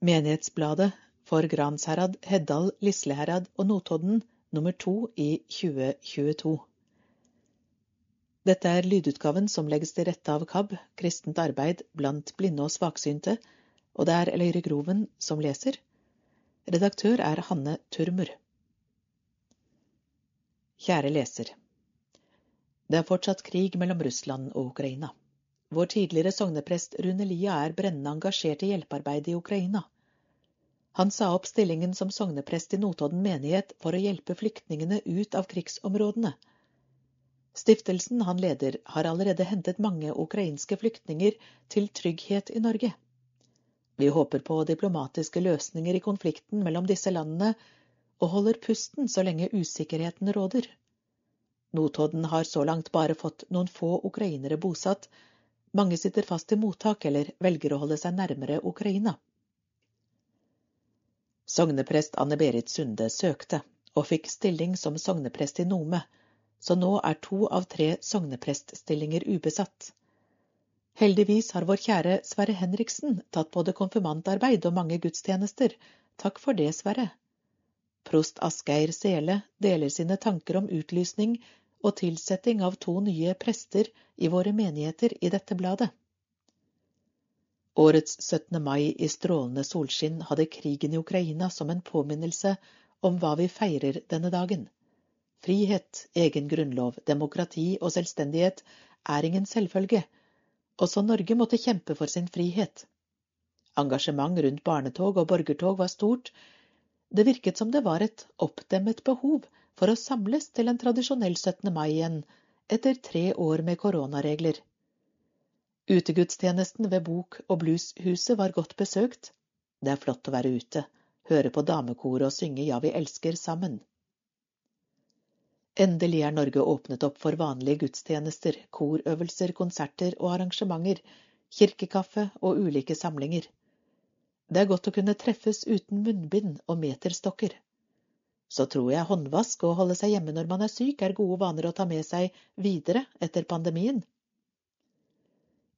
Menighetsbladet for Gransherad, Heddal, Lisleherad og Notodden nummer to i 2022. Dette er lydutgaven som legges til rette av KAB, Kristent arbeid blant blinde og svaksynte, og det er Eløyre Groven som leser. Redaktør er Hanne Turmer. Kjære leser. Det er fortsatt krig mellom Russland og Ukraina. Vår tidligere sogneprest Rune Lia er brennende engasjert i hjelpearbeidet i Ukraina. Han sa opp stillingen som sogneprest i Notodden menighet for å hjelpe flyktningene ut av krigsområdene. Stiftelsen han leder, har allerede hentet mange ukrainske flyktninger til trygghet i Norge. Vi håper på diplomatiske løsninger i konflikten mellom disse landene, og holder pusten så lenge usikkerheten råder. Notodden har så langt bare fått noen få ukrainere bosatt, mange sitter fast i mottak eller velger å holde seg nærmere Ukraina. Sogneprest Anne-Berit Sunde søkte, og fikk stilling som sogneprest i Nome, så nå er to av tre sognepreststillinger ubesatt. Heldigvis har vår kjære Sverre Henriksen tatt både konfirmantarbeid og mange gudstjenester. Takk for det, Sverre. Prost Asgeir Sele deler sine tanker om utlysning og tilsetting av to nye prester i våre menigheter i dette bladet. Årets 17. mai i strålende solskinn hadde krigen i Ukraina som en påminnelse om hva vi feirer denne dagen. Frihet, egen grunnlov, demokrati og selvstendighet er ingen selvfølge. Også Norge måtte kjempe for sin frihet. Engasjement rundt barnetog og borgertog var stort. Det virket som det var et oppdemmet behov for å samles til en tradisjonell 17. mai igjen, etter tre år med koronaregler. Utegudstjenesten ved Bok- og Blueshuset var godt besøkt. Det er flott å være ute, høre på damekoret og synge Ja, vi elsker sammen. Endelig er Norge åpnet opp for vanlige gudstjenester, korøvelser, konserter og arrangementer, kirkekaffe og ulike samlinger. Det er godt å kunne treffes uten munnbind og meterstokker så tror jeg håndvask og holde seg hjemme når man er syk, er gode vaner å ta med seg videre etter pandemien.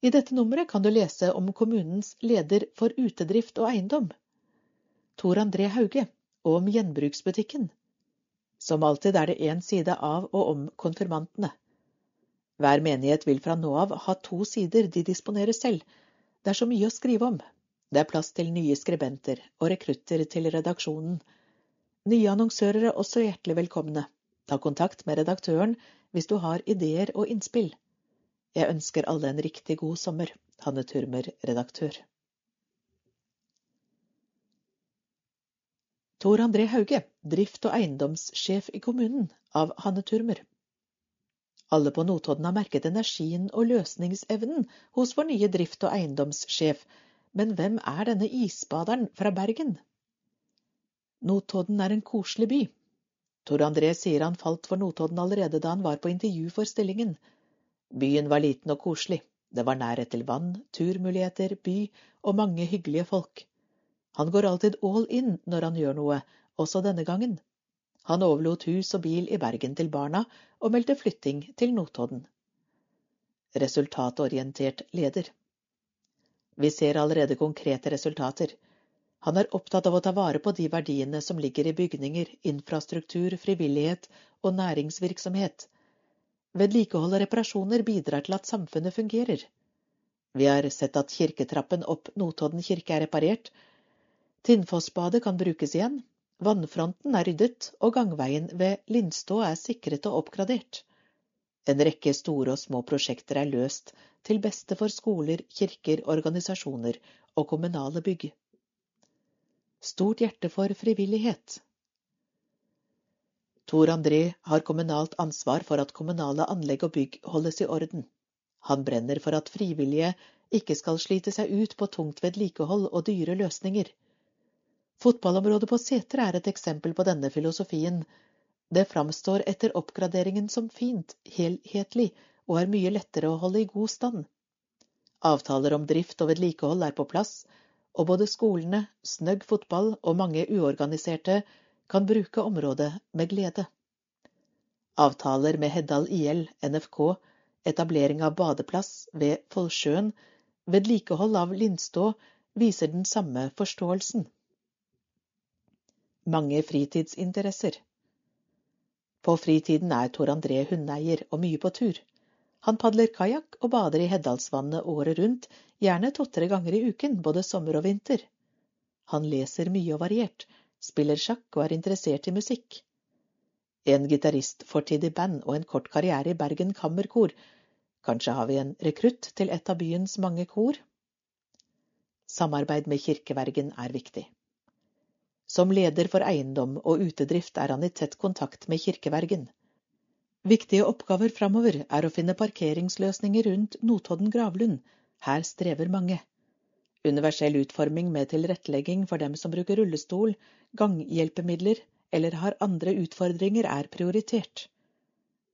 I dette nummeret kan du lese om kommunens leder for utedrift og eiendom, Tor André Hauge, og om gjenbruksbutikken. Som alltid er det én side av og om konfirmantene. Hver menighet vil fra nå av ha to sider de disponerer selv. Det er så mye å skrive om. Det er plass til nye skribenter og rekrutter til redaksjonen Nye annonsører er også hjertelig velkomne. Ta kontakt med redaktøren hvis du har ideer og innspill. Jeg ønsker alle en riktig god sommer. Hanne Turmer, redaktør. Tor André Hauge, drift- og eiendomssjef i kommunen, av Hanne Turmer. Alle på Notodden har merket energien og løsningsevnen hos vår nye drift- og eiendomssjef, men hvem er denne isbaderen fra Bergen? Notodden er en koselig by. Tor André sier han falt for Notodden allerede da han var på intervju for stillingen. Byen var liten og koselig. Det var nærhet til vann, turmuligheter, by og mange hyggelige folk. Han går alltid all in når han gjør noe, også denne gangen. Han overlot hus og bil i Bergen til barna og meldte flytting til Notodden. Resultatorientert leder. Vi ser allerede konkrete resultater. Han er opptatt av å ta vare på de verdiene som ligger i bygninger, infrastruktur, frivillighet og næringsvirksomhet. Vedlikehold og reparasjoner bidrar til at samfunnet fungerer. Vi har sett at kirketrappen opp Notodden kirke er reparert. Tinnfossbadet kan brukes igjen. Vannfronten er ryddet, og gangveien ved Lindstå er sikret og oppgradert. En rekke store og små prosjekter er løst til beste for skoler, kirker, organisasjoner og kommunale bygg stort hjerte for frivillighet. Tor André har kommunalt ansvar for at kommunale anlegg og bygg holdes i orden. Han brenner for at frivillige ikke skal slite seg ut på tungt vedlikehold og dyre løsninger. Fotballområdet på Setre er et eksempel på denne filosofien. Det framstår etter oppgraderingen som fint, helhetlig og er mye lettere å holde i god stand. Avtaler om drift og vedlikehold er på plass, og både skolene, snøgg fotball og mange uorganiserte kan bruke området med glede. Avtaler med Heddal IL, NFK, etablering av badeplass ved Follsjøen, vedlikehold av Lindstå, viser den samme forståelsen. Mange fritidsinteresser På fritiden er Tor André hundeeier og mye på tur. Han padler kajakk og bader i Heddalsvannet året rundt, gjerne to-tre ganger i uken, både sommer og vinter. Han leser mye og variert, spiller sjakk og er interessert i musikk. En gitaristfortid i band og en kort karriere i Bergen Kammerkor. Kanskje har vi en rekrutt til et av byens mange kor? Samarbeid med kirkevergen er viktig. Som leder for eiendom og utedrift er han i tett kontakt med kirkevergen. Viktige oppgaver framover er å finne parkeringsløsninger rundt Notodden gravlund. Her strever mange. Universell utforming med tilrettelegging for dem som bruker rullestol, ganghjelpemidler eller har andre utfordringer er prioritert.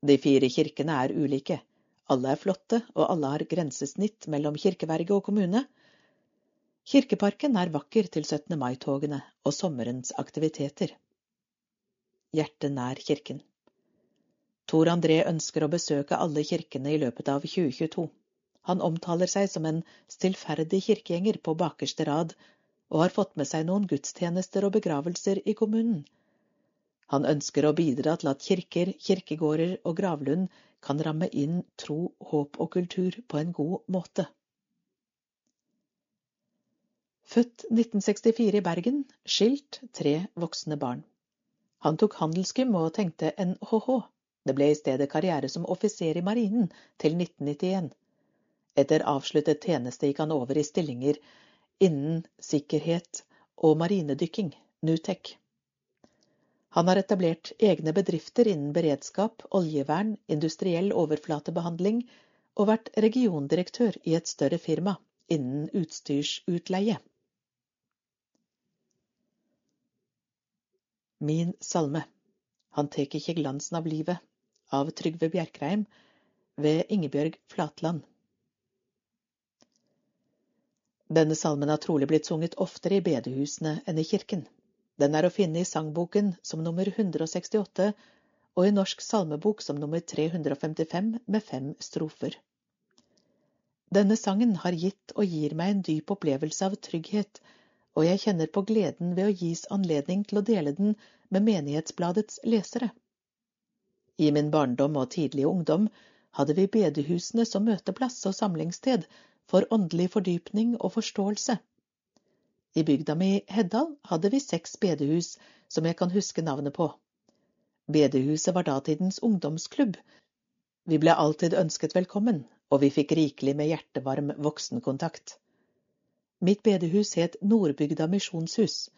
De fire kirkene er ulike. Alle er flotte, og alle har grensesnitt mellom kirkeverge og kommune. Kirkeparken er vakker til 17. mai-togene og sommerens aktiviteter. Hjertet nær kirken. Tor André ønsker å besøke alle kirkene i løpet av 2022. Han omtaler seg som en stillferdig kirkegjenger på bakerste rad, og har fått med seg noen gudstjenester og begravelser i kommunen. Han ønsker å bidra til at kirker, kirkegårder og gravlund kan ramme inn tro, håp og kultur på en god måte. Født 1964 i Bergen, skilt, tre voksne barn. Han tok handelsgym og tenkte NHH. Det ble i stedet karriere som offiser i marinen til 1991. Etter avsluttet tjeneste gikk han over i stillinger innen sikkerhet og marinedykking, Nutec. Han har etablert egne bedrifter innen beredskap, oljevern, industriell overflatebehandling og vært regiondirektør i et større firma innen utstyrsutleie. Min salme. Han tek ikkje glansen av livet, av Trygve Bjerkreim ved Ingebjørg Flatland. Denne salmen har trolig blitt sunget oftere i bedehusene enn i kirken. Den er å finne i sangboken som nummer 168 og i Norsk salmebok som nummer 355 med fem strofer. Denne sangen har gitt og gir meg en dyp opplevelse av trygghet, og jeg kjenner på gleden ved å gis anledning til å dele den med Menighetsbladets lesere. I min barndom og tidlige ungdom hadde vi bedehusene som møteplass og samlingssted for åndelig fordypning og forståelse. I bygda mi Heddal hadde vi seks bedehus som jeg kan huske navnet på. Bedehuset var datidens ungdomsklubb. Vi ble alltid ønsket velkommen, og vi fikk rikelig med hjertevarm voksenkontakt. Mitt bedehus het Nordbygda misjonshus.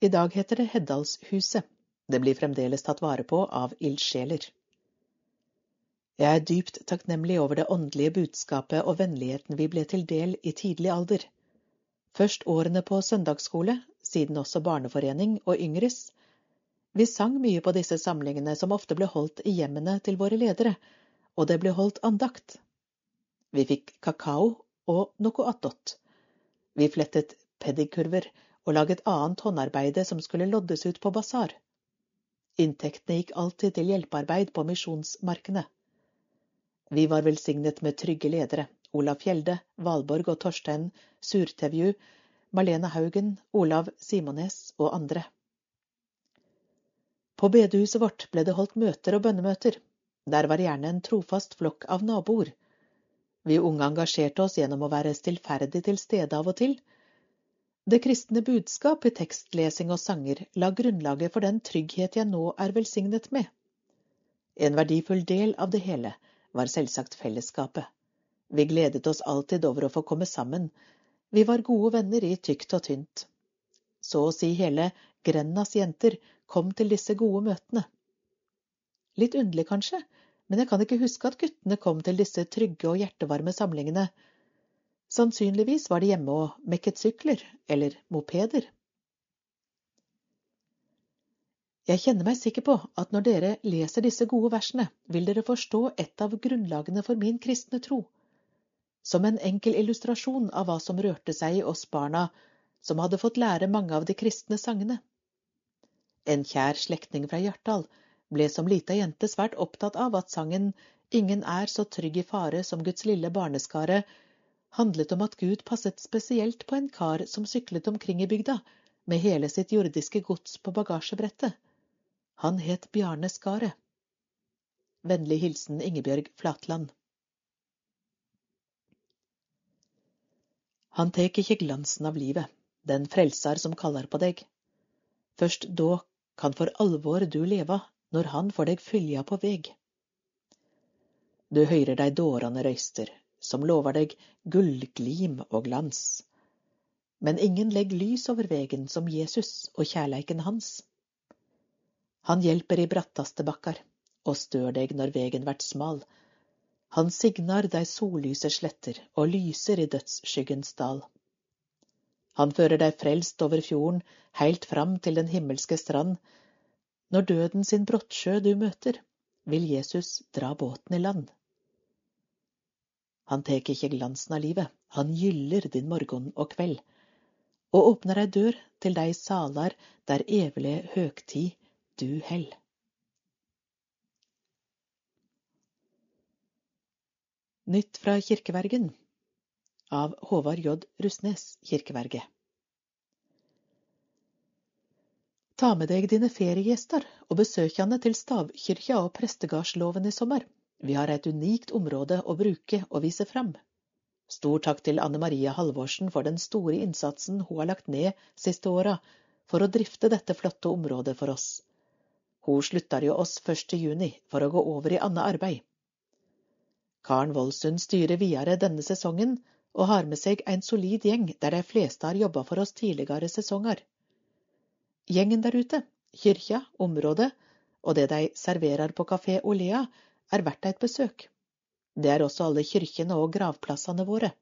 I dag heter det Heddalshuset. Det blir fremdeles tatt vare på av ildsjeler. Jeg er dypt takknemlig over det åndelige budskapet og vennligheten vi ble til del i tidlig alder. Først årene på søndagsskole, siden også barneforening og Yngres. Vi sang mye på disse samlingene som ofte ble holdt i hjemmene til våre ledere, og det ble holdt andakt. Vi fikk kakao og noe attåt. Vi flettet pedikurver og laget annet håndarbeide som skulle loddes ut på basar. Inntektene gikk alltid til hjelpearbeid på misjonsmarkene. Vi var velsignet med trygge ledere, Olav Fjelde, Valborg og Torstein Surtevju, Marlene Haugen, Olav Simones og andre. På bedehuset vårt ble det holdt møter og bønnemøter. Der var gjerne en trofast flokk av naboer. Vi unge engasjerte oss gjennom å være stillferdig til stede av og til, det kristne budskap i tekstlesing og sanger la grunnlaget for den trygghet jeg nå er velsignet med. En verdifull del av det hele var selvsagt fellesskapet. Vi gledet oss alltid over å få komme sammen. Vi var gode venner i tykt og tynt. Så å si hele Grennas jenter kom til disse gode møtene. Litt underlig kanskje, men jeg kan ikke huske at guttene kom til disse trygge og hjertevarme samlingene Sannsynligvis var de hjemme og mekket sykler eller mopeder. Jeg kjenner meg sikker på at når dere leser disse gode versene, vil dere forstå et av grunnlagene for min kristne tro, som en enkel illustrasjon av hva som rørte seg i oss barna som hadde fått lære mange av de kristne sangene. En kjær slektning fra Hjartdal ble som lita jente svært opptatt av at sangen Ingen er så trygg i fare som Guds lille barneskare handlet om at Gud passet spesielt på en kar som syklet omkring i bygda med hele sitt jordiske gods på bagasjebrettet. Han het Bjarne Skaret. Vennlig hilsen Ingebjørg Flatland. Han tek ikkje glansen av livet, den frelsar som kaller på deg. Først da kan for alvor du leva, når han får deg fylja på veg. Du høyrer dei dårane røyster, som lover deg gullglim og glans. Men ingen legg lys over vegen som Jesus og kjærleiken hans. Han hjelper i brattaste bakkar og stør deg når vegen vert smal, han signar dei sollyse sletter og lyser i dødsskyggens dal. Han fører deg frelst over fjorden, heilt fram til den himmelske strand. Når døden sin brottsjø du møter, vil Jesus dra båten i land. Han tek ikkje glansen av livet, han gyller din morgen og kveld, og åpner ei dør til dei salar der evige høgtid du held. Nytt fra kirkevergen av Håvard J. Rustnes, kirkeverge. Ta med deg dine feriegjester og besøkjande til stavkyrkja og prestegardsloven i sommer. Vi har et unikt område å bruke og vise fram. Stor takk til Anne Marie Halvorsen for den store innsatsen hun har lagt ned siste åra for å drifte dette flotte området for oss. Hun slutter jo oss 1. juni for å gå over i annet arbeid. Karen Voldsund styrer videre denne sesongen og har med seg en solid gjeng der de fleste har jobba for oss tidligere sesonger. Gjengen der ute, kyrkja, området og det de serverer på Kafé Olea, er verdt et besøk. Det er også alle kyrkjene og gravplassene våre.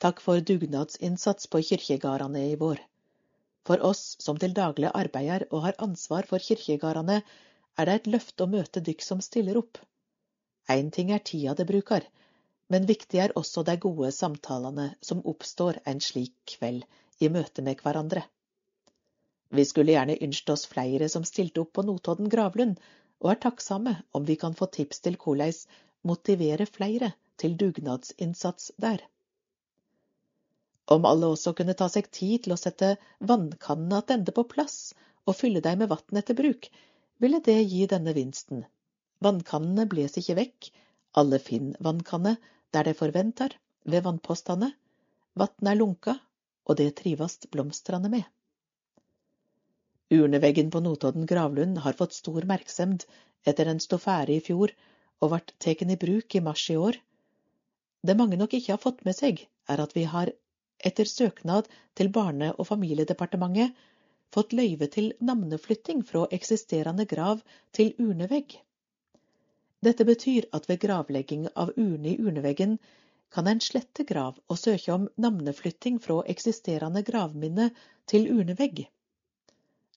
Takk for dugnadsinnsats på kyrkjegardane i vår. For oss som til daglig arbeider og har ansvar for kyrkjegardane, er det et løfte å møte dykk som stiller opp. Én ting er tida det bruker, men viktig er også de gode samtalene som oppstår en slik kveld i møte med hverandre. Vi skulle gjerne ønsket oss flere som stilte opp på Notodden gravlund, og er takksomme om vi kan få tips til korleis motivere flere til dugnadsinnsats der. Om alle også kunne ta seg tid til å sette vannkannene attende på plass og fylle dem med vann etter bruk, ville det gi denne vinsten. Vannkannene bles ikke vekk, alle finn vannkanne der de forventar, ved vannpostane. Vatnet er lunka, og det trivast blomstrane med. Urneveggen på Notodden gravlund har fått stor merksemd etter den sto ferdig i fjor og ble teken i bruk i mars i år. Det mange nok ikke har fått med seg, er at vi har etter søknad til Barne- og familiedepartementet fått løyve til navneflytting fra eksisterende grav til urnevegg. Dette betyr at ved gravlegging av urne i urneveggen kan en slette grav og søke om navneflytting fra eksisterende gravminne til urnevegg.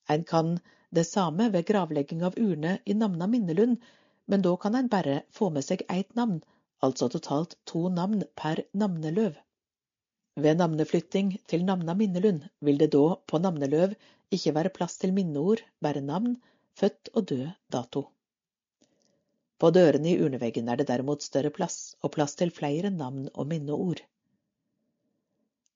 En kan det samme ved gravlegging av urne i Namna minnelund, men da kan en bare få med seg ett navn, altså totalt to navn per navneløv. Ved navneflytting til Namna minnelund vil det da på navneløv ikke være plass til minneord, bare navn, født og død dato. På dørene i urneveggen er det derimot større plass, og plass til flere navn og minneord.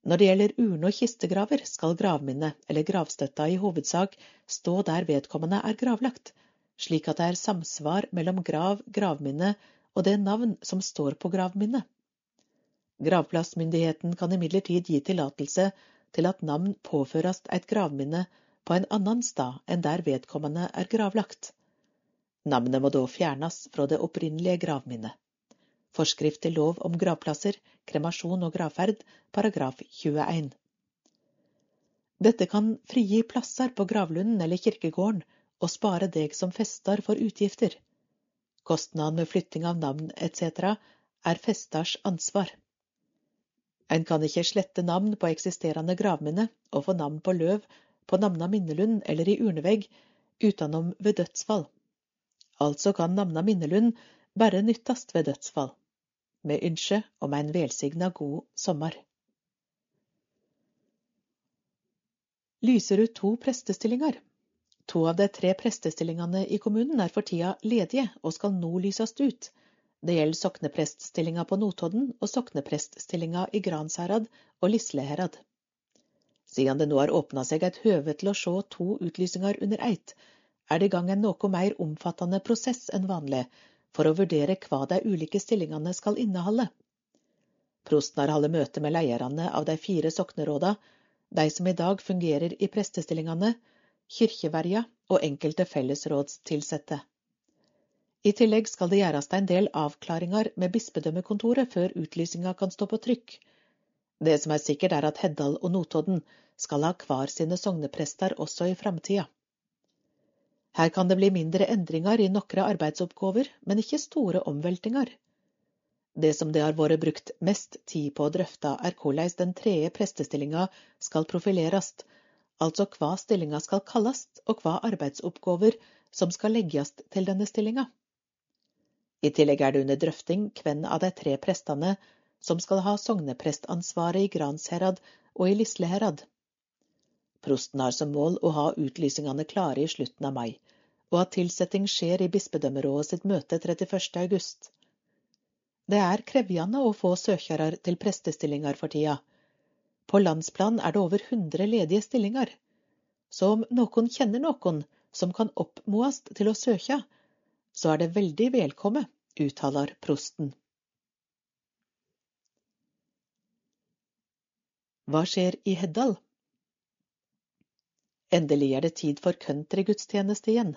Når det gjelder urne- og kistegraver, skal gravminnet eller gravstøtta i hovedsak stå der vedkommende er gravlagt, slik at det er samsvar mellom grav, gravminne og det navn som står på gravminnet. Gravplassmyndigheten kan imidlertid gi tillatelse til at navn påføres et gravminne på en annen stad enn der vedkommende er gravlagt. Navnet må da fjernes fra det opprinnelige gravminnet. Forskrift til lov om gravplasser, kremasjon og gravferd, paragraf 21. Dette kan frigi plasser på gravlunden eller kirkegården og spare deg som festar for utgifter. Kostnaden med flytting av navn etc. er festars ansvar. En kan ikke slette navn på eksisterende gravminne og få navn på løv på Namna minnelund eller i urnevegg utenom ved dødsfall. Altså kan namna minnelund bare nyttast ved dødsfall. Med ynske om ein velsigna god sommer. Lyser ut to prestestillinger. To av de tre prestestillingene i kommunen er for tida ledige og skal nå lyses ut. Det gjelder soknepreststillinga på Notodden og soknepreststillinga i Gransherad og Lisleherad. Siden det nå har åpna seg et høve til å se to utlysinger under eitt, er det i gang en noe mer omfattende prosess enn vanlig for å vurdere hva de ulike stillingene skal inneholde. Prosten har holdt møte med lederne av de fire sokneråda, de som i dag fungerer i prestestillingene, kirkeverja og enkelte fellesrådstilsette. I tillegg skal det gjøres en del avklaringer med bispedømmekontoret før utlysinga kan stå på trykk. Det som er sikkert, er at Heddal og Notodden skal ha hver sine sogneprester også i framtida. Her kan det bli mindre endringer i noen arbeidsoppgaver, men ikke store omveltinger. Det som det har vært brukt mest tid på å drøfte, er hvordan den tredje prestestillinga skal profileres, altså hva stillinga skal kalles og hva arbeidsoppgaver som skal legges til denne stillinga. I tillegg er det under drøfting hvem av de tre prestene som skal ha sogneprestansvaret i Gransherad og i Lisleherad. Prosten har som mål å ha utlysningene klare i slutten av mai, og at tilsetting skjer i bispedømmerådet sitt møte 31. august. Det er krevjende å få søkere til prestestillinger for tida. På landsplan er det over 100 ledige stillinger. Så om noen kjenner noen som kan oppmoast til å søke, så er det veldig velkomme, uttaler prosten. Hva skjer i Heddal? Endelig er det tid for countrygudstjeneste igjen.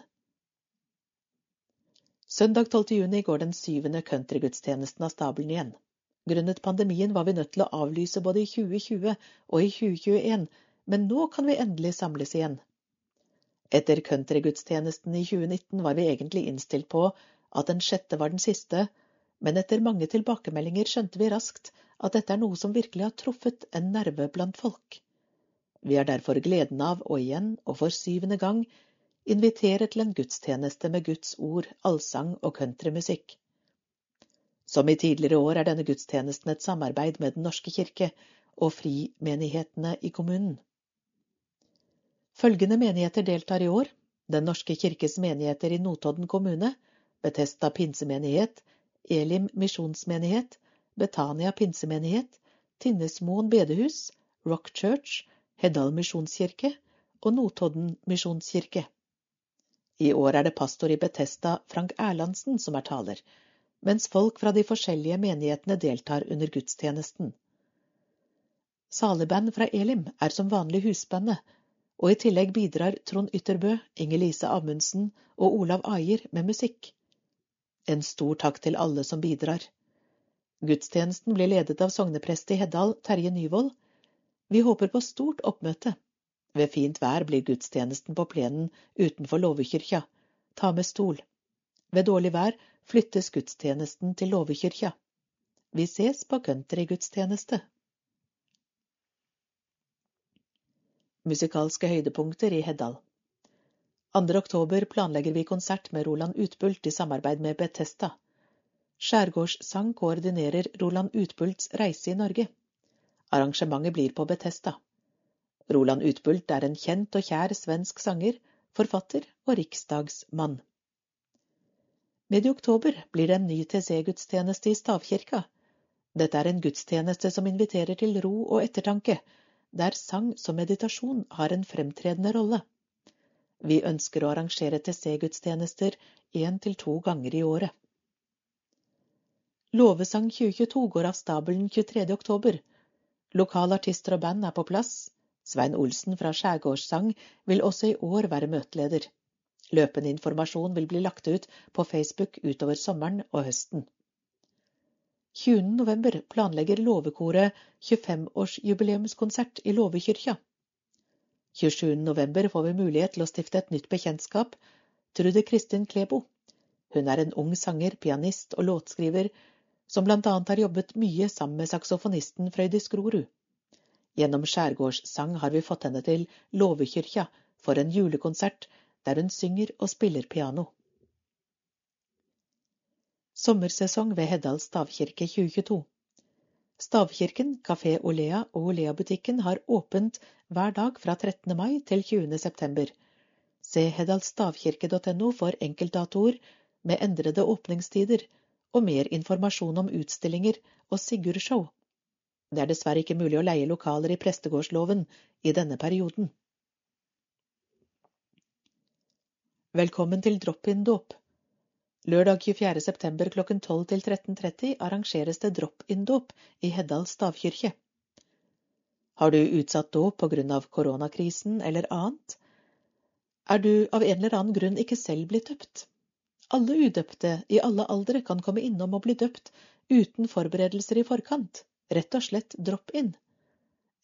Søndag 12. juni går den syvende countrygudstjenesten av stabelen igjen. Grunnet pandemien var vi nødt til å avlyse både i 2020 og i 2021, men nå kan vi endelig samles igjen. Etter countrygudstjenesten i 2019 var vi egentlig innstilt på at den sjette var den siste, men etter mange tilbakemeldinger skjønte vi raskt at dette er noe som virkelig har truffet en nerve blant folk. Vi har derfor gleden av å igjen, og for syvende gang, invitere til en gudstjeneste med Guds ord, allsang og countrymusikk. Som i tidligere år er denne gudstjenesten et samarbeid med Den norske kirke og frimenighetene i kommunen. Følgende menigheter deltar i år. Den norske kirkes menigheter i Notodden kommune, Betesta pinsemenighet, Elim misjonsmenighet, Betania pinsemenighet, Tinnesmoen bedehus, Rock Church, Heddal misjonskirke og Notodden misjonskirke. I år er det pastor i Betesta, Frank Erlandsen, som er taler, mens folk fra de forskjellige menighetene deltar under gudstjenesten. Saleband fra Elim er som vanlig husbandet, og i tillegg bidrar Trond Ytterbø, Inger-Lise Amundsen og Olav Aier med musikk. En stor takk til alle som bidrar. Gudstjenesten blir ledet av sogneprest i Heddal, Terje Nyvold. Vi håper på stort oppmøte. Ved fint vær blir gudstjenesten på plenen utenfor låvekyrkja. Ta med stol. Ved dårlig vær flyttes gudstjenesten til låvekyrkja. Vi ses på countrygudstjeneste. Musikalske høydepunkter i Heddal. 2. oktober planlegger vi konsert med Roland Utbult i samarbeid med Betesta. Skjærgårdssang koordinerer Roland Utbults reise i Norge. Arrangementet blir på Betesta. Roland Utbult er en kjent og kjær svensk sanger, forfatter og riksdagsmann. Midt i oktober blir det en ny TC-gudstjeneste i Stavkirka. Dette er en gudstjeneste som inviterer til ro og ettertanke, der sang som meditasjon har en fremtredende rolle. Vi ønsker å arrangere TC-gudstjenester én til to ganger i året. Lovesang 2022 går av stabelen 23. oktober. Lokale artister og band er på plass. Svein Olsen fra Skjærgårdssang vil også i år være møteleder. Løpende informasjon vil bli lagt ut på Facebook utover sommeren og høsten. 20. november planlegger Låvekoret 25-årsjubileumskonsert i Låvekyrkja. 27. november får vi mulighet til å stifte et nytt bekjentskap. Trude Kristin Klebo. Hun er en ung sanger, pianist og låtskriver som blant annet har jobbet mye sammen med saksofonisten Frøydis Grorud. Gjennom skjærgårdssang har vi fått henne til Låvekyrkja for en julekonsert der hun synger og spiller piano. Sommersesong ved Heddal stavkirke 2022. Stavkirken, Kafé Olea og Olea-butikken har åpent hver dag fra 13. mai til 20. september. Se heddalstavkirke.no for enkeltdatoer med endrede åpningstider og mer informasjon om utstillinger og Sigurd-show. Det er dessverre ikke mulig å leie lokaler i prestegårdsloven i denne perioden. Velkommen til drop-in-dåp. Lørdag 24. september klokken 12 til 13.30 arrangeres det drop-in-dåp i Heddal stavkirke. Har du utsatt dåp på grunn av koronakrisen eller annet? Er du av en eller annen grunn ikke selv blitt døpt? Alle udøpte i alle aldre kan komme innom og bli døpt uten forberedelser i forkant, rett og slett drop-in.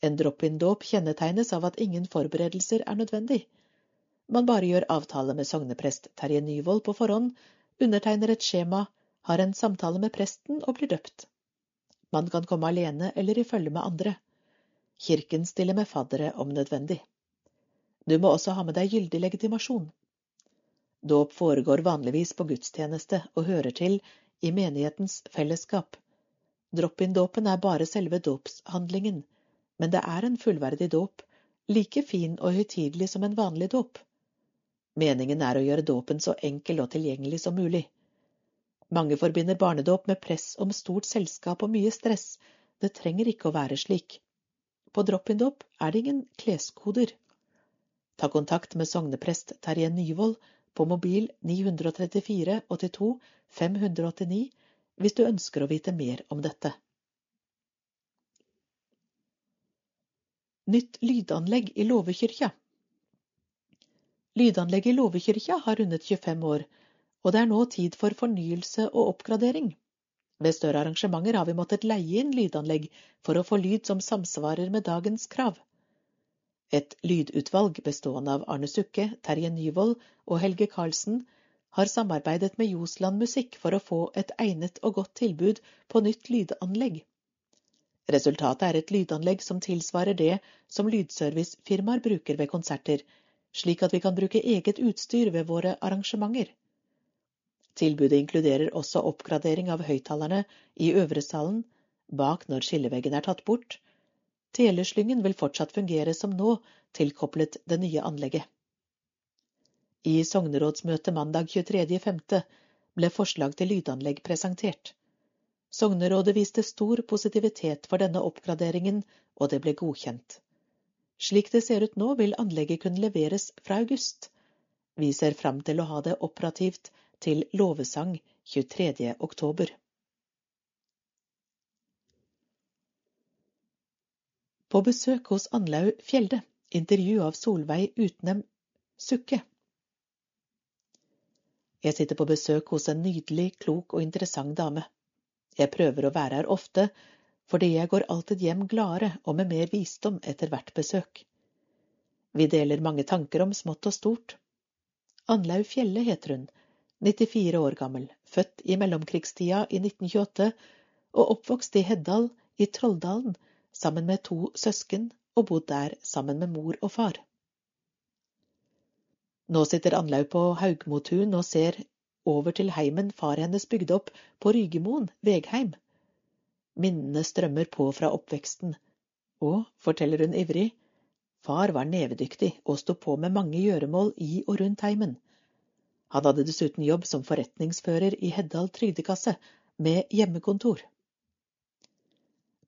En drop-in-dåp kjennetegnes av at ingen forberedelser er nødvendig. Man bare gjør avtale med sogneprest Terje Nyvold på forhånd, undertegner et skjema, har en samtale med presten og blir døpt. Man kan komme alene eller i følge med andre. Kirken stiller med faddere om nødvendig. Du må også ha med deg gyldig legitimasjon. Dåp foregår vanligvis på gudstjeneste og hører til i menighetens fellesskap. Drop-in-dåpen er bare selve dåpshandlingen, men det er en fullverdig dåp, like fin og høytidelig som en vanlig dåp. Meningen er å gjøre dåpen så enkel og tilgjengelig som mulig. Mange forbinder barnedåp med press om stort selskap og mye stress. Det trenger ikke å være slik. På drop-in-dåp er det ingen kleskoder. Ta kontakt med sogneprest Terje Nyvold på mobil 934 82 589 hvis du ønsker å vite mer om dette. Nytt lydanlegg i låvekyrkja Lydanlegget i låvekyrkja har rundet 25 år, og det er nå tid for fornyelse og oppgradering. Ved større arrangementer har vi måttet leie inn lydanlegg for å få lyd som samsvarer med dagens krav. Et lydutvalg bestående av Arne Sukke, Terje Nyvold og Helge Karlsen har samarbeidet med Josland Musikk for å få et egnet og godt tilbud på nytt lydanlegg. Resultatet er et lydanlegg som tilsvarer det som lydservicefirmaer bruker ved konserter, slik at vi kan bruke eget utstyr ved våre arrangementer. Tilbudet inkluderer også oppgradering av høyttalerne i øvre salen, bak når skilleveggen er tatt bort, Teleslyngen vil fortsatt fungere som nå, tilkoblet det nye anlegget. I sognerådsmøtet mandag 23.5. ble forslag til lydanlegg presentert. Sognerådet viste stor positivitet for denne oppgraderingen, og det ble godkjent. Slik det ser ut nå, vil anlegget kunne leveres fra august. Vi ser fram til å ha det operativt til låvesang 23. oktober. På besøk hos Anlaug Fjelde. Intervju av Solveig Utnem Sukke. Jeg sitter på besøk hos en nydelig, klok og interessant dame. Jeg prøver å være her ofte, fordi jeg går alltid hjem gladere og med mer visdom etter hvert besøk. Vi deler mange tanker om smått og stort. Anlaug Fjelle heter hun, 94 år gammel, født i mellomkrigstida i 1928 og oppvokst i Heddal i Trolldalen sammen med to søsken og bodd der sammen med mor og far. Nå sitter Anlaug på Haugmotun og ser over til heimen far hennes bygde opp på Rygemoen, Vegheim. Minnene strømmer på fra oppveksten, og, forteller hun ivrig, far var nevedyktig og sto på med mange gjøremål i og rundt heimen. Han hadde dessuten jobb som forretningsfører i Heddal trygdekasse, med hjemmekontor.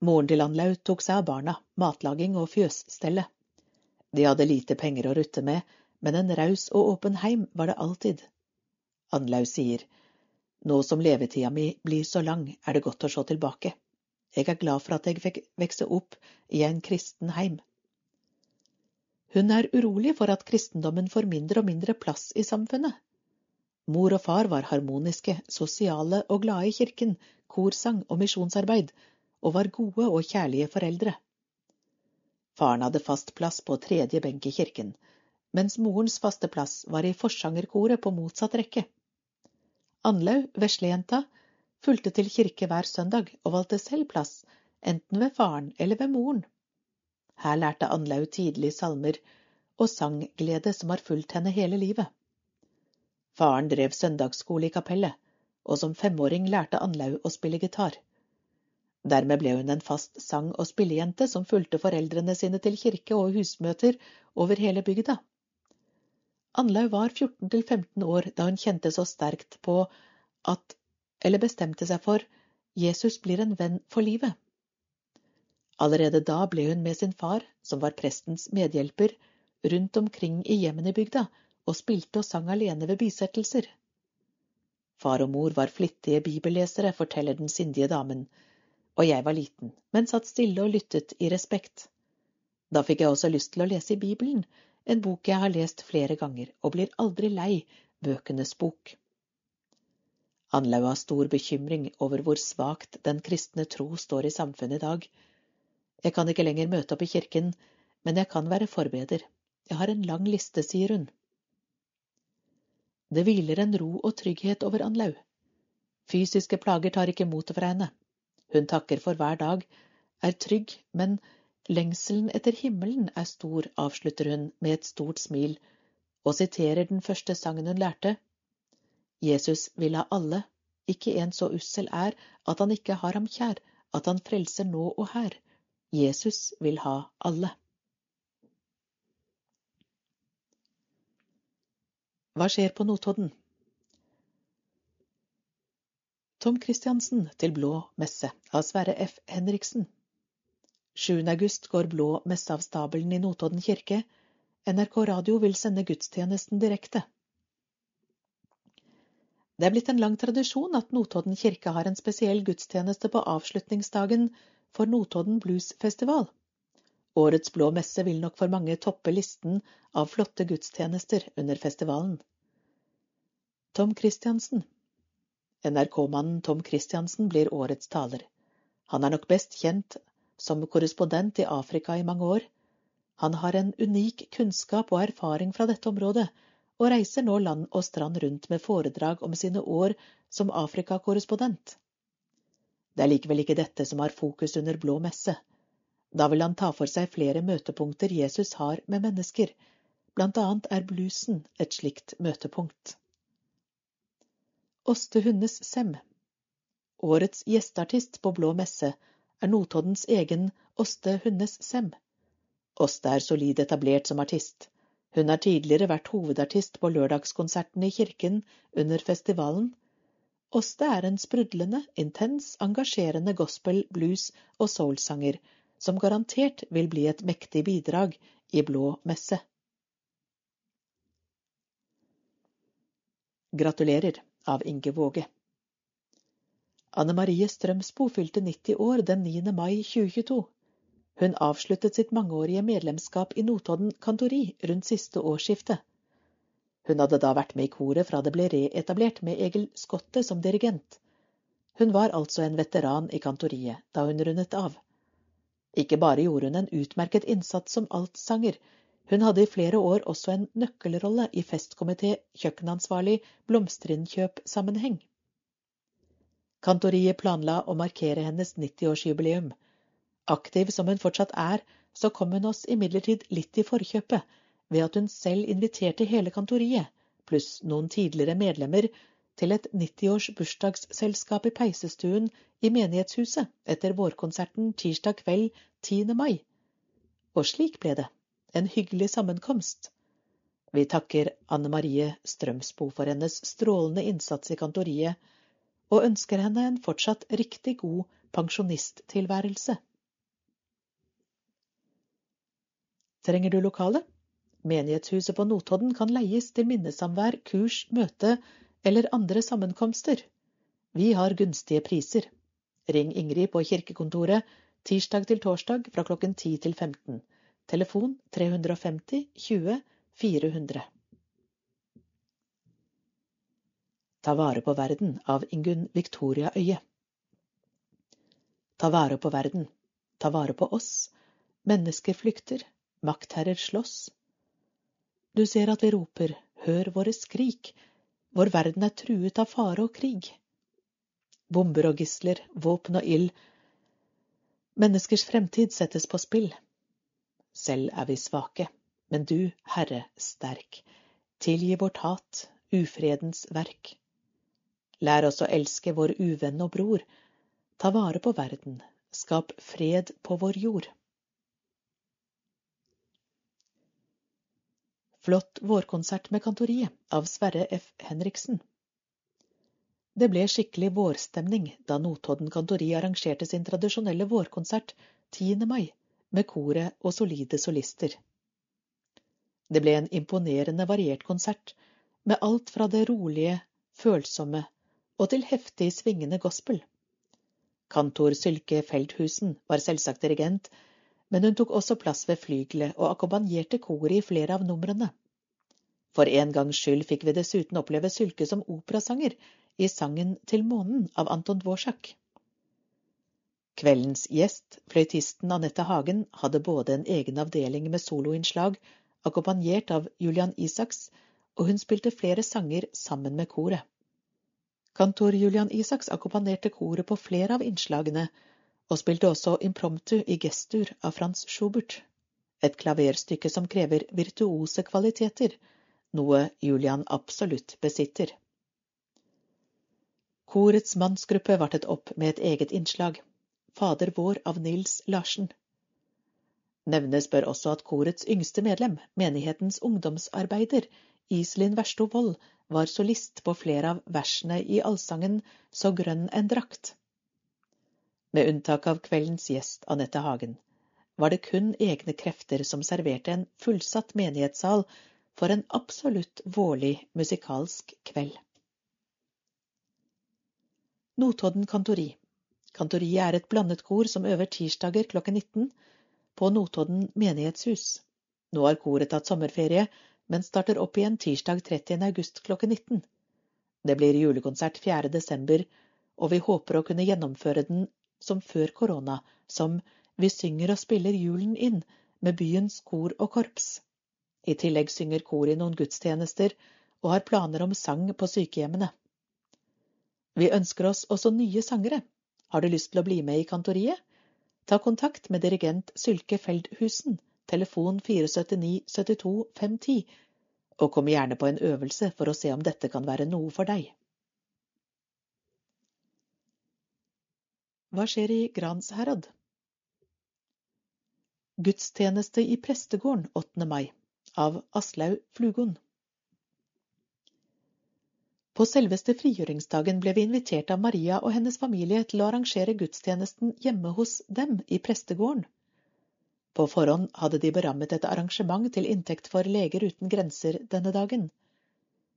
Moren til Anlaug tok seg av barna, matlaging og fjøsstellet. De hadde lite penger å rutte med, men en raus og åpen heim var det alltid. Anlaug sier, nå som levetida mi blir så lang, er det godt å se tilbake. Jeg er glad for at jeg fikk vokse opp i en kristen heim. Hun er urolig for at kristendommen får mindre og mindre plass i samfunnet. Mor og far var harmoniske, sosiale og glade i kirken, korsang og misjonsarbeid, og var gode og kjærlige foreldre. Faren hadde fast plass på tredje benk i kirken, mens morens faste plass var i forsangerkoret på motsatt rekke. Anlaug, veslejenta, fulgte til kirke hver søndag og valgte selv plass, enten ved faren eller ved moren. Her lærte Anlaug tidlig salmer og sangglede som har fulgt henne hele livet. Faren drev søndagsskole i kapellet, og som femåring lærte Anlaug å spille gitar. Dermed ble hun en fast sang- og spillejente som fulgte foreldrene sine til kirke og husmøter over hele bygda. Anlaug var 14 15 år da hun kjente så sterkt på at eller bestemte seg for Jesus blir en venn for livet. Allerede da ble hun med sin far, som var prestens medhjelper, rundt omkring i hjemmene i bygda og spilte og sang alene ved bisettelser. Far og mor var flittige bibellesere, forteller den sindige damen, og jeg var liten, men satt stille og lyttet i respekt. Da fikk jeg også lyst til å lese i Bibelen, en bok jeg har lest flere ganger og blir aldri lei bøkenes bok. Anlaug har stor bekymring over hvor svakt den kristne tro står i samfunnet i dag. Jeg kan ikke lenger møte opp i kirken, men jeg kan være forbeder. Jeg har en lang liste, sier hun. Det hviler en ro og trygghet over Anlaug. Fysiske plager tar ikke motet fra henne. Hun takker for hver dag, er trygg, men lengselen etter himmelen er stor, avslutter hun med et stort smil, og siterer den første sangen hun lærte. Jesus vil ha alle, ikke en så ussel er at han ikke har ham kjær, at han frelser nå og her. Jesus vil ha alle. Hva skjer på Notodden? Tom Christiansen til Blå messe av Sverre F. Henriksen. 7. august går Blå messe av stabelen i Notodden kirke. NRK Radio vil sende gudstjenesten direkte. Det er blitt en lang tradisjon at Notodden kirke har en spesiell gudstjeneste på avslutningsdagen for Notodden Bluesfestival. Årets Blå messe vil nok for mange toppe listen av flotte gudstjenester under festivalen. Tom Christiansen NRK-mannen Tom Christiansen blir årets taler. Han er nok best kjent som korrespondent i Afrika i mange år. Han har en unik kunnskap og erfaring fra dette området, og reiser nå land og strand rundt med foredrag om sine år som Afrikakorrespondent. Det er likevel ikke dette som har fokus under Blå messe. Da vil han ta for seg flere møtepunkter Jesus har med mennesker. Blant annet er bluesen et slikt møtepunkt. Åste Hundes Sem Årets gjesteartist på Blå messe er Notoddens egen Åste Hundes Sem. Åste er solid etablert som artist. Hun har tidligere vært hovedartist på lørdagskonsertene i kirken under festivalen. Åste er en sprudlende, intens, engasjerende gospel-, blues- og soulsanger som garantert vil bli et mektig bidrag i Blå messe. Gratulerer av Inge Våge. Anne Marie Strømsbo fylte 90 år den 9. mai 2022. Hun avsluttet sitt mangeårige medlemskap i Notodden kantori rundt siste årsskifte. Hun hadde da vært med i koret fra det ble reetablert med Egil Skotte som dirigent. Hun var altså en veteran i kantoriet da hun rundet av. Ikke bare gjorde hun en utmerket innsats som altsanger, hun hadde i flere år også en nøkkelrolle i festkomité, kjøkkenansvarlig, blomsterinnkjøp-sammenheng. Kantoriet planla å markere hennes 90-årsjubileum. Aktiv som hun fortsatt er, så kom hun oss imidlertid litt i forkjøpet ved at hun selv inviterte hele kantoriet, pluss noen tidligere medlemmer, til et 90-års bursdagsselskap i peisestuen i menighetshuset etter vårkonserten tirsdag kveld 10. mai. Og slik ble det. En hyggelig sammenkomst. Vi takker Anne Marie Strømsbo for hennes strålende innsats i kantoriet, og ønsker henne en fortsatt riktig god pensjonisttilværelse. Trenger du lokale? Menighetshuset på Notodden kan leies til minnesamvær, kurs, møte eller andre sammenkomster. Vi har gunstige priser. Ring Ingrid på kirkekontoret tirsdag til torsdag fra klokken 10 til 15. Telefon 350 20 400. Ta vare på verden av Ingunn Victoria Øie. Ta vare på verden. Ta vare på oss. Mennesker flykter. Maktherrer slåss. Du ser at vi roper, hør våre skrik, vår verden er truet av fare og krig. Bomber og gisler, våpen og ild. Menneskers fremtid settes på spill. Selv er vi svake, men du, Herre, sterk. Tilgi vårt hat, ufredens verk. Lær oss å elske vår uvenn og bror. Ta vare på verden, skap fred på vår jord. Flott vårkonsert med Kantoriet av Sverre F. Henriksen. Det ble skikkelig vårstemning da Notodden kantori arrangerte sin tradisjonelle vårkonsert 10. mai med koret og solide solister. Det ble en imponerende variert konsert, med alt fra det rolige, følsomme og til heftig svingende gospel. Kantor Sylke Feldhusen var selvsagt dirigent, men hun tok også plass ved flygelet og akkompagnerte koret i flere av numrene. For en gangs skyld fikk vi dessuten oppleve Sylke som operasanger i sangen Til månen av Anton Dvorak. Kveldens gjest, fløytisten Anette Hagen, hadde både en egen avdeling med soloinnslag, akkompagnert av Julian Isaks, og hun spilte flere sanger sammen med koret. Kantor Julian Isaks akkompagnerte koret på flere av innslagene, og spilte også impromptu i gestur av Frans Schubert, et klaverstykke som krever virtuose kvaliteter, noe Julian absolutt besitter. Korets mannsgruppe vartet opp med et eget innslag, Fader vår av Nils Larsen. Nevnes bør også at korets yngste medlem, menighetens ungdomsarbeider, Iselin Versto Wold, var solist på flere av versene i allsangen Så grønn en drakt. Med unntak av kveldens gjest Anette Hagen var det kun egne krefter som serverte en fullsatt menighetssal for en absolutt vårlig musikalsk kveld. Notodden Kantori Kantoriet er et blandet kor som øver tirsdager klokken 19 på Notodden menighetshus. Nå har koret tatt sommerferie, men starter opp igjen tirsdag 30. august klokken 19. Det blir julekonsert 4. desember, og vi håper å kunne gjennomføre den som før korona, som Vi synger og spiller julen inn med byens kor og korps. I tillegg synger kor i noen gudstjenester og har planer om sang på sykehjemmene. Vi ønsker oss også nye sangere. Har du lyst til å bli med i kantoriet? Ta kontakt med dirigent Sylke Feldhusen, telefon 479 72 510, og kom gjerne på en øvelse for å se om dette kan være noe for deg. Hva skjer i Gransherad? Gudstjeneste i prestegården 8. mai av Aslaug Flugon. På selveste frigjøringsdagen ble vi invitert av Maria og hennes familie til å arrangere gudstjenesten hjemme hos dem i prestegården. På forhånd hadde de berammet et arrangement til inntekt for Leger uten grenser denne dagen.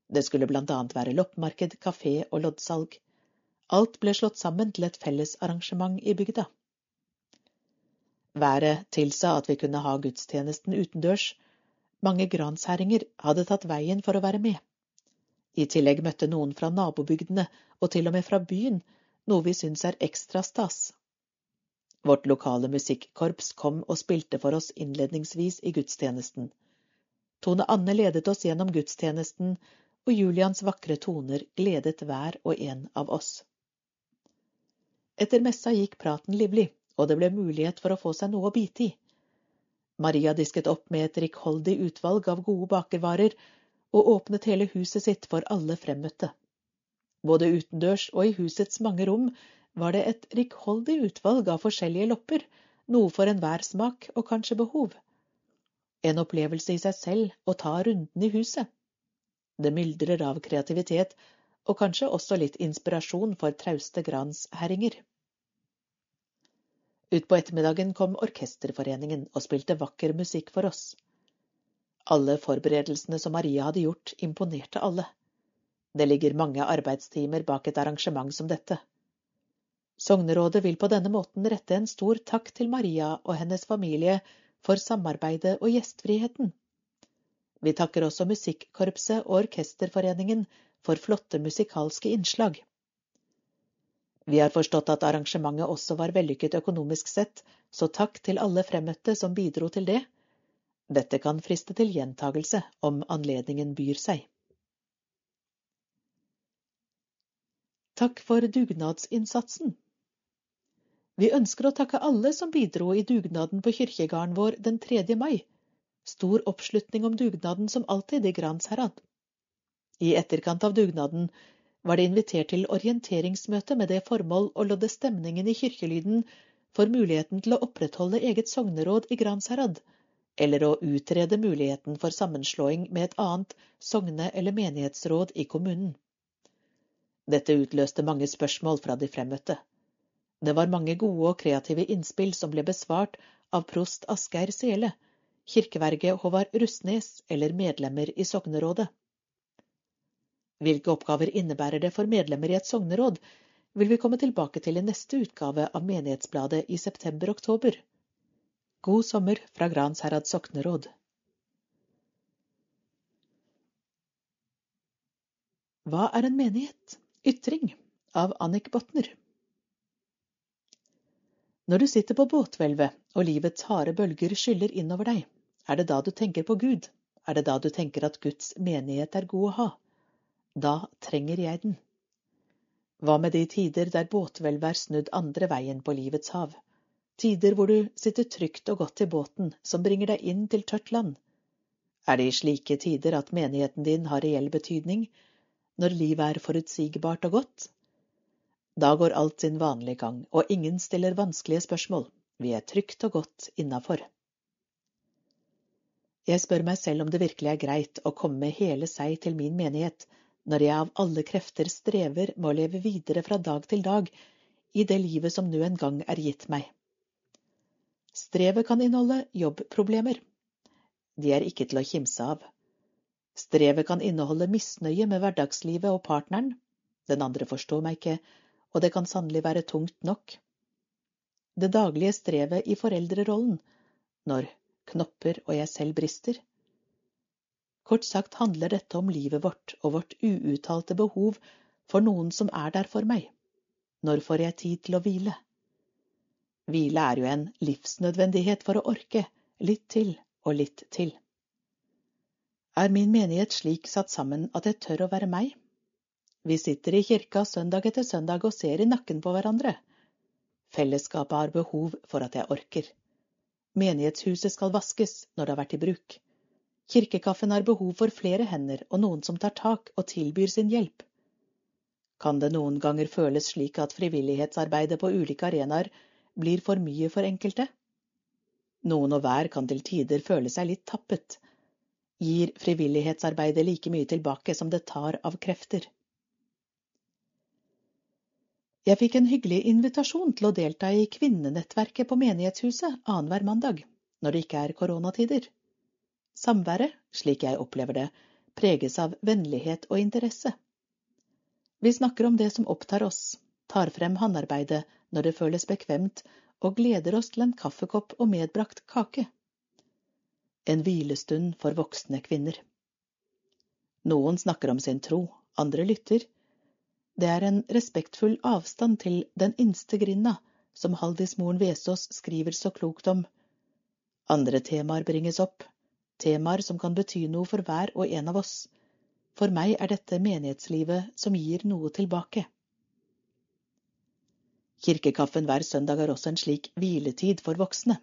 Det skulle blant annet være loppemarked, kafé og loddsalg. Alt ble slått sammen til et felles arrangement i bygda. Været tilsa at vi kunne ha gudstjenesten utendørs. Mange gransherringer hadde tatt veien for å være med. I tillegg møtte noen fra nabobygdene, og til og med fra byen, noe vi syns er ekstra stas. Vårt lokale musikkorps kom og spilte for oss innledningsvis i gudstjenesten. Tone Anne ledet oss gjennom gudstjenesten, og Julians vakre toner gledet hver og en av oss. Etter messa gikk praten livlig, og det ble mulighet for å få seg noe å bite i. Maria disket opp med et rikholdig utvalg av gode bakervarer og åpnet hele huset sitt for alle fremmøtte. Både utendørs og i husets mange rom var det et rikholdig utvalg av forskjellige lopper, noe for enhver smak og kanskje behov. En opplevelse i seg selv å ta runden i huset. Det myldrer av kreativitet og kanskje også litt inspirasjon for trauste gransherringer. Utpå ettermiddagen kom Orkesterforeningen og spilte vakker musikk for oss. Alle forberedelsene som Maria hadde gjort, imponerte alle. Det ligger mange arbeidstimer bak et arrangement som dette. Sognerådet vil på denne måten rette en stor takk til Maria og hennes familie for samarbeidet og gjestfriheten. Vi takker også Musikkorpset og Orkesterforeningen for flotte musikalske innslag. Vi har forstått at arrangementet også var vellykket økonomisk sett, så takk til alle fremmøtte som bidro til det. Dette kan friste til gjentagelse om anledningen byr seg. Takk for dugnadsinnsatsen. Vi ønsker å takke alle som bidro i dugnaden på kirkegården vår den 3. mai. Stor oppslutning om dugnaden som alltid i Gransherad. I etterkant av dugnaden var det invitert til orienteringsmøte med det formål å lodde stemningen i kirkelyden for muligheten til å opprettholde eget sogneråd i Gransherad, eller å utrede muligheten for sammenslåing med et annet sogne- eller menighetsråd i kommunen. Dette utløste mange spørsmål fra de fremmøtte. Det var mange gode og kreative innspill som ble besvart av prost Asgeir Sele, kirkeverge Håvard Rustnes eller medlemmer i sognerådet. Hvilke oppgaver innebærer det for medlemmer i et sogneråd, vil vi komme tilbake til i neste utgave av Menighetsbladet i september-oktober. God sommer fra Gransherad sokneråd. Hva er en menighet? Ytring av Annik Botner. Når du sitter på båthvelvet og livets harde bølger skyller innover deg, er det da du tenker på Gud? Er det da du tenker at Guds menighet er god å ha? Da trenger jeg den. Hva med de tider der båthvelvet er snudd andre veien på livets hav? Tider hvor du sitter trygt og godt i båten som bringer deg inn til tørt land? Er det i slike tider at menigheten din har reell betydning, når livet er forutsigbart og godt? Da går alt sin vanlige gang, og ingen stiller vanskelige spørsmål. Vi er trygt og godt innafor. Jeg spør meg selv om det virkelig er greit å komme med hele seg til min menighet, når jeg av alle krefter strever med å leve videre fra dag til dag i det livet som nå en gang er gitt meg. Strevet kan inneholde jobbproblemer. De er ikke til å kimse av. Strevet kan inneholde misnøye med hverdagslivet og partneren. Den andre forstår meg ikke, og det kan sannelig være tungt nok. Det daglige strevet i foreldrerollen, når knopper og jeg selv brister. Kort sagt handler dette om livet vårt og vårt uuttalte behov for noen som er der for meg. Når får jeg tid til å hvile? Hvile er jo en livsnødvendighet for å orke, litt til og litt til. Er min menighet slik satt sammen at jeg tør å være meg? Vi sitter i kirka søndag etter søndag og ser i nakken på hverandre. Fellesskapet har behov for at jeg orker. Menighetshuset skal vaskes når det har vært i bruk. Kirkekaffen har behov for flere hender og noen som tar tak og tilbyr sin hjelp. Kan det noen ganger føles slik at frivillighetsarbeidet på ulike arenaer blir for mye for enkelte? Noen og hver kan til tider føle seg litt tappet, gir frivillighetsarbeidet like mye tilbake som det tar av krefter. Jeg fikk en hyggelig invitasjon til å delta i kvinnenettverket på menighetshuset annenhver mandag, når det ikke er koronatider. Samværet, slik jeg opplever det, preges av vennlighet og interesse. Vi snakker om det som opptar oss, tar frem håndarbeidet når det føles bekvemt, og gleder oss til en kaffekopp og medbrakt kake en hvilestund for voksne kvinner. Noen snakker om sin tro, andre lytter. Det er en respektfull avstand til den innste grinda, som Haldis Moren Vesaas skriver så klokt om. Andre temaer bringes opp, temaer som kan bety noe for hver og en av oss. For meg er dette menighetslivet som gir noe tilbake. Kirkekaffen hver søndag er også en slik hviletid for voksne.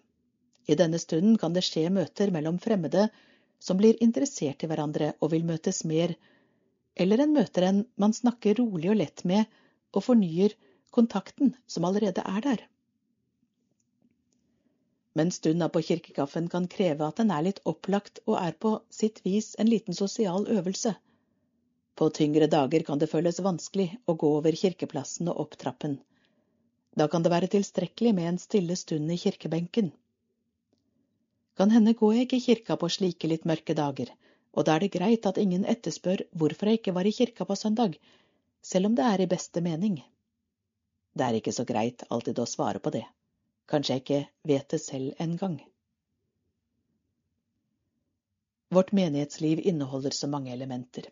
I denne stunden kan det skje møter mellom fremmede som blir interessert i hverandre og vil møtes mer, eller en møter en man snakker rolig og lett med og fornyer kontakten som allerede er der. Men stunda på kirkekaffen kan kreve at den er litt opplagt og er på sitt vis en liten sosial øvelse. På tyngre dager kan det føles vanskelig å gå over kirkeplassen og opp trappen. Da kan det være tilstrekkelig med en stille stund i kirkebenken. Kan hende går jeg ikke i kirka på slike litt mørke dager, og da er det greit at ingen etterspør hvorfor jeg ikke var i kirka på søndag, selv om det er i beste mening. Det er ikke så greit alltid å svare på det. Kanskje jeg ikke vet det selv engang. Vårt menighetsliv inneholder så mange elementer.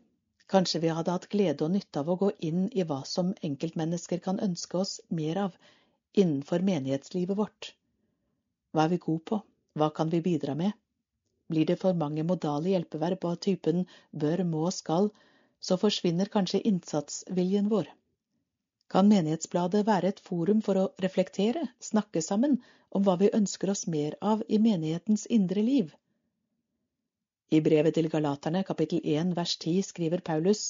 Kanskje vi hadde hatt glede og nytte av å gå inn i hva som enkeltmennesker kan ønske oss mer av innenfor menighetslivet vårt. Hva er vi gode på? Hva kan vi bidra med? Blir det for mange modale hjelpeverb av typen bør, må, skal, så forsvinner kanskje innsatsviljen vår. Kan Menighetsbladet være et forum for å reflektere, snakke sammen om hva vi ønsker oss mer av i menighetens indre liv? I brevet til Galaterne kapittel 1 vers 10 skriver Paulus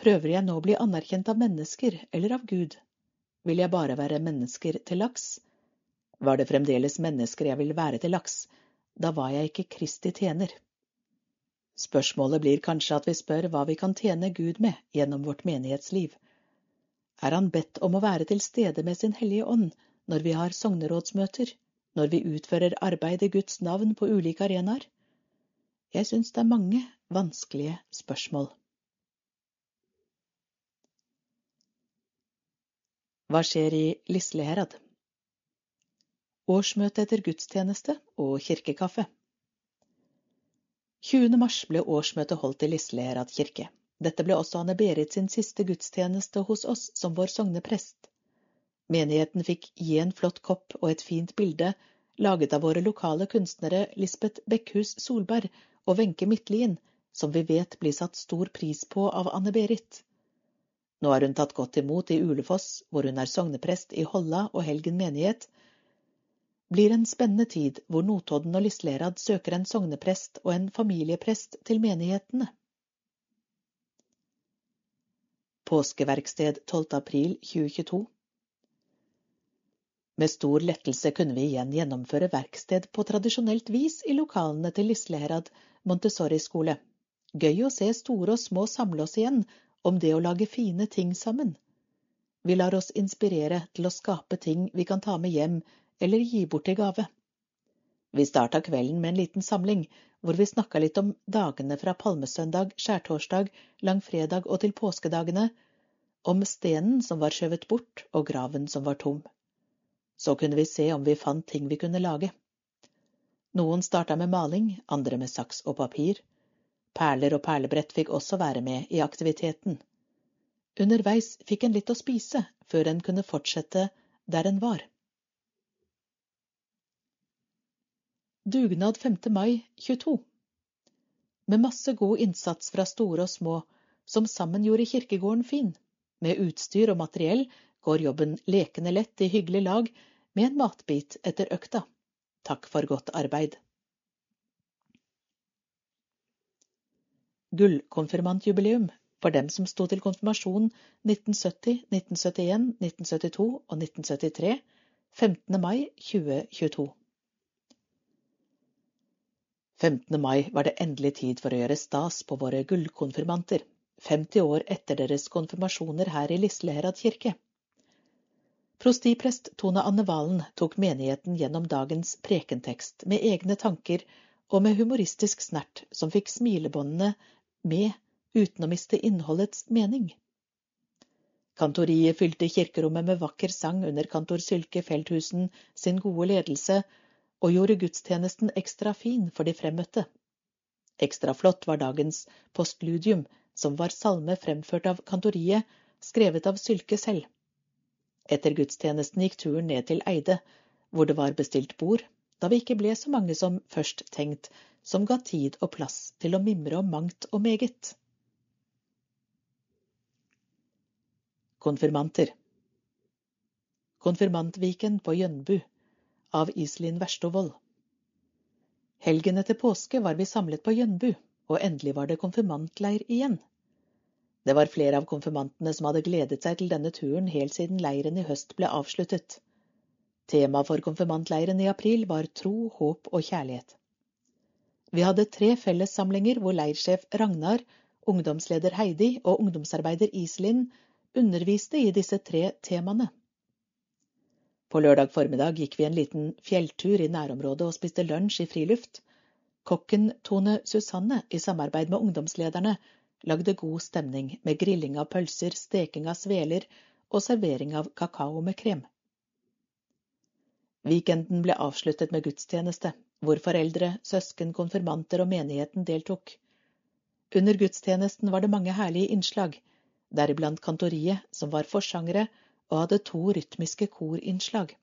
Prøver jeg nå å bli anerkjent av mennesker eller av Gud? Vil jeg bare være mennesker til laks? Var det fremdeles mennesker jeg ville være til laks, da var jeg ikke Kristi tjener. Spørsmålet blir kanskje at vi spør hva vi kan tjene Gud med gjennom vårt menighetsliv, er han bedt om å være til stede med sin hellige ånd når vi har sognerådsmøter, når vi utfører arbeid i Guds navn på ulike arenaer? Jeg syns det er mange vanskelige spørsmål. Hva skjer i Lisleherad? Årsmøte etter gudstjeneste og kirkekaffe. 20. mars ble årsmøtet holdt i Lisleherad kirke. Dette ble også Anne-Berit sin siste gudstjeneste hos oss som vår sogneprest. Menigheten fikk gi en flott kopp og et fint bilde, laget av våre lokale kunstnere Lisbeth Bekkhus Solberg og Wenche Midtlien, som vi vet blir satt stor pris på av Anne-Berit. Nå er hun tatt godt imot i Ulefoss, hvor hun er sogneprest i Holla og Helgen menighet, blir en spennende tid hvor Notodden og Lislerad søker en sogneprest og en familieprest til menighetene. Påskeverksted 12. april 2022 Med stor lettelse kunne vi igjen gjennomføre verksted på tradisjonelt vis i lokalene til Lisleherad Montessori-skole. Gøy å se store og små samle oss igjen om det å lage fine ting sammen. Vi lar oss inspirere til å skape ting vi kan ta med hjem eller gi bort til gave. Vi starta kvelden med en liten samling, hvor vi snakka litt om dagene fra palmesøndag, skjærtorsdag, langfredag og til påskedagene, om stenen som var skjøvet bort og graven som var tom. Så kunne vi se om vi fant ting vi kunne lage. Noen starta med maling, andre med saks og papir. Perler og perlebrett fikk også være med i aktiviteten. Underveis fikk en litt å spise, før en kunne fortsette der en var. Dugnad 5. mai 22 Med masse god innsats fra store og små, som sammen gjorde kirkegården fin. Med utstyr og materiell går jobben lekende lett i hyggelig lag med en matbit etter økta. Takk for godt arbeid. Gullkonfirmantjubileum for dem som sto til konfirmasjon 1970, 1971, 1972 og 1973. 15. mai 2022. 15. mai var det endelig tid for å gjøre stas på våre gullkonfirmanter, 50 år etter deres konfirmasjoner her i Lisleherad kirke. Prostiprest Tone Anne Valen tok menigheten gjennom dagens prekentekst med egne tanker og med humoristisk snert som fikk smilebåndene med uten å miste innholdets mening. Kantoriet fylte kirkerommet med vakker sang under kantor Sylke Feldthusen sin gode ledelse og gjorde gudstjenesten ekstra fin for de fremmøtte. Ekstra flott var dagens postludium, som var salme fremført av kantoriet, skrevet av Sylke selv. Etter gudstjenesten gikk turen ned til Eide, hvor det var bestilt bord, da vi ikke ble så mange som først tenkt, som ga tid og plass til å mimre om mangt og meget. Konfirmanter Konfirmantviken på Jønbu av Iselin Verstovold. Helgen etter påske var vi samlet på Jønbu, og endelig var det konfirmantleir igjen. Det var flere av konfirmantene som hadde gledet seg til denne turen helt siden leiren i høst ble avsluttet. Tema for konfirmantleiren i april var tro, håp og kjærlighet. Vi hadde tre fellessamlinger hvor leirsjef Ragnar, ungdomsleder Heidi og ungdomsarbeider Iselin underviste i disse tre temaene. På lørdag formiddag gikk vi en liten fjelltur i nærområdet og spiste lunsj i friluft. Kokken Tone Susanne, i samarbeid med ungdomslederne, lagde god stemning med grilling av pølser, steking av sveler og servering av kakao med krem. Weekenden ble avsluttet med gudstjeneste, hvor foreldre, søsken, konfirmanter og menigheten deltok. Under gudstjenesten var det mange herlige innslag, deriblant kantoriet, som var forsangere, og hadde to rytmiske korinnslag.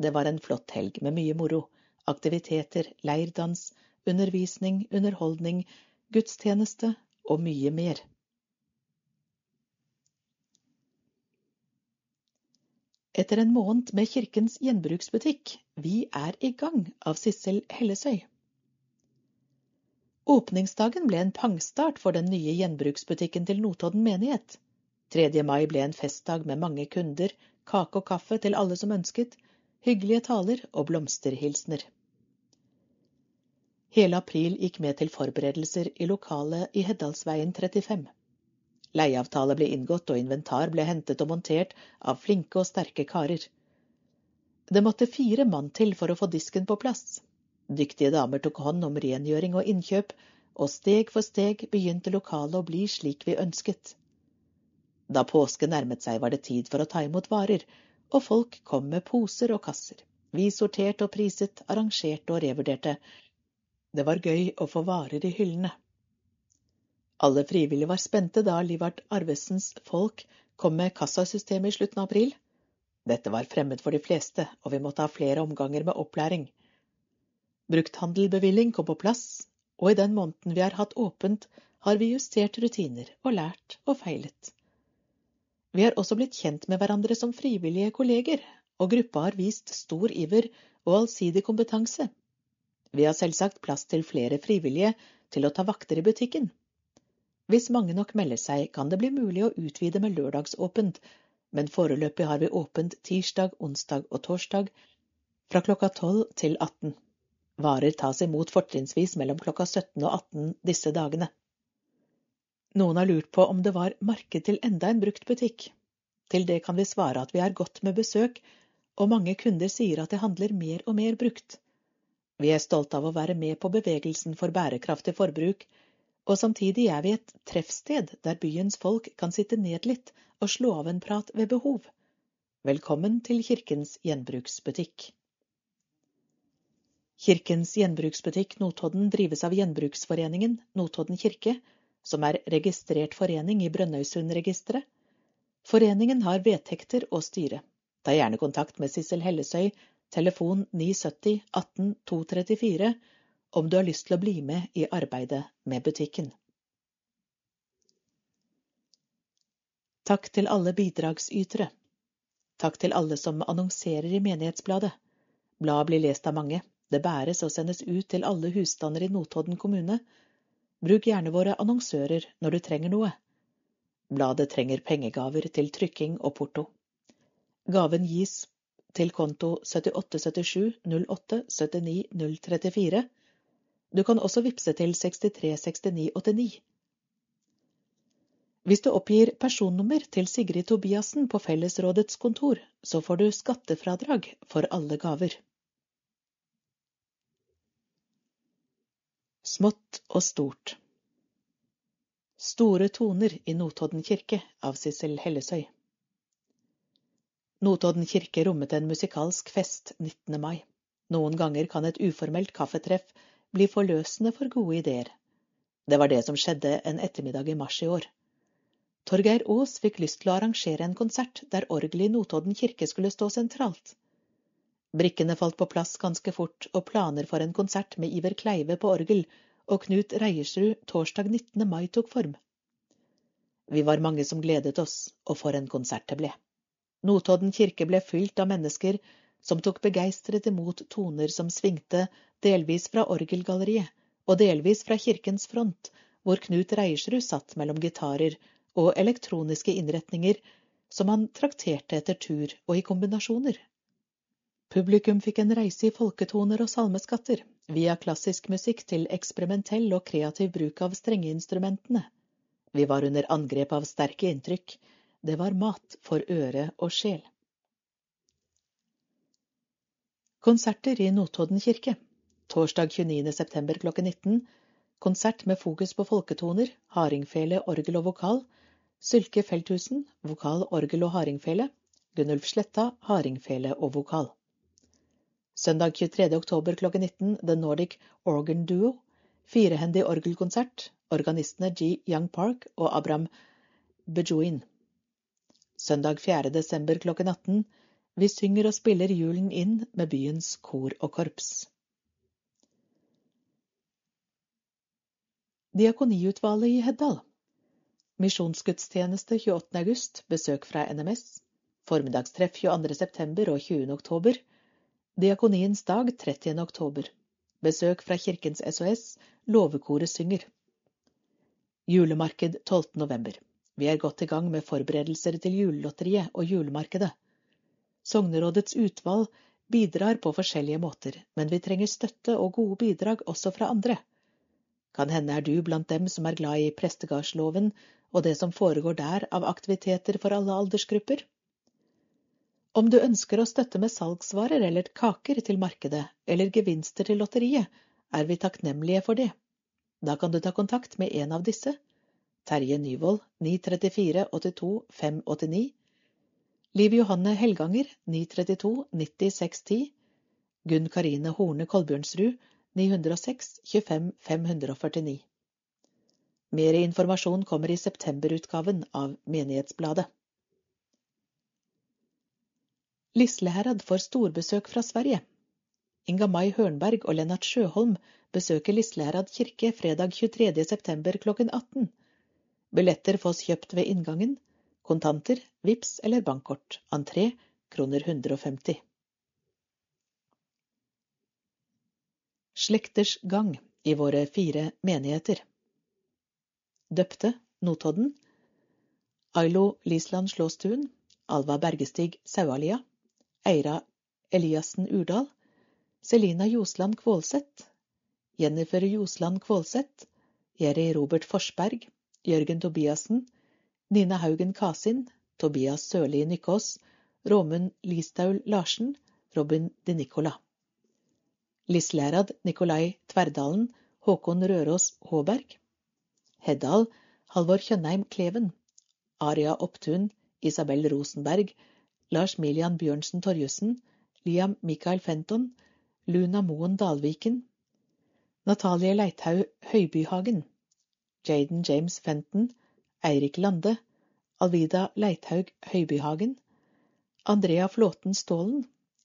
Det var en flott helg med mye moro, aktiviteter, leirdans, undervisning, underholdning, gudstjeneste og mye mer. Etter en måned med Kirkens gjenbruksbutikk Vi er i gang av Sissel Hellesøy. Åpningsdagen ble en pangstart for den nye gjenbruksbutikken til Notodden menighet. 3. mai ble en festdag med mange kunder, kake og kaffe til alle som ønsket, hyggelige taler og blomsterhilsener. Hele april gikk med til forberedelser i lokalet i Heddalsveien 35. Leieavtale ble inngått og inventar ble hentet og montert av flinke og sterke karer. Det måtte fire mann til for å få disken på plass. Dyktige damer tok hånd om rengjøring og innkjøp, og steg for steg begynte lokalet å bli slik vi ønsket. Da påske nærmet seg, var det tid for å ta imot varer, og folk kom med poser og kasser. Vi sorterte og priset, arrangerte og revurderte. Det var gøy å få varer i hyllene. Alle frivillige var spente da Livart Arvesens folk kom med kassasystemet i slutten av april. Dette var fremmed for de fleste, og vi måtte ha flere omganger med opplæring. Brukthandelbevilling kom på plass, og i den måneden vi har hatt åpent, har vi justert rutiner og lært og feilet. Vi har også blitt kjent med hverandre som frivillige kolleger, og gruppa har vist stor iver og allsidig kompetanse. Vi har selvsagt plass til flere frivillige til å ta vakter i butikken. Hvis mange nok melder seg, kan det bli mulig å utvide med lørdagsåpent, men foreløpig har vi åpent tirsdag, onsdag og torsdag fra klokka 12 til 18. Varer tas imot fortrinnsvis mellom klokka 17 og 18 disse dagene. Noen har lurt på om det var marked til enda en brukt butikk. Til det kan vi svare at vi er godt med besøk, og mange kunder sier at det handler mer og mer brukt. Vi er stolte av å være med på bevegelsen for bærekraftig forbruk, og samtidig er vi et treffsted der byens folk kan sitte ned litt og slå av en prat ved behov. Velkommen til Kirkens gjenbruksbutikk. Kirkens gjenbruksbutikk Notodden drives av Gjenbruksforeningen Notodden kirke som er registrert forening i Brønnøysundregisteret. Foreningen har vedtekter og styre. Ta gjerne kontakt med Sissel Hellesøy, telefon 970 18 234, om du har lyst til å bli med i arbeidet med butikken. Takk til alle bidragsytere. Takk til alle som annonserer i Menighetsbladet. Bladet blir lest av mange. Det bæres og sendes ut til alle husstander i Notodden kommune, Bruk gjerne våre annonsører når du trenger noe. Bladet trenger pengegaver til trykking og porto. Gaven gis til konto 7877 08 79 034. Du kan også vippse til 636989. Hvis du oppgir personnummer til Sigrid Tobiassen på Fellesrådets kontor, så får du skattefradrag for alle gaver. Smått og stort Store toner i Notodden kirke av Sissel Hellesøy Notodden kirke rommet en musikalsk fest 19. mai. Noen ganger kan et uformelt kaffetreff bli forløsende for gode ideer. Det var det som skjedde en ettermiddag i mars i år. Torgeir Aas fikk lyst til å arrangere en konsert der orgelet i Notodden kirke skulle stå sentralt. Brikkene falt på plass ganske fort, og planer for en konsert med Iver Kleive på orgel og Knut Reiersrud torsdag 19. mai tok form. Vi var mange som gledet oss, og for en konsert det ble. Notodden kirke ble fylt av mennesker som tok begeistret imot toner som svingte delvis fra orgelgalleriet og delvis fra kirkens front, hvor Knut Reiersrud satt mellom gitarer og elektroniske innretninger som han trakterte etter tur og i kombinasjoner. Publikum fikk en reise i folketoner og salmeskatter, via klassisk musikk til eksperimentell og kreativ bruk av strengeinstrumentene. Vi var under angrep av sterke inntrykk. Det var mat for øre og sjel. Konserter i Notodden kirke. Torsdag 29. september klokken 19. Konsert med fokus på folketoner, hardingfele, orgel og vokal. Sylke Felthusen, vokal, orgel og hardingfele. Gunnulf Sletta, hardingfele og vokal. Søndag 23. oktober klokken 19 The Nordic Organ Duo. Firehendig orgelkonsert. Organistene G. Young Park og Abraham Bejoin. Søndag 4. desember klokken 18. Vi synger og spiller julen inn med byens kor og korps. Diakoniutvalget i Heddal. Misjonsgudstjeneste 28. august, besøk fra NMS. Formiddagstreff 22. september og 20. oktober. Diakoniens dag 30. oktober. Besøk fra Kirkens SOS. Låvekoret synger. Julemarked 12. november. Vi er godt i gang med forberedelser til julelotteriet og julemarkedet. Sognerådets utvalg bidrar på forskjellige måter, men vi trenger støtte og gode bidrag også fra andre. Kan hende er du blant dem som er glad i prestegardsloven og det som foregår der av aktiviteter for alle aldersgrupper. Om du ønsker å støtte med salgsvarer eller kaker til markedet, eller gevinster til lotteriet, er vi takknemlige for det. Da kan du ta kontakt med en av disse. Terje Nyvold 934 82 589. Liv Johanne Helganger 932 90 610. Gunn Karine Horne Kolbjørnsrud 906 25 549. Mer informasjon kommer i septemberutgaven av Menighetsbladet. Lisleherad får storbesøk fra Sverige. Inga Mai Hørnberg og Lennart Sjøholm besøker Lisleherad kirke fredag 23. september klokken 18. Billetter fås kjøpt ved inngangen. Kontanter, VIPS eller bankkort. Entré kroner 150. Slekters gang i våre fire menigheter. Døpte Notodden. Ailo Lisland Slåstuen. Alva Bergestig Saualia. Eira Eliassen Urdal, Selina Josland Kvålseth, Jennifer Josland Kvålseth, Jerry Robert Forsberg, Jørgen Tobiassen, Nina Haugen Kasin, Tobias Sørli Nykås, Råmund Listaul Larsen, Robin De Nicola. Lislærad Nikolai Tverdalen, Håkon Røros Håberg. Heddal Halvor Kjønheim Kleven. Aria Opptun, Isabel Rosenberg, Lars Milian Bjørnsen Torjussen, Liam Michael Fenton, Luna Moen Dalviken, Natalie Leithaug Høybyhagen, Jaden James Fenton, Eirik Lande, Alvida Leithaug Høybyhagen, Andrea Flåten Stålen,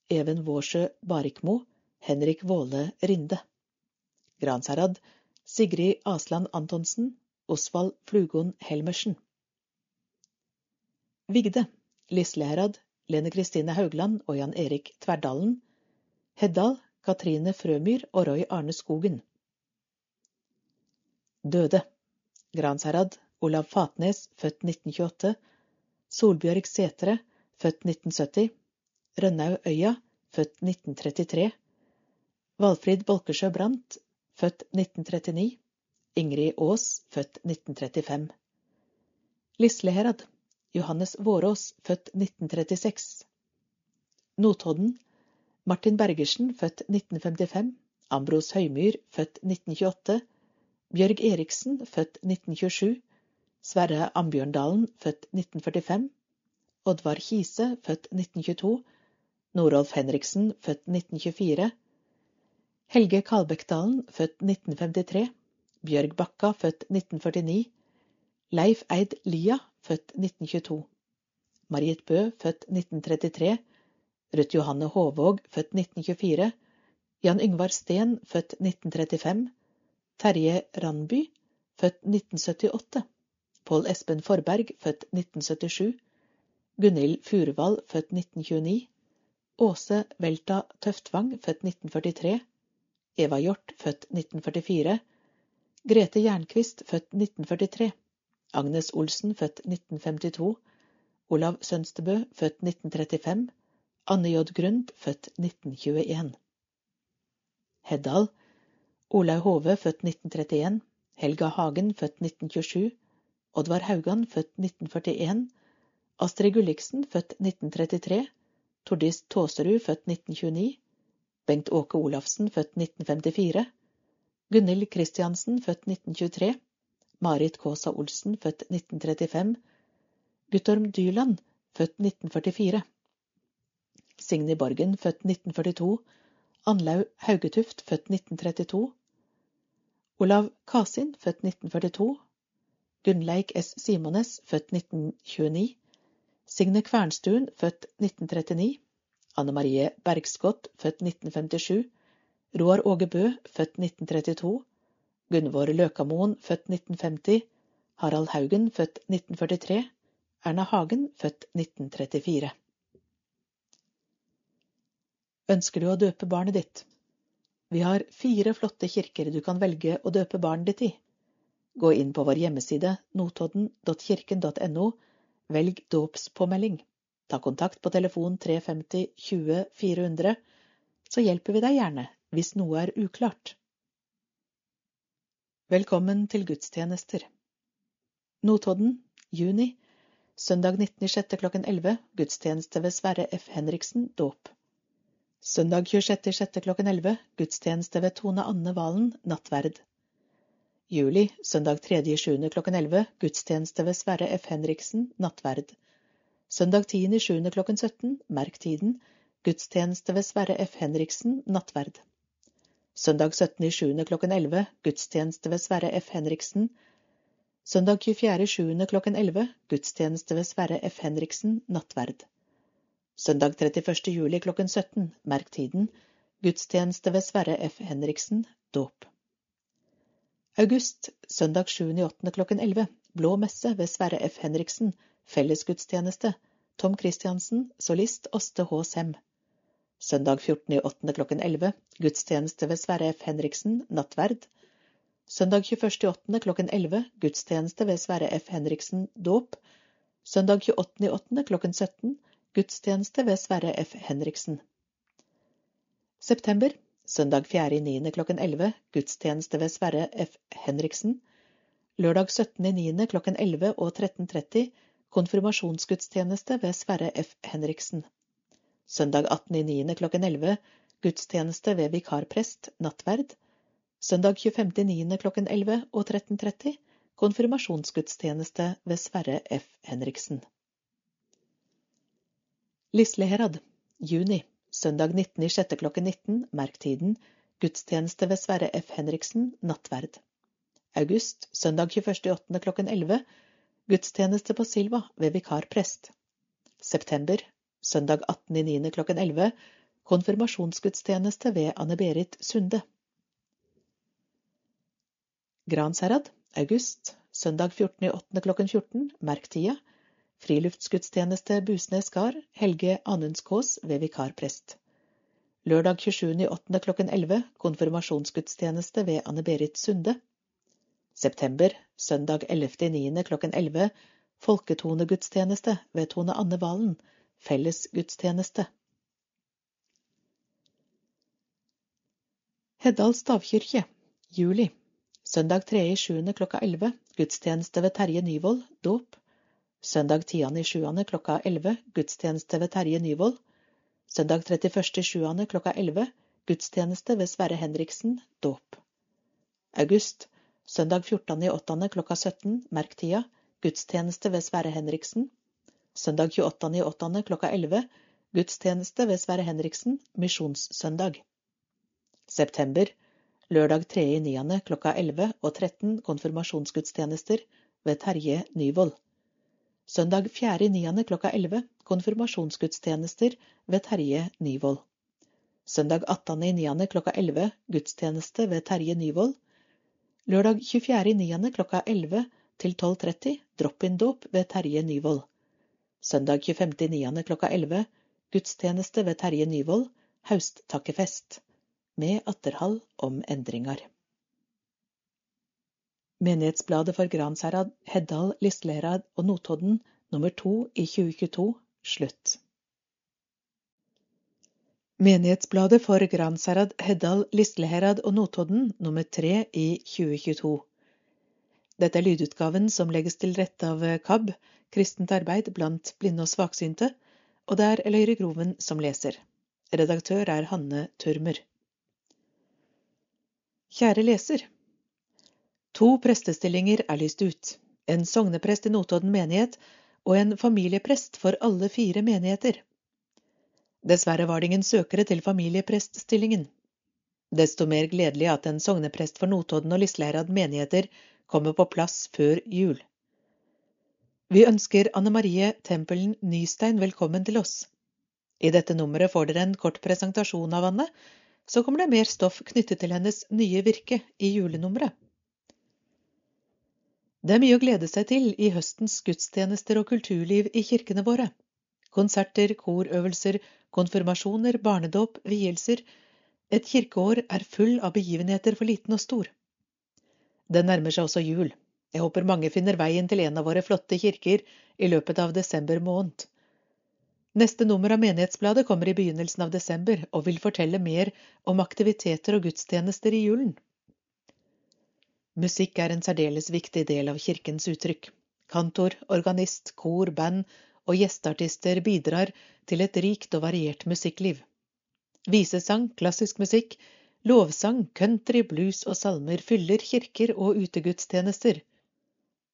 Even Vårsjø Barikmo, Henrik Våle Rinde. Gransherad, Sigrid Asland Antonsen, Osvald Flugon Helmersen. Vigde, Lisleherad, Lene Kristine Haugland og Jan Erik Tverdalen. Heddal, Katrine Frømyr og Roy Arne Skogen. Døde. Gransherad, Olav Fatnes, født 1928. Solbjørg Setre, født 1970. Rønnaug Øya, født 1933. Valfrid Bolkesjø Brandt, født 1939. Ingrid Aas, født 1935. Lisleherad. Johannes Vårås, født 1936. Notodden. Martin Bergersen, født 1955. Ambros Høymyr, født 1928. Bjørg Eriksen, født 1927. Sverre Ambjørndalen, født 1945. Oddvar Kise, født 1922. Norolf Henriksen, født 1924. Helge Kalbekkdalen, født 1953. Bjørg Bakka, født 1949. Leif Eid Lia, født 1922. Marit Bø, født 1933. Ruth Johanne Håvåg, født 1924. Jan Yngvar Steen, født 1935. Terje Randby, født 1978. Pål Espen Forberg, født 1977. Gunhild Furuvall, født 1929. Åse Velta Tøftvang, født 1943. Eva Hjort, født 1944. Grete Jernquist, født 1943. Agnes Olsen, født 1952. Olav Sønstebø, født 1935. Anne J. Grund, født 1921. Heddal. Olaug Hove, født 1931. Helga Hagen, født 1927. Oddvar Haugan, født 1941. Astrid Gulliksen, født 1933. Tordis Tåserud, født 1929. Bengt Åke Olafsen, født 1954. Gunhild Kristiansen, født 1923. Marit Kaasa Olsen, født 1935. Guttorm Dyland, født 1944. Signy Borgen, født 1942. Anlaug Haugetuft, født 1932. Olav Kasin, født 1942. Gunnleik S. Simones, født 1929. Signe Kvernstuen, født 1939. Anne Marie Bergskott, født 1957. Roar Åge Bø, født 1932. Gunvor Løkamoen, født 1950, Harald Haugen, født 1943, Erna Hagen, født 1934. Ønsker du å døpe barnet ditt? Vi har fire flotte kirker du kan velge å døpe barnet ditt i. Gå inn på vår hjemmeside notodden.kirken.no, velg dåpspåmelding. Ta kontakt på telefon 350 20 400, så hjelper vi deg gjerne hvis noe er uklart. Velkommen til gudstjenester. Notodden, juni. Søndag 19.06. klokken 11. Gudstjeneste ved Sverre F. Henriksen, dåp. Søndag 26.6. klokken 11. Gudstjeneste ved Tone Anne Valen, nattverd. Juli. Søndag 3.7. klokken 11. Gudstjeneste ved Sverre F. Henriksen, nattverd. Søndag 10.7. klokken 17. Merk tiden. Gudstjeneste ved Sverre F. Henriksen, nattverd. Søndag 17.7. klokken 11. Gudstjeneste ved Sverre F. Henriksen. Søndag 24.7. klokken 11. Gudstjeneste ved Sverre F. Henriksen, nattverd. Søndag 31. juli klokken 17. Merk tiden. Gudstjeneste ved Sverre F. Henriksen, dåp. August. Søndag 7.8. klokken 11. Blå messe ved Sverre F. Henriksen. Fellesgudstjeneste. Tom Christiansen, solist Åste H. Sem. Søndag 14.8. klokken 11. Gudstjeneste ved Sverre F. Henriksen, nattverd. Søndag 21.8. klokken 11. Gudstjeneste ved Sverre F. Henriksen, dåp. Søndag 28.8. klokken 17. Gudstjeneste ved Sverre F. Henriksen. September. Søndag 4.9. klokken 11. Gudstjeneste ved Sverre F. Henriksen. Lørdag 17.9. klokken 11 og 13.30 konfirmasjonsgudstjeneste ved Sverre F. Henriksen. Søndag 18.9. klokken 11 gudstjeneste ved vikarprest, nattverd. Søndag 25.9. klokken 11 og 13.30 konfirmasjonsgudstjeneste ved Sverre F. Henriksen. Lisleherad, juni. Søndag 19.06. klokken 19, merk tiden. Gudstjeneste ved Sverre F. Henriksen, nattverd. August, søndag 21.08. klokken 11 Gudstjeneste på Silva ved vikarprest. September. Søndag 18.09. klokken 11. Konfirmasjonsgudstjeneste ved Anne-Berit Sunde. Gransherad. August. Søndag 14.08. klokken 14. Merk. Friluftsgudstjeneste Busnes gard. Helge Anundskås ved vikarprest. Lørdag 27.8. klokken 11. Konfirmasjonsgudstjeneste ved Anne-Berit Sunde. September, søndag 11.9. klokken 11. Folketonegudstjeneste ved Tone Anne Valen. Fellesgudstjeneste. Heddal stavkirke, juli. Søndag 3.7. klokka 11. Gudstjeneste ved Terje Nyvold, dåp. Søndag 10.7. klokka 11. Gudstjeneste ved Terje Nyvold. Søndag 31.7. klokka 11. Gudstjeneste ved Sverre Henriksen, dåp. August Søndag 14.8. klokka 17, merk tida, gudstjeneste ved Sverre Henriksen. Søndag 28.8. klokka 11, gudstjeneste ved Sverre Henriksen, misjonssøndag. September, lørdag 3.9. klokka 11 og 13 konfirmasjonsgudstjenester ved Terje Nyvold. Søndag 4.9. klokka 11 konfirmasjonsgudstjenester ved Terje Nyvold. Søndag 18.9. klokka 11 gudstjeneste ved Terje Nyvold. Lørdag 24.9. klokka 11 til 12.30 drop-in-dåp ved Terje Nyvold. Søndag 25.9. klokka 11 gudstjeneste ved Terje Nyvold, hausttakkefest, med atterhall om endringar. Menighetsbladet for Gransherad, Heddal, Lisleherad og Notodden nummer to i 2022 slutt. Menighetsbladet for Gransherad, Heddal, Lisleherad og Notodden nummer tre i 2022. Dette er lydutgaven som legges til rette av KAB, Kristent arbeid blant blinde og svaksynte, og det er Eløyre Groven som leser. Redaktør er Hanne Turmer. Kjære leser. To prestestillinger er lyst ut. En sogneprest i Notodden menighet og en familieprest for alle fire menigheter. Dessverre var det ingen søkere til familiepreststillingen. Desto mer gledelig at en sogneprest for Notodden og Lisleherad menigheter kommer på plass før jul. Vi ønsker Anne Marie Tempelen Nystein velkommen til oss. I dette nummeret får dere en kort presentasjon av Anne, så kommer det mer stoff knyttet til hennes nye virke i julenummeret. Det er mye å glede seg til i høstens gudstjenester og kulturliv i kirkene våre. Konserter, korøvelser, konfirmasjoner, barnedåp, vielser. Et kirkeår er full av begivenheter for liten og stor. Det nærmer seg også jul. Jeg håper mange finner veien til en av våre flotte kirker i løpet av desember måned. Neste nummer av Menighetsbladet kommer i begynnelsen av desember og vil fortelle mer om aktiviteter og gudstjenester i julen. Musikk er en særdeles viktig del av kirkens uttrykk. Kantor, organist, kor, band og gjesteartister bidrar til et rikt og variert musikkliv. Visesang, klassisk musikk, lovsang, country, blues og salmer fyller kirker og utegudstjenester.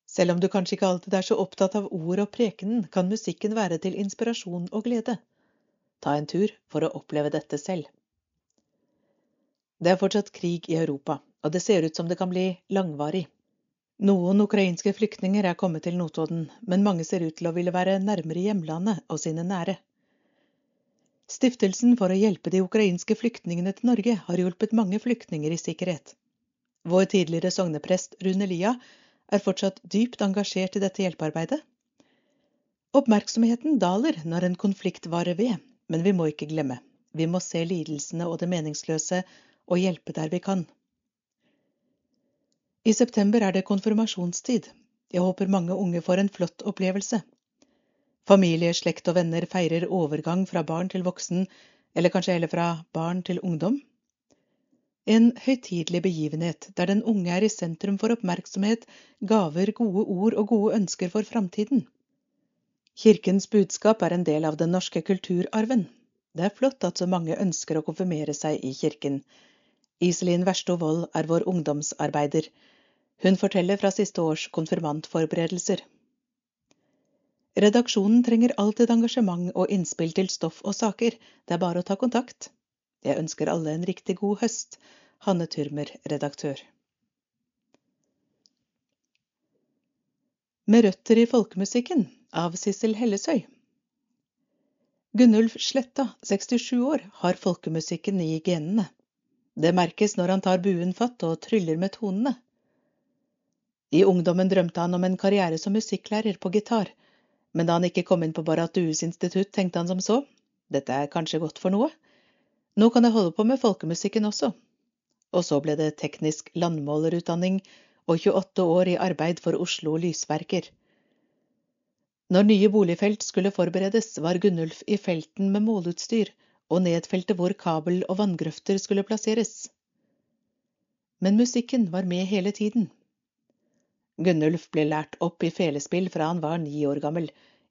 Selv om du kanskje ikke alltid er så opptatt av ord og prekenen, kan musikken være til inspirasjon og glede. Ta en tur for å oppleve dette selv. Det er fortsatt krig i Europa, og det ser ut som det kan bli langvarig. Noen ukrainske flyktninger er kommet til Notodden, men mange ser ut til å ville være nærmere hjemlandet og sine nære. Stiftelsen for å hjelpe de ukrainske flyktningene til Norge har hjulpet mange flyktninger i sikkerhet. Vår tidligere sogneprest Rune Lia er fortsatt dypt engasjert i dette hjelpearbeidet. Oppmerksomheten daler når en konflikt varer ved, men vi må ikke glemme. Vi må se lidelsene og det meningsløse og hjelpe der vi kan. I september er det konfirmasjonstid. Jeg håper mange unge får en flott opplevelse. Familie, slekt og venner feirer overgang fra barn til voksen, eller kanskje heller fra barn til ungdom. En høytidelig begivenhet der den unge er i sentrum for oppmerksomhet, gaver, gode ord og gode ønsker for framtiden. Kirkens budskap er en del av den norske kulturarven. Det er flott at så mange ønsker å konfirmere seg i kirken. Iselin Versto Wold er vår ungdomsarbeider. Hun forteller fra siste års konfirmantforberedelser. Redaksjonen trenger alltid engasjement og innspill til stoff og saker. Det er bare å ta kontakt. Jeg ønsker alle en riktig god høst. Hanne Tyrmer, redaktør. Med røtter i folkemusikken av Sissel Hellesøy. Gunnulf Sletta, 67 år, har folkemusikken i genene. Det merkes når han tar buen fatt og tryller med tonene. I ungdommen drømte han om en karriere som musikklærer på gitar, men da han ikke kom inn på Barrat institutt, tenkte han som så, dette er kanskje godt for noe. Nå kan jeg holde på med folkemusikken også. Og så ble det teknisk landmålerutdanning og 28 år i arbeid for Oslo Lysverker. Når nye boligfelt skulle forberedes, var Gunnulf i felten med måleutstyr og nedfelte hvor kabel og vanngrøfter skulle plasseres. Men musikken var med hele tiden. Gunnulf ble lært opp i felespill fra han var ni år gammel,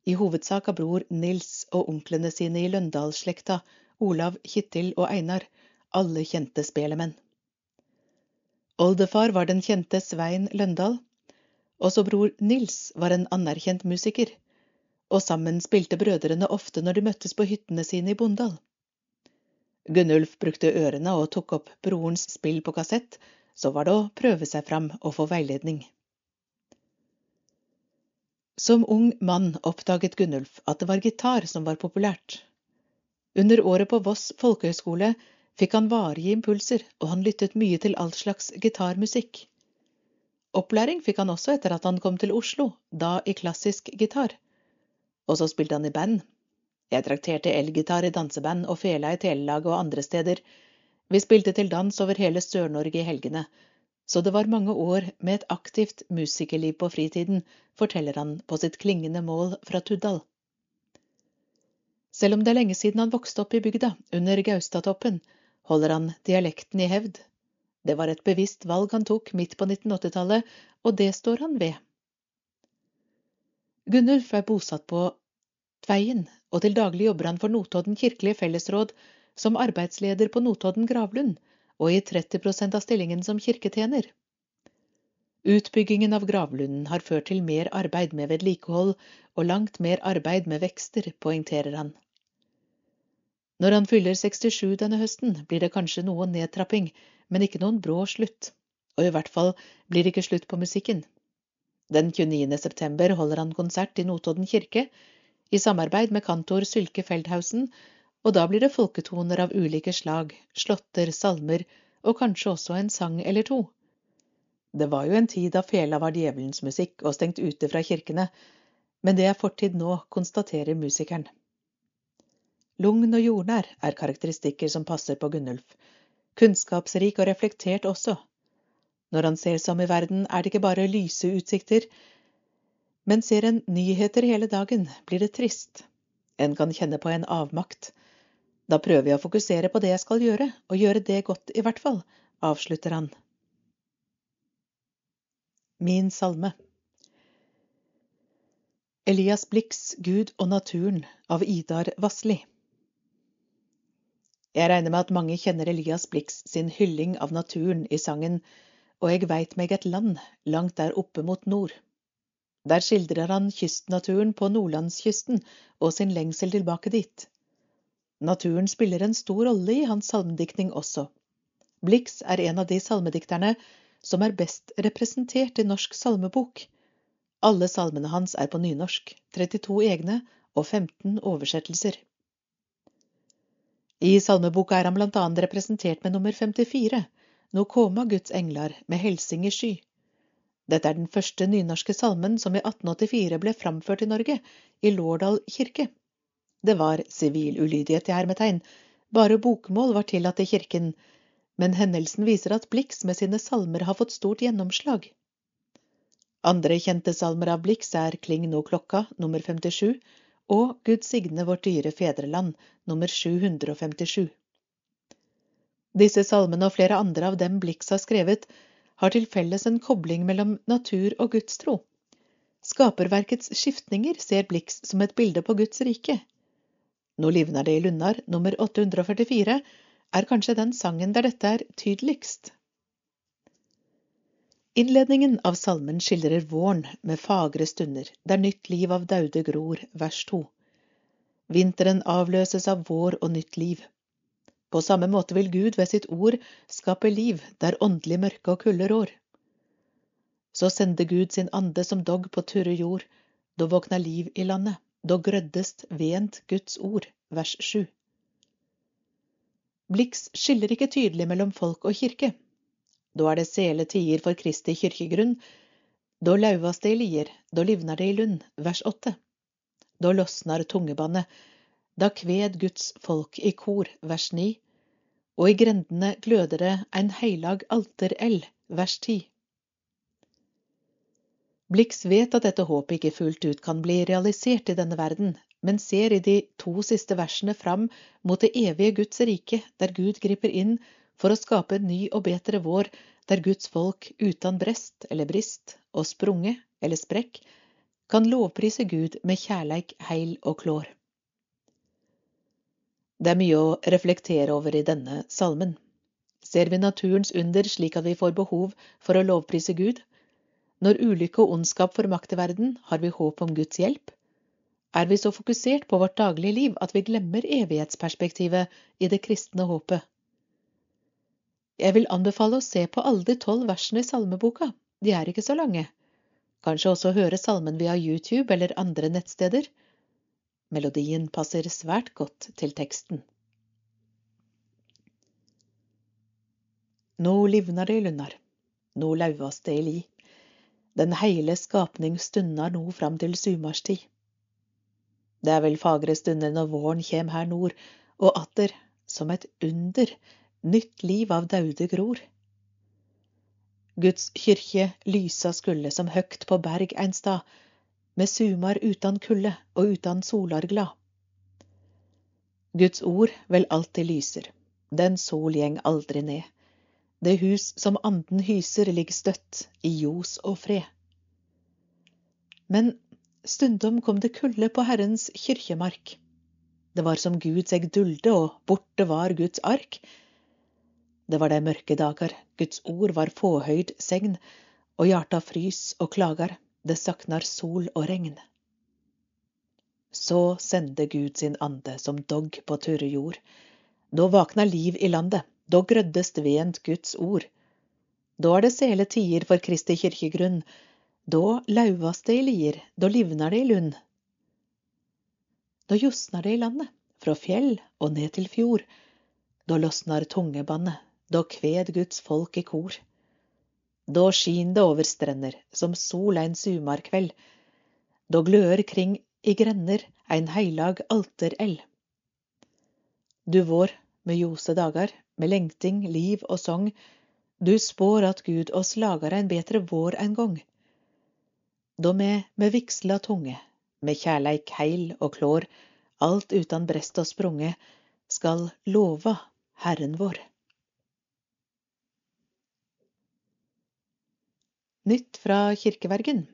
i hovedsak av bror Nils og onklene sine i Løndalsslekta, Olav, Kittil og Einar, alle kjente spelemenn. Oldefar var den kjente Svein Løndal. Også bror Nils var en anerkjent musiker, og sammen spilte brødrene ofte når de møttes på hyttene sine i Bondal. Gunnulf brukte ørene og tok opp brorens spill på kassett, så var det å prøve seg fram og få veiledning. Som ung mann oppdaget Gunnulf at det var gitar som var populært. Under året på Voss folkehøgskole fikk han varige impulser, og han lyttet mye til all slags gitarmusikk. Opplæring fikk han også etter at han kom til Oslo, da i klassisk gitar. Og så spilte han i band. Jeg trakterte elgitar i danseband og fela i telelaget og andre steder. Vi spilte til dans over hele Sør-Norge i helgene, så det var mange år med et aktivt musikerliv på fritiden, forteller han på sitt klingende mål fra Tuddal. Selv om det er lenge siden han vokste opp i bygda, under Gaustatoppen, holder han dialekten i hevd. Det var et bevisst valg han tok midt på 1980-tallet, og det står han ved. Gunnulf er bosatt på Tveien, og til daglig jobber han for Notodden kirkelige fellesråd som arbeidsleder på Notodden gravlund, og i 30% av stillingen som kirketjener. Utbyggingen av gravlunden har ført til mer arbeid med vedlikehold og langt mer arbeid med vekster, poengterer han. Når han fyller 67 denne høsten, blir det kanskje noe nedtrapping, men ikke noen brå slutt. Og i hvert fall blir det ikke slutt på musikken. Den 29. september holder han konsert i Notodden kirke, i samarbeid med kantor Sylke Feldhausen og da blir det folketoner av ulike slag, slåtter, salmer og kanskje også en sang eller to. Det var jo en tid da fela var djevelens musikk og stengt ute fra kirkene, men det er fortid nå, konstaterer musikeren. Lugn og jordnær er karakteristikker som passer på Gunnulf. Kunnskapsrik og reflektert også. Når han ser seg om i verden, er det ikke bare lyse utsikter, men ser en nyheter hele dagen, blir det trist. En kan kjenne på en avmakt, da prøver jeg å fokusere på det jeg skal gjøre, og gjøre det godt i hvert fall, avslutter han. Min salme Elias Blix Gud og naturen av Idar Vassli. Jeg regner med at mange kjenner Elias Blix sin hylling av naturen i sangen Og eg veit meg et land langt der oppe mot nord. Der skildrer han kystnaturen på nordlandskysten og sin lengsel tilbake dit. Naturen spiller en stor rolle i hans salmediktning også. Blix er en av de salmedikterne som er best representert i Norsk salmebok. Alle salmene hans er på nynorsk, 32 egne og 15 oversettelser. I salmeboka er han blant annet representert med nummer 54, Nå koma Guds englar med helsing i sky. Dette er den første nynorske salmen som i 1884 ble framført i Norge, i Lårdal kirke. Det var sivil ulydighet i hermetegn, bare bokmål var tillatt i kirken, men hendelsen viser at Blix med sine salmer har fått stort gjennomslag. Andre kjente salmer av Blix er Kling nå klokka, nummer 57, og Gud signe vårt dyre fedreland, nummer 757. Disse salmene og flere andre av dem Blix har skrevet, har til felles en kobling mellom natur og gudstro. Skaperverkets skiftninger ser Blix som et bilde på Guds rike. Nå livner det i Lunnar, nummer 844, er kanskje den sangen der dette er tydeligst. Innledningen av salmen skildrer våren med fagre stunder, der nytt liv av daude gror, vers to. Vinteren avløses av vår og nytt liv. På samme måte vil Gud ved sitt ord skape liv der åndelig mørke og kulde rår. Så sender Gud sin ande som dogg på turre jord, da våkna liv i landet, da grøddest vent Guds ord, vers 7. Blix skiller ikke tydelig mellom folk og kirke. Da er det sele tider for Kristi kirkegrunn. Da lauvas det i lier, da livnar det i lund, vers 8. Da losnar tungebannet. Da kved Guds folk i kor, vers 9, Og i grendene gløder det ein heilag altereld, vers ti. Blix vet at dette håpet ikke fullt ut kan bli realisert i denne verden, men ser i de to siste versene fram mot det evige Guds rike, der Gud griper inn for å skape en ny og bedre vår, der Guds folk uten brest eller brist og sprunge eller sprekk kan lovprise Gud med kjærleik, heil og klår. Det er mye å reflektere over i denne salmen. Ser vi naturens under slik at vi får behov for å lovprise Gud? Når ulykke og ondskap får makt i verden, har vi håp om Guds hjelp? er vi så fokusert på vårt daglige liv at vi glemmer evighetsperspektivet i det kristne håpet. Jeg vil anbefale å se på alle de tolv versene i salmeboka, de er ikke så lange. Kanskje også høre salmen via YouTube eller andre nettsteder. Melodien passer svært godt til teksten. Nå livnar det i lundar, nå lauvast det i li. Den heile skapning stundar nå fram til sumarstid. Det er vel fagre stunder når våren kjem her nord, og atter, som et under, nytt liv av daude gror. Guds kyrkje lysa skulle som høgt på berg ein stad, med sumar utan kulde og utan solar glad. Guds ord vel alltid lyser, den sol gjeng aldri ned. Det hus som anden hyser, ligger støtt i ljos og fred. Men Stundom kom det kulde på Herrens kyrkjemark. Det var som Gud seg dulde, og borte var Guds ark. Det var de mørke dager, Guds ord var fåhøyd segn, og hjarta frys og klagar, det saknar sol og regn. Så sende Gud sin ande som dogg på turre jord. Nå vakna liv i landet, da grøddest vent Guds ord. Da er det sele tider for Kristi kirkegrunn, da lauvas det i lier, da livnar det i lund. Da josnar det i landet, fra fjell og ned til fjord. Da losnar tungebannet, da kved Guds folk i kor. Da skin det over strender, som sol ein sumarkveld. Da glør kring i grender ein heilag altereld. Du vår, med ljose dagar, med lengting, liv og song, du spår at Gud oss lagar ein betre vår ein gong då me med vigsla tunge, med kjærleik heil og klår, alt utan brest og sprunge, skal lova Herren vår. Nytt fra kirkevergen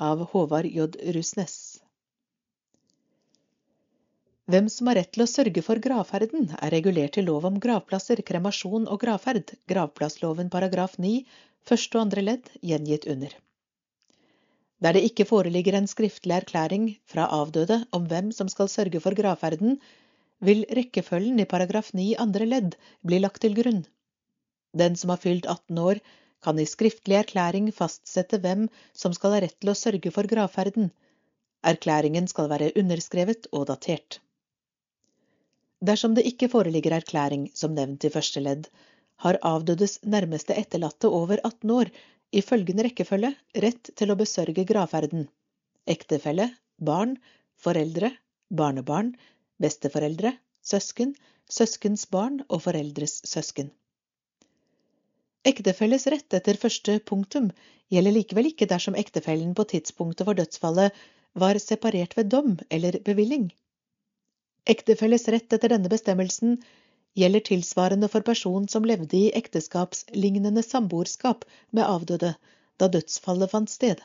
av Håvard J. Rusnes Hvem som har rett til å sørge for gravferden, er regulert i lov om gravplasser, kremasjon og gravferd, gravplassloven paragraf 9, første og andre ledd, gjengitt under. Der det ikke foreligger en skriftlig erklæring fra avdøde om hvem som skal sørge for gravferden, vil rekkefølgen i paragraf 9 andre ledd bli lagt til grunn. Den som har fylt 18 år, kan i skriftlig erklæring fastsette hvem som skal ha rett til å sørge for gravferden. Erklæringen skal være underskrevet og datert. Dersom det ikke foreligger erklæring, som nevnt i første ledd, har avdødes nærmeste etterlatte over 18 år i følgende rekkefølge rett til å besørge gravferden. Ektefelle, barn, foreldre, barnebarn, besteforeldre, søsken, søskens barn og foreldres søsken. Ektefelles rett etter første punktum gjelder likevel ikke dersom ektefellen på tidspunktet for dødsfallet var separert ved dom eller bevilling. Ektefelles rett etter denne bestemmelsen gjelder tilsvarende for person som levde i ekteskapslignende samboerskap med avdøde da dødsfallet fant sted.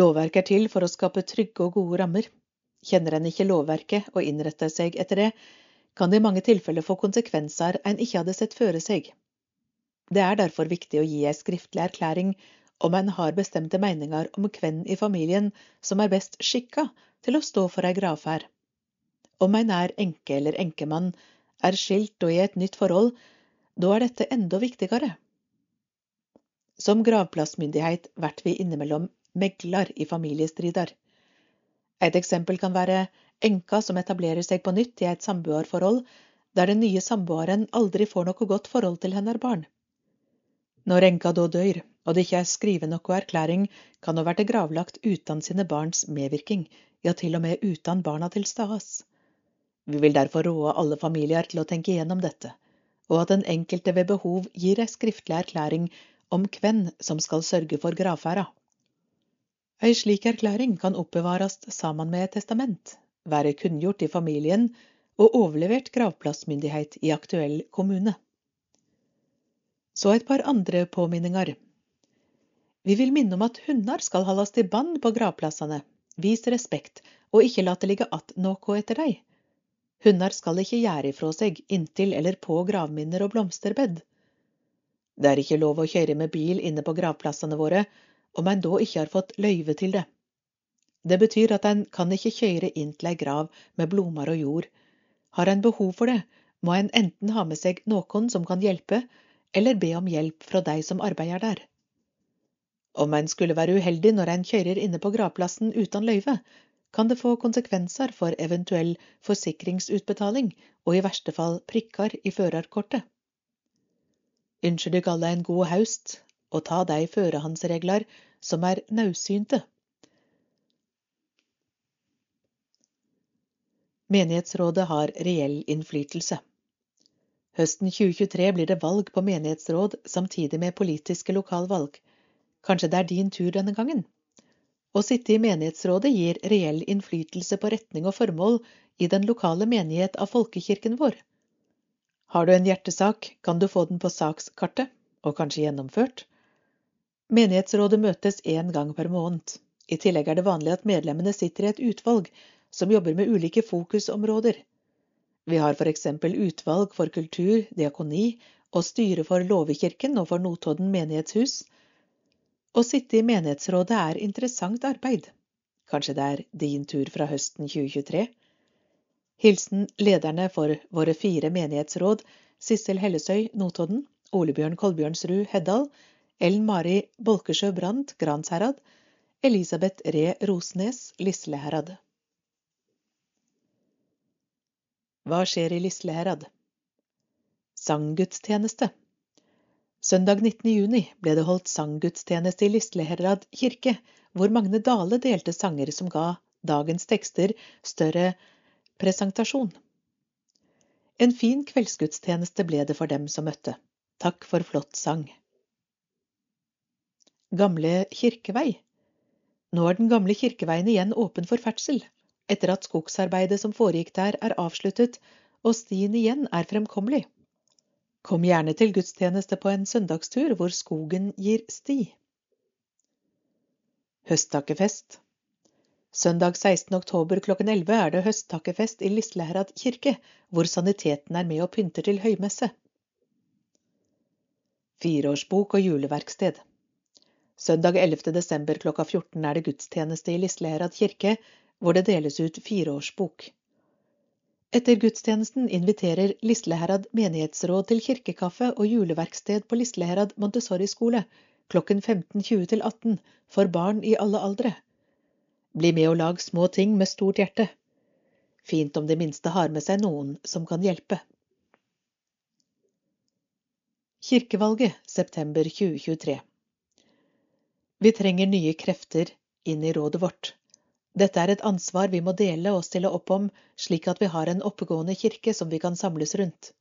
Lovverket er til for å skape trygge og gode rammer. Kjenner en ikke lovverket og innretter seg etter det, kan det i mange tilfeller få konsekvenser en ikke hadde sett føre seg. Det er derfor viktig å gi ei skriftlig erklæring om en har bestemte meninger om hvem i familien som er best skikka til å stå for ei gravferd. Om en er enke eller enkemann, er skilt og i et nytt forhold, da er dette enda viktigere. Som gravplassmyndighet vert vi innimellom megler i familiestrider. Et eksempel kan være enka som etablerer seg på nytt i et samboerforhold, der den nye samboeren aldri får noe godt forhold til hennes barn. Når enka da dør, og det ikke er skrevet noe erklæring, kan hun være gravlagt uten sine barns medvirkning, ja til og med uten barna til stades. Vi vil derfor råde alle familier til å tenke igjennom dette, og at den enkelte ved behov gir ei skriftlig erklæring om hvem som skal sørge for gravferda. Ei slik erklæring kan oppbevares sammen med et testament, være kunngjort i familien og overlevert gravplassmyndighet i aktuell kommune. Så et par andre påminninger. Vi vil minne om at hunder skal holdes i bånd på gravplassene, vis respekt og ikke la det ligge att noe etter dei. Hunder skal ikke gjøre ifra seg inntil eller på gravminner og blomsterbed. Det er ikke lov å kjøre med bil inne på gravplassene våre om en da ikke har fått løyve til det. Det betyr at en kan ikke kjøre inn til ei grav med blomster og jord. Har en behov for det, må en enten ha med seg noen som kan hjelpe, eller be om hjelp fra de som arbeider der. Om en skulle være uheldig når en kjører inne på gravplassen uten løyve, kan det få konsekvenser for eventuell forsikringsutbetaling og i verste fall prikker i førerkortet. Ønsker dykk alle en god haust, og ta de førehandsregler som er naudsynte. Menighetsrådet har reell innflytelse. Høsten 2023 blir det valg på menighetsråd samtidig med politiske lokalvalg. Kanskje det er din tur denne gangen? Å sitte i menighetsrådet gir reell innflytelse på retning og formål i den lokale menighet av folkekirken vår. Har du en hjertesak, kan du få den på sakskartet, og kanskje gjennomført. Menighetsrådet møtes én gang per måned. I tillegg er det vanlig at medlemmene sitter i et utvalg som jobber med ulike fokusområder. Vi har eksempel utvalg for kultur, diakoni og styre for Låvekirken og for Notodden menighetshus, å sitte i menighetsrådet er interessant arbeid. Kanskje det er din tur fra høsten 2023? Hilsen lederne for våre fire menighetsråd, Sissel Hellesøy, Notodden, Olebjørn Kolbjørnsrud, Heddal, Ellen Mari Bolkesjø Brandt, Gransherad, Elisabeth Re Rosnes, Lisleherad. Hva skjer i Lisleherad? Sanggudstjeneste. Søndag 19. juni ble det holdt sanggudstjeneste i Lisleherad kirke, hvor Magne Dale delte sanger som ga dagens tekster større presentasjon. En fin kveldsgudstjeneste ble det for dem som møtte. Takk for flott sang. Gamle kirkevei. Nå er den gamle kirkeveien igjen åpen for ferdsel, etter at skogsarbeidet som foregikk der er avsluttet og stien igjen er fremkommelig. Kom gjerne til gudstjeneste på en søndagstur hvor skogen gir sti. Høsttakkefest Søndag 16. oktober klokken 11 er det høsttakkefest i Lisleherad kirke, hvor saniteten er med og pynter til høymesse. Fireårsbok og juleverksted. Søndag 11. desember klokka 14 er det gudstjeneste i Lisleherad kirke, hvor det deles ut fireårsbok. Etter gudstjenesten inviterer Lisleherad menighetsråd til kirkekaffe og juleverksted på Lisleherad Montessori-skole klokken 15.20 til 18 for barn i alle aldre. Bli med og lag små ting med stort hjerte. Fint om de minste har med seg noen som kan hjelpe. Kirkevalget september 2023 Vi trenger nye krefter inn i rådet vårt. Dette er et ansvar vi må dele og stille opp om, slik at vi har en oppegående kirke som vi kan samles rundt.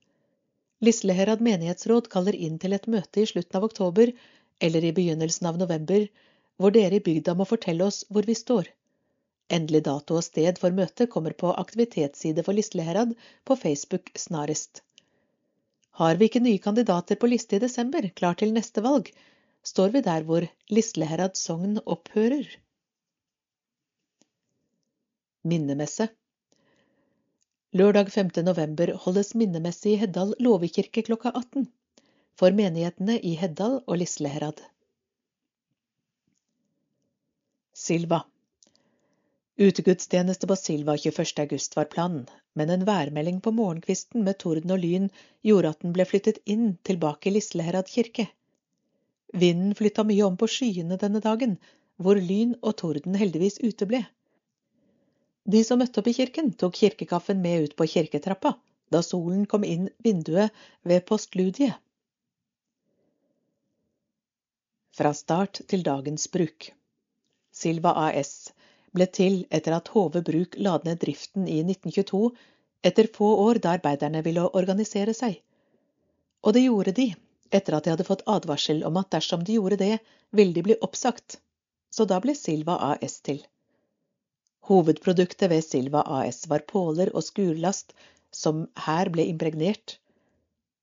Lisleherad menighetsråd kaller inn til et møte i slutten av oktober eller i begynnelsen av november, hvor dere i bygda må fortelle oss hvor vi står. Endelig dato og sted for møtet kommer på aktivitetsside for Lisleherad på Facebook snarest. Har vi ikke nye kandidater på liste i desember, klar til neste valg, står vi der hvor Lisleherad sogn opphører. Minnemesse Lørdag 5. november holdes minnemesse i Heddal låvekirke klokka 18 for menighetene i Heddal og Lisleherad. Silva Utegudstjeneste på Silva 21. august var planen, men en værmelding på morgenkvisten med torden og lyn gjorde at den ble flyttet inn tilbake i Lisleherad kirke. Vinden flytta mye om på skyene denne dagen, hvor lyn og torden heldigvis uteble. De som møtte opp i kirken, tok kirkekaffen med ut på kirketrappa da solen kom inn vinduet ved postludiet. Fra start til dagens bruk. Silva AS ble til etter at Hove Bruk la ned driften i 1922, etter få år da arbeiderne ville organisere seg. Og det gjorde de, etter at de hadde fått advarsel om at dersom de gjorde det, ville de bli oppsagt. Så da ble Silva AS til. Hovedproduktet ved Silva AS var påler og skurlast, som her ble impregnert.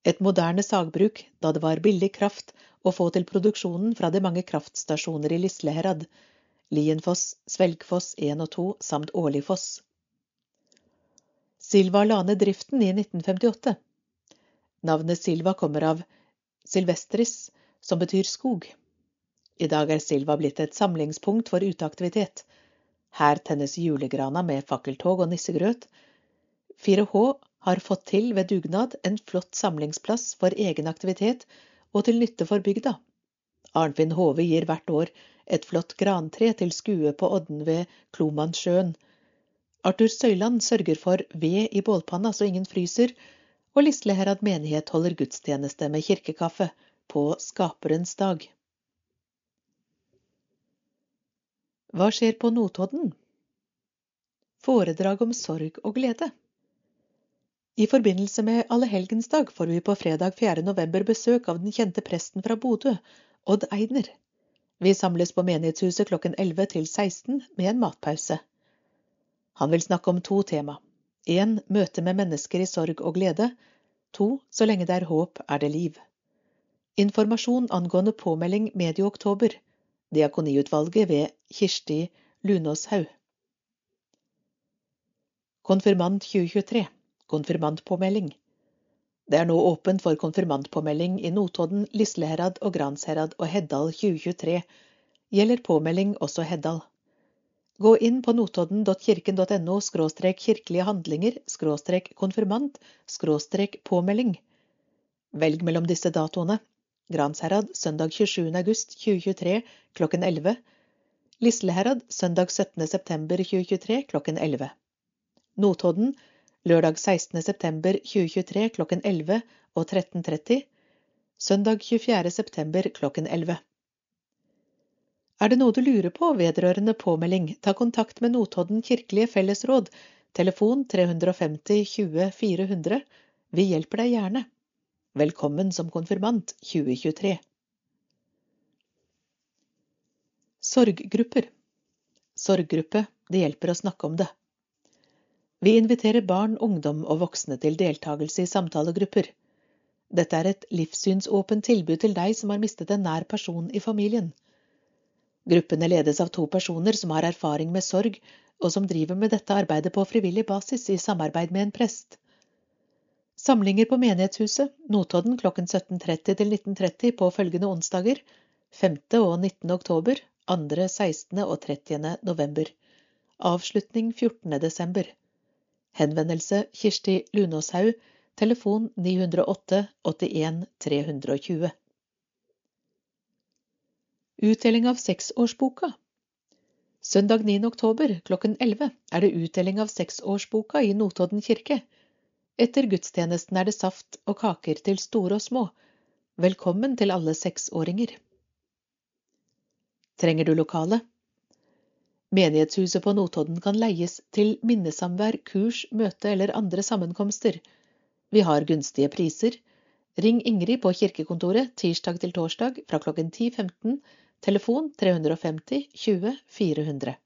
Et moderne sagbruk, da det var billig kraft å få til produksjonen fra de mange kraftstasjoner i Lisleherad, Lienfoss, Svelgfoss 1 og 2 samt Årligfoss. Silva la ned driften i 1958. Navnet Silva kommer av silvestris, som betyr skog. I dag er Silva blitt et samlingspunkt for uteaktivitet. Her tennes julegrana med fakkeltog og nissegrøt. 4H har fått til ved dugnad en flott samlingsplass for egen aktivitet og til nytte for bygda. Arnfinn Hove gir hvert år et flott grantre til skue på odden ved Klomannsjøen. Arthur Søyland sørger for ved i bålpanna så ingen fryser, og Lisleherad menighet holder gudstjeneste med kirkekaffe på Skaperens dag. Hva skjer på Notodden? Foredrag om sorg og glede. I forbindelse med allehelgensdag får vi på fredag 4. november besøk av den kjente presten fra Bodø, Odd Eidner. Vi samles på menighetshuset klokken 11 til 16 med en matpause. Han vil snakke om to tema. 1. møte med mennesker i sorg og glede. To, så lenge det er håp, er det liv. Informasjon angående påmelding medio oktober. Diakoniutvalget ved Kirsti Lunåshaug. Konfirmant 2023 konfirmantpåmelding. Det er nå åpent for konfirmantpåmelding i Notodden, Lisleherad og Gransherad og Heddal 2023. Gjelder påmelding også Heddal. Gå inn på notodden.kirken.no skråstrek kirkelige handlinger skråstrek konfirmant skråstrek påmelding. Velg mellom disse datoene. Gransherad søndag 27. august 2023 klokken 11. Lisleherad søndag 17. september 2023 klokken 11. Notodden lørdag 16. september 2023 klokken 11 og 13.30, søndag 24. september klokken 11. Er det noe du lurer på vedrørende påmelding, ta kontakt med Notodden kirkelige fellesråd, telefon 350 20 400. Vi hjelper deg gjerne. Velkommen som konfirmant 2023. Sorggrupper. Sorggruppe, det hjelper å snakke om det. Vi inviterer barn, ungdom og voksne til deltakelse i samtalegrupper. Dette er et livssynsåpent tilbud til deg som har mistet en nær person i familien. Gruppene ledes av to personer som har erfaring med sorg, og som driver med dette arbeidet på frivillig basis i samarbeid med en prest. Samlinger på menighetshuset, Notodden klokken 17.30 til 19.30 på følgende onsdager, 5. og 19. oktober, 2., 16. og 30. november. Avslutning 14. desember. Henvendelse Kirsti Lunåshaug, telefon 908 81 320. Utdeling av seksårsboka. Søndag 9. oktober klokken 11 er det utdeling av seksårsboka i Notodden kirke. Etter gudstjenesten er det saft og kaker til store og små. Velkommen til alle seksåringer. Trenger du lokale? Menighetshuset på Notodden kan leies til minnesamvær, kurs, møte eller andre sammenkomster. Vi har gunstige priser. Ring Ingrid på kirkekontoret tirsdag til torsdag fra klokken 10.15 Telefon 350 20 400.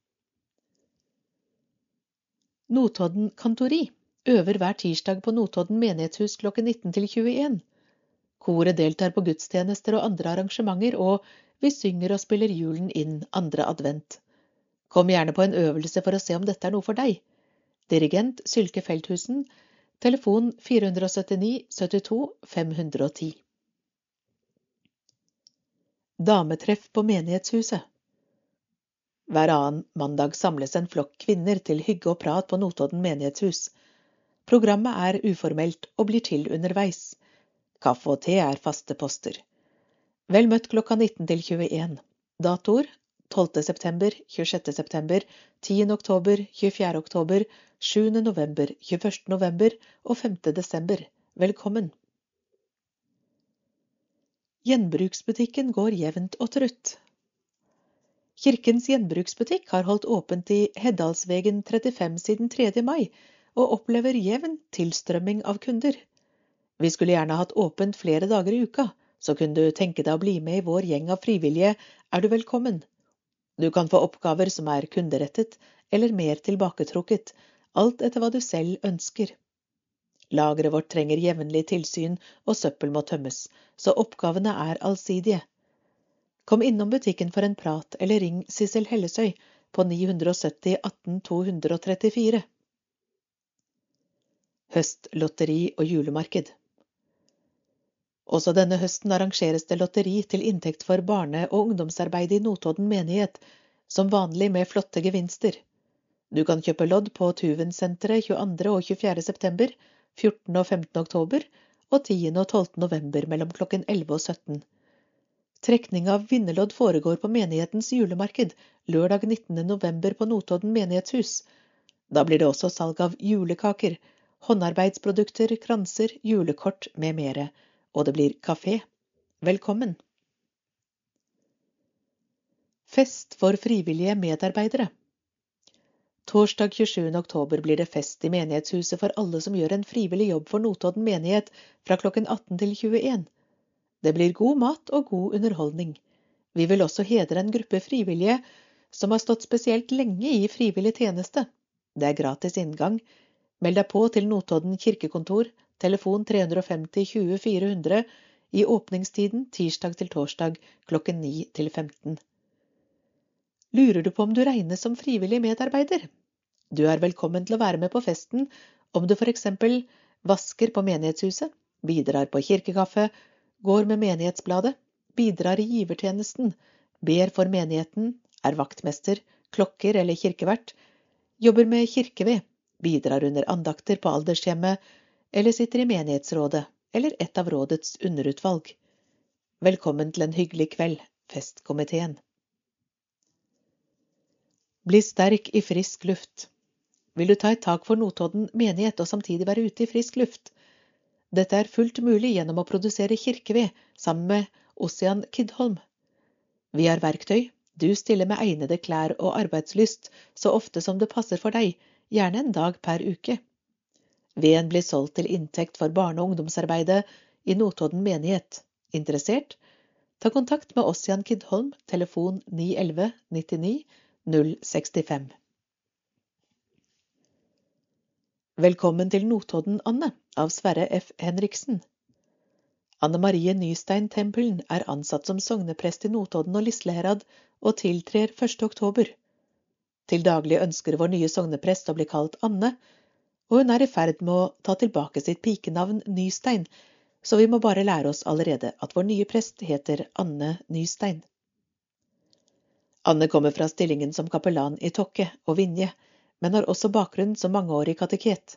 Notodden kantori øver hver tirsdag på Notodden menighetshus klokken 19 til 21. Koret deltar på gudstjenester og andre arrangementer, og vi synger og spiller julen inn andre advent. Kom gjerne på en øvelse for å se om dette er noe for deg. Dirigent Sylke Feldthusen. Telefon 479 72 510. Dametreff på menighetshuset. Hver annen mandag samles en flokk kvinner til hygge og prat på Notodden menighetshus. Programmet er uformelt og blir til underveis. Kaffe og te er faste poster. Vel møtt klokka 19 til 21. Datoer 12. september, 26. september, 10. oktober, 24. oktober, 7. november, 21. november og 5. desember. Velkommen! Gjenbruksbutikken går jevnt og trutt. Kirkens gjenbruksbutikk har holdt åpent i Heddalsvegen 35 siden 3. mai, og opplever jevn tilstrømming av kunder. Vi skulle gjerne hatt åpent flere dager i uka, så kunne du tenke deg å bli med i vår gjeng av frivillige, er du velkommen. Du kan få oppgaver som er kunderettet eller mer tilbaketrukket, alt etter hva du selv ønsker. Lageret vårt trenger jevnlig tilsyn, og søppel må tømmes, så oppgavene er allsidige. Kom innom butikken for en prat, eller ring Sissel Hellesøy på 970 18 234. Høstlotteri og julemarked. Også denne høsten arrangeres det lotteri til inntekt for barne- og ungdomsarbeidet i Notodden menighet, som vanlig med flotte gevinster. Du kan kjøpe lodd på Tuvensenteret 22. og 24. september 14. og 15. oktober og 10. og 12. november mellom klokken 11 og 17. Trekning av vinnerlodd foregår på menighetens julemarked lørdag 19. november på Notodden menighetshus. Da blir det også salg av julekaker, håndarbeidsprodukter, kranser, julekort med mere. Og det blir kafé. Velkommen! Fest for frivillige medarbeidere. Torsdag 27. oktober blir det fest i menighetshuset for alle som gjør en frivillig jobb for Notodden menighet fra klokken 18 til 21. Det blir god mat og god underholdning. Vi vil også hedre en gruppe frivillige som har stått spesielt lenge i frivillig tjeneste. Det er gratis inngang. Meld deg på til Notodden kirkekontor, telefon 350 20 400, i åpningstiden tirsdag til torsdag klokken 9 til 15. Lurer du på om du regnes som frivillig medarbeider? Du er velkommen til å være med på festen om du eksempel vasker på menighetshuset, bidrar på kirkekaffe, går med menighetsbladet, bidrar i givertjenesten, ber for menigheten, er vaktmester, klokker eller kirkevert, jobber med kirkeved, bidrar under andakter på aldershjemmet eller sitter i menighetsrådet eller et av rådets underutvalg. Velkommen til en hyggelig kveld, festkomiteen. Bli sterk i frisk luft. Vil du ta et tak for Notodden menighet og samtidig være ute i frisk luft? Dette er fullt mulig gjennom å produsere kirkeved sammen med Ossian Kidholm. Vi har verktøy, du stiller med egnede klær og arbeidslyst så ofte som det passer for deg, gjerne en dag per uke. Veden blir solgt til inntekt for barne- og ungdomsarbeidet i Notodden menighet. Interessert? Ta kontakt med Ossian Kidholm, telefon 911 99 065. Velkommen til Notodden, Anne, av Sverre F. Henriksen. Anne Marie Nystein Tempelen er ansatt som sogneprest i Notodden og Lisleherad og tiltrer 1. oktober. Til daglig ønsker vår nye sogneprest å bli kalt Anne, og hun er i ferd med å ta tilbake sitt pikenavn Nystein, så vi må bare lære oss allerede at vår nye prest heter Anne Nystein. Anne kommer fra stillingen som kapellan i Tokke og Vinje, men har også bakgrunn som mangeårig kateket.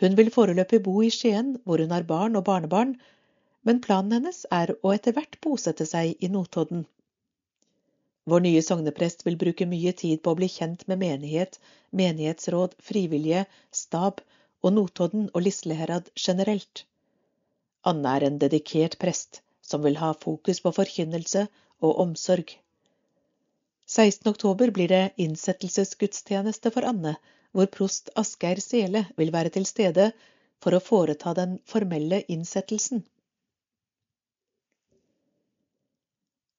Hun vil foreløpig bo i Skien, hvor hun har barn og barnebarn, men planen hennes er å etter hvert bosette seg i Notodden. Vår nye sogneprest vil bruke mye tid på å bli kjent med menighet, menighetsråd, frivillige, stab og Notodden og Lisleherad generelt. Anne er en dedikert prest som vil ha fokus på forkynnelse og omsorg. 16. oktober blir det innsettelsesgudstjeneste for Anne, hvor prost Asgeir Sele vil være til stede for å foreta den formelle innsettelsen.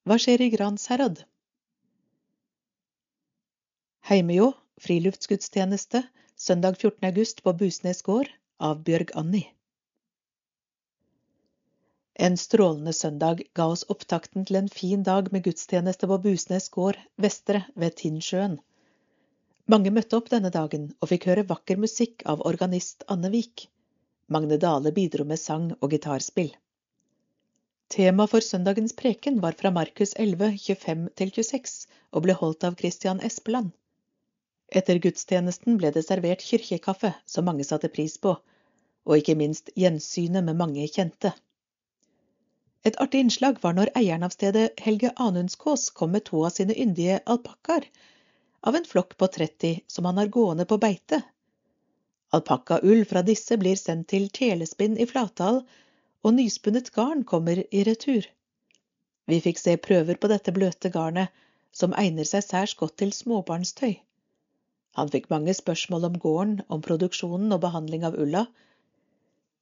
Hva skjer i Gransherad? Heimejå friluftsgudstjeneste søndag 14. august på Busnes gård av Bjørg Anni. En strålende søndag ga oss opptakten til en fin dag med gudstjeneste på Busnes gård vestre ved Tinnsjøen. Mange møtte opp denne dagen og fikk høre vakker musikk av organist Anne Vik. Magne Dale bidro med sang og gitarspill. Tema for søndagens preken var fra Markus 11, 25-26 og ble holdt av Christian Espeland. Etter gudstjenesten ble det servert kirkekaffe, som mange satte pris på, og ikke minst gjensynet med mange kjente. Et artig innslag var når eieren av stedet, Helge Anundskås, kom med to av sine yndige alpakkaer av en flokk på 30 som han har gående på beite. Alpakkaull fra disse blir sendt til telespinn i Flatdal, og nyspunnet garn kommer i retur. Vi fikk se prøver på dette bløte garnet, som egner seg særs godt til småbarnstøy. Han fikk mange spørsmål om gården, om produksjonen og behandling av ulla,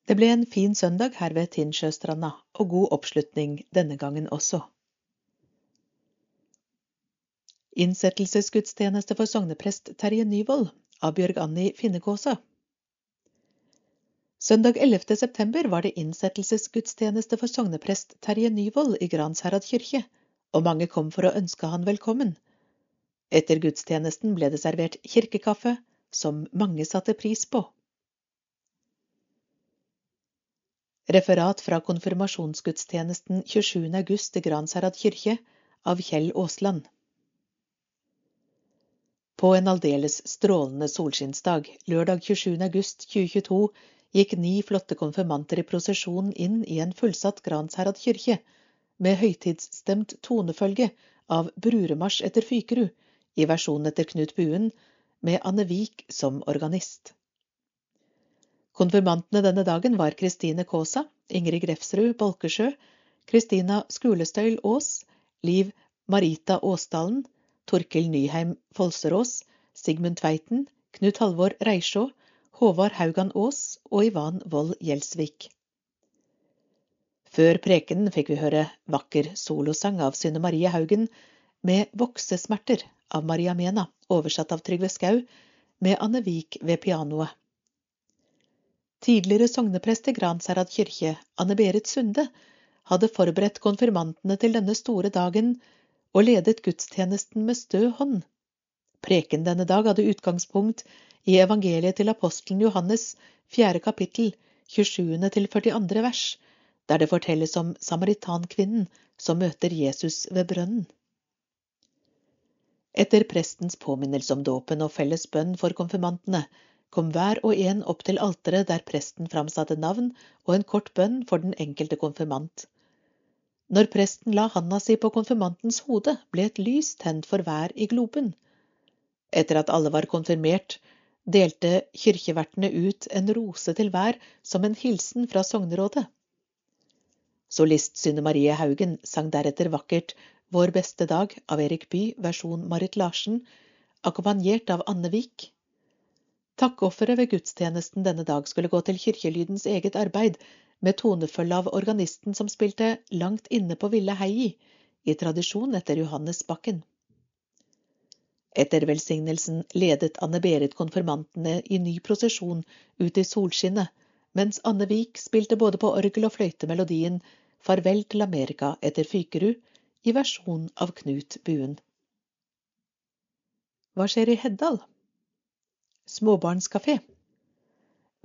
det ble en fin søndag her ved Tinnsjøstranda, og god oppslutning denne gangen også. Innsettelsesgudstjeneste for sogneprest Terje Nyvold av Bjørg Anni Finnekåsa. Søndag 11. september var det innsettelsesgudstjeneste for sogneprest Terje Nyvold i Gransherad kirke, og mange kom for å ønske han velkommen. Etter gudstjenesten ble det servert kirkekaffe, som mange satte pris på. Referat fra konfirmasjonsgudstjenesten 27. august i Gransherad kirke av Kjell Aasland. På en aldeles strålende solskinnsdag, lørdag 27. august 2022, gikk ni flotte konfirmanter i prosesjon inn i en fullsatt Gransherad kirke, med høytidsstemt tonefølge av Bruremarsj etter Fykerud, i versjonen etter Knut Buen, med Anne Vik som organist. Konfirmantene denne dagen var Kristine Kaasa, Ingrid Grefsrud Bolkesjø, Kristina Skulestøyl Aas, Liv Marita Aasdalen, Torkil Nyheim Folserås, Sigmund Tveiten, Knut Halvor Reisjå, Håvard Haugan Aas og Ivan Wold Gjelsvik. Før prekenen fikk vi høre vakker solosang av Synne Marie Haugen med Voksesmerter av Maria Mena, oversatt av Trygve Skau, med Anne Vik ved pianoet. Tidligere sogneprest i Gransherad kirke, Anne Berit Sunde, hadde forberedt konfirmantene til denne store dagen og ledet gudstjenesten med stø hånd. Preken denne dag hadde utgangspunkt i evangeliet til apostelen Johannes, fjerde kapittel, 27. til 42. vers, der det fortelles om samaritankvinnen som møter Jesus ved brønnen. Etter prestens påminnelse om dåpen og felles bønn for konfirmantene kom hver og en opp til alteret der presten framsatte navn og en kort bønn for den enkelte konfirmant. Når presten la handa si på konfirmantens hode, ble et lys tent for hver i globen. Etter at alle var konfirmert, delte kirkevertene ut en rose til hver som en hilsen fra sognerådet. Solist Synne Marie Haugen sang deretter vakkert Vår beste dag av Erik Bye, versjon Marit Larsen, akkompagnert av Anne Vik. Takkofferet ved gudstjenesten denne dag skulle gå til kirkelydens eget arbeid, med tonefølge av organisten som spilte Langt inne på ville hei i tradisjon etter Johannes Bakken. Etter velsignelsen ledet Anne Berit konfirmantene i ny prosesjon ut i solskinnet, mens Anne Vik spilte både på orgel og fløyte melodien Farvel til Amerika etter Fykerud i versjon av Knut Buen. Hva skjer i Heddal? Småbarnskafé.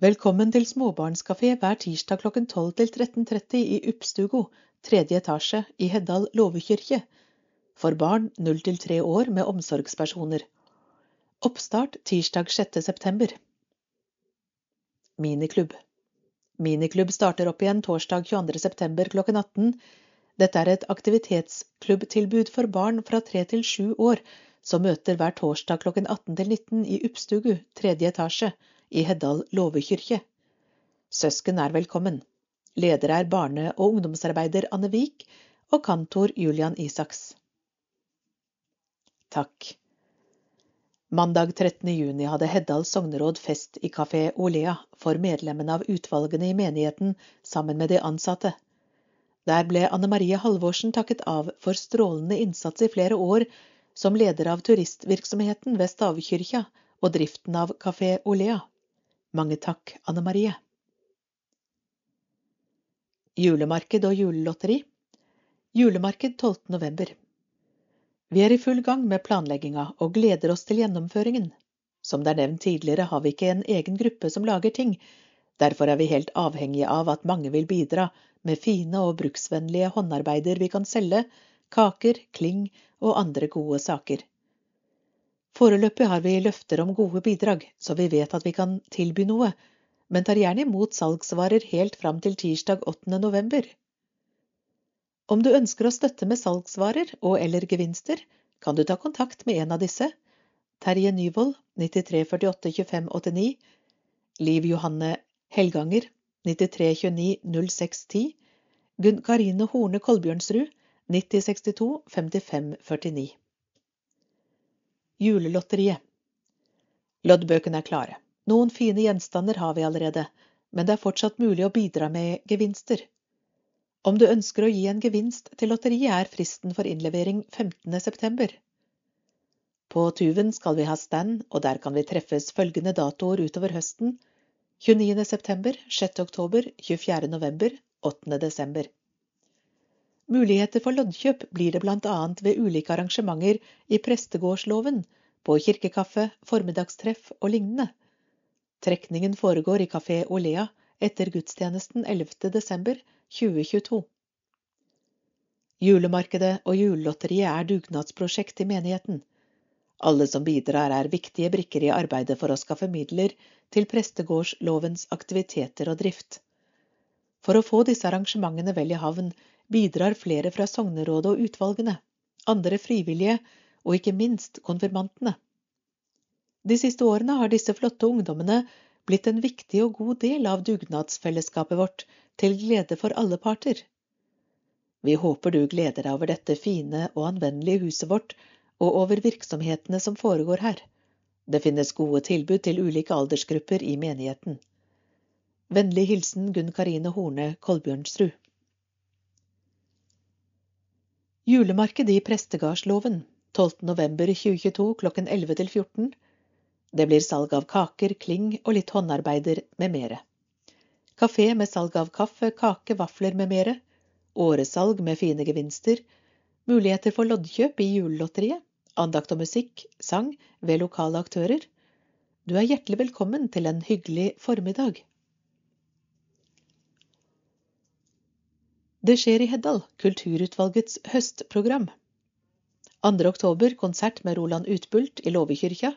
Velkommen til småbarnskafé hver tirsdag klokken 12 til 13.30 i Uppstugo, tredje etasje i Heddal låvekirke. for barn 0 til 3 år med omsorgspersoner. Oppstart tirsdag 6. september. Miniklubb. Miniklubb starter opp igjen torsdag 22. september klokken 18. Dette er et aktivitetsklubbtilbud for barn fra tre til sju år, som møter hver torsdag klokken 18 til 19 i Uppstugu, tredje etasje, i Heddal låvekyrkje. Søsken er velkommen. Leder er barne- og ungdomsarbeider Anne Vik og kantor Julian Isaks. Takk. Mandag 13. juni hadde Heddal sogneråd fest i Kafé Olea for medlemmene av utvalgene i menigheten sammen med de ansatte. Der ble Anne Marie Halvorsen takket av for strålende innsats i flere år som leder av turistvirksomheten ved Stavkyrkja og driften av Kafé Olea. Mange takk, Anne Marie. Julemarked og julelotteri Julemarked 12. november. Vi er i full gang med planlegginga og gleder oss til gjennomføringen. Som det er nevnt tidligere, har vi ikke en egen gruppe som lager ting. Derfor er vi helt avhengige av at mange vil bidra med fine og bruksvennlige håndarbeider vi kan selge, kaker, kling og andre gode saker. Foreløpig har vi løfter om gode bidrag, så vi vet at vi kan tilby noe, men tar gjerne imot salgsvarer helt fram til tirsdag 8. november. Om du ønsker å støtte med salgsvarer og eller gevinster, kan du ta kontakt med en av disse. Terje Nyvold 9348 25 89 Liv Johanne Helganger 9329 0610 Gunn Karine Horne Kolbjørnsrud 9062 55 49 Julelotteriet Loddbøkene er klare. Noen fine gjenstander har vi allerede, men det er fortsatt mulig å bidra med gevinster. Om du ønsker å gi en gevinst til lotteriet, er fristen for innlevering 15. september. På Tuven skal vi ha stand, og der kan vi treffes følgende datoer utover høsten 29. september, 6. oktober, 24. november, 8. desember. Muligheter for loddkjøp blir det annet ved ulike arrangementer i prestegårdsloven, på kirkekaffe, formiddagstreff og lignende. Trekningen foregår i Kafé Olea etter gudstjenesten 11. desember 2022. Julemarkedet og julelotteriet er dugnadsprosjekt i menigheten. Alle som bidrar, er viktige brikker i arbeidet for å skaffe midler til prestegårdslovens aktiviteter og drift. For å få disse arrangementene vel i havn bidrar flere fra sognerådet og utvalgene, andre frivillige og ikke minst konfirmantene. De siste årene har disse flotte ungdommene blitt en viktig og god del av dugnadsfellesskapet vårt, til glede for alle parter. Vi håper du gleder deg over dette fine og anvendelige huset vårt, og over virksomhetene som foregår her. Det finnes gode tilbud til ulike aldersgrupper i menigheten. Vennlig hilsen Gunn Karine Horne Kolbjørnsrud. Julemarked i Prestegardsloven 12.11.2022 klokken 11 til 14 det blir salg av kaker, kling og litt håndarbeider med mere. Kafé med salg av kaffe, kake, vafler med mere. Åresalg med fine gevinster. Muligheter for loddkjøp i julelotteriet. Andakt og musikk, sang ved lokale aktører. Du er hjertelig velkommen til en hyggelig formiddag. Det skjer i Heddal, Kulturutvalgets høstprogram. 2. oktober konsert med Roland Utbult i Låvekyrkja.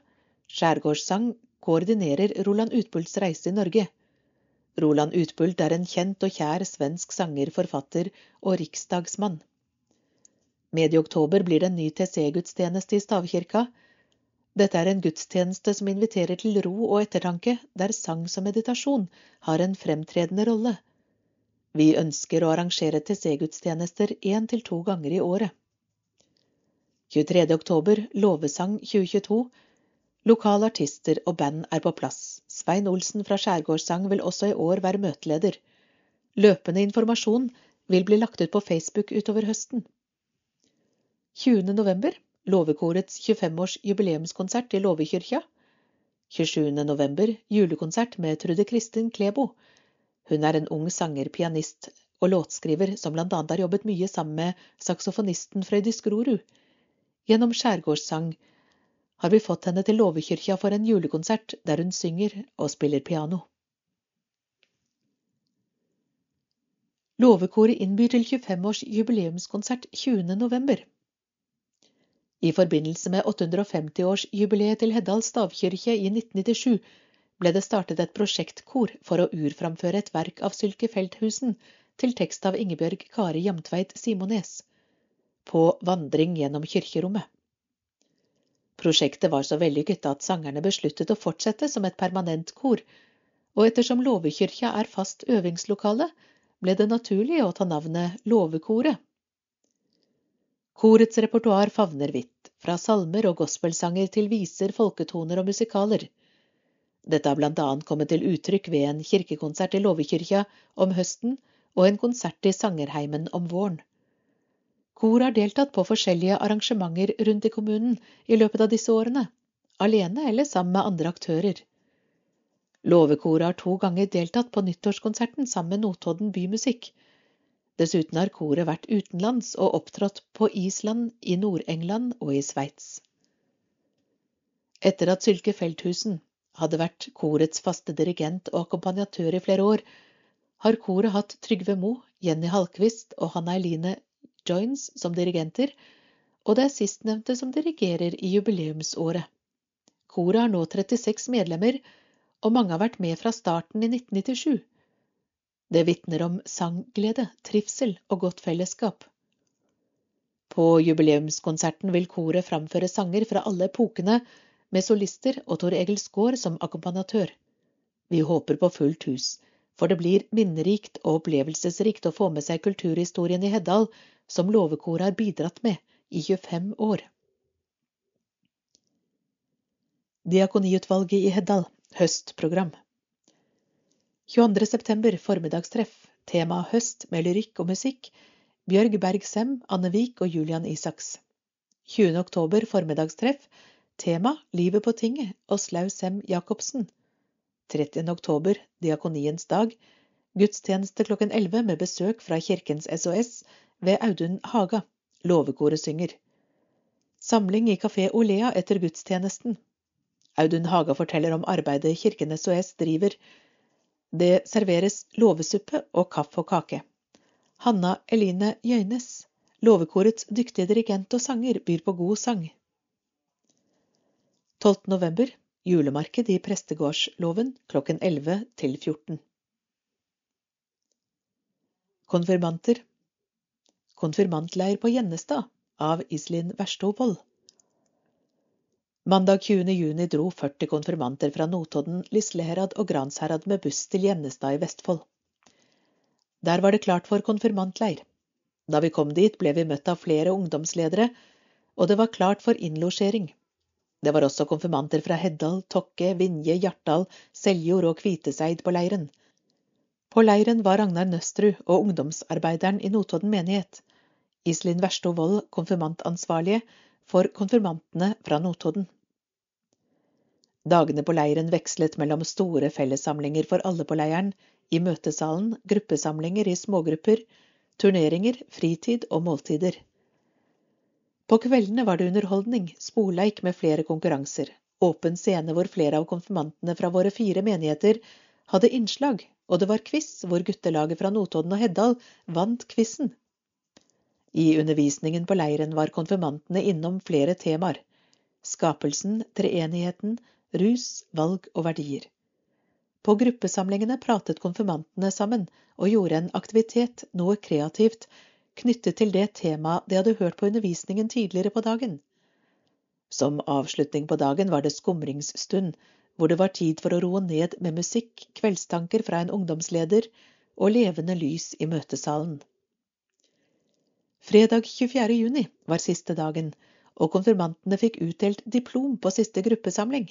Skjærgårdssang koordinerer Roland Utbults reise i Norge. Roland Utbult er en kjent og kjær svensk sanger, forfatter og riksdagsmann. Medio oktober blir det en ny TC-gudstjeneste i stavkirka. Dette er en gudstjeneste som inviterer til ro og ettertanke, der sang som meditasjon har en fremtredende rolle. Vi ønsker å arrangere TC-gudstjenester én til to ganger i året. 23. oktober, Låvesang 2022 Lokale artister og band er på plass. Svein Olsen fra Skjærgårdssang vil også i år være møteleder. Løpende informasjon vil bli lagt ut på Facebook utover høsten. 20. november Låvekorets 25-års jubileumskonsert i Låvekyrkja. 27. november julekonsert med Trude Kristin Klebo. Hun er en ung sanger, pianist og låtskriver som annet har jobbet mye sammen med saksofonisten Frøydis Grorud. Gjennom Skjærgårdssang har vi fått henne til Låvekyrkja for en julekonsert der hun synger og spiller piano. Låvekoret innbyr til 25-års jubileumskonsert 20. november. I forbindelse med 850-årsjubileet til Heddal stavkirke i 1997 ble det startet et prosjektkor for å urframføre et verk av Sylke Feldthusen til tekst av Ingebjørg Kari Jamtveit Simones på Vandring gjennom kirkerommet. Prosjektet var så vellykket at sangerne besluttet å fortsette som et permanent kor, og ettersom Låvekyrkja er fast øvingslokale, ble det naturlig å ta navnet Låvekoret. Korets repertoar favner vidt, fra salmer og gospelsanger til viser, folketoner og musikaler. Dette har blant annet kommet til uttrykk ved en kirkekonsert i Låvekyrkja om høsten og en konsert i Sangerheimen om våren. Kor har deltatt på forskjellige arrangementer rundt i kommunen i løpet av disse årene, alene eller sammen med andre aktører. Låvekoret har to ganger deltatt på nyttårskonserten sammen med Notodden Bymusikk. Dessuten har koret vært utenlands og opptrådt på Island, i Nord-England og i Sveits. Etter at Sylke Feldthusen hadde vært korets faste dirigent og akkompagnatør i flere år, har koret hatt Trygve Mo, Jenny Halkvist og Hanna Eline Joins som dirigenter, og det er sistnevnte som dirigerer i jubileumsåret. Koret har nå 36 medlemmer, og mange har vært med fra starten i 1997. Det vitner om sangglede, trivsel og godt fellesskap. På jubileumskonserten vil koret framføre sanger fra alle epokene, med solister og Tor Egil Skaar som akkompagnatør. Vi håper på fullt hus for det blir minnerikt og opplevelsesrikt å få med seg kulturhistorien i Heddal, som låvekoret har bidratt med i 25 år. Diakoniutvalget i Heddal høstprogram 22. september formiddagstreff tema høst med lyrikk og musikk Bjørg Berg-Sem, Anne Vik og Julian Isaks 20. oktober formiddagstreff tema Livet på tinget Åslaug Sem Jacobsen 30. oktober, diakoniens dag, gudstjeneste klokken 11 med besøk fra Kirkens SOS ved Audun Haga. Låvekoret synger. Samling i Kafé Olea etter gudstjenesten. Audun Haga forteller om arbeidet Kirken SOS driver. Det serveres låvesuppe og kaffe og kake. Hanna Eline Jøynes, låvekorets dyktige dirigent og sanger, byr på god sang. 12. november Julemarked i Prestegårdsloven klokken 11 til 14. Konfirmanter Konfirmantleir på Gjennestad av Iselin Verstovold. Mandag 20. juni dro 40 konfirmanter fra Notodden, Lisleherad og Gransherad med buss til Gjennestad i Vestfold. Der var det klart for konfirmantleir. Da vi kom dit, ble vi møtt av flere ungdomsledere, og det var klart for innlosjering. Det var også konfirmanter fra Heddal, Tokke, Vinje, Hjartdal, Seljord og Kviteseid på leiren. På leiren var Ragnar Nøstrud og ungdomsarbeideren i Notodden menighet. Iselin Versto Wold, konfirmantansvarlige for konfirmantene fra Notodden. Dagene på leiren vekslet mellom store fellessamlinger for alle på leiren, i møtesalen, gruppesamlinger i smågrupper, turneringer, fritid og måltider. På kveldene var det underholdning, sporleik med flere konkurranser, åpen scene hvor flere av konfirmantene fra våre fire menigheter hadde innslag, og det var quiz hvor guttelaget fra Notodden og Heddal vant quizen. I undervisningen på leiren var konfirmantene innom flere temaer. Skapelsen, treenigheten, rus, valg og verdier. På gruppesamlingene pratet konfirmantene sammen og gjorde en aktivitet, noe kreativt, knyttet til det temaet de hadde hørt på undervisningen tidligere på dagen. Som avslutning på dagen var det skumringsstund, hvor det var tid for å roe ned med musikk, kveldstanker fra en ungdomsleder og levende lys i møtesalen. Fredag 24. juni var siste dagen, og konfirmantene fikk utdelt diplom på siste gruppesamling.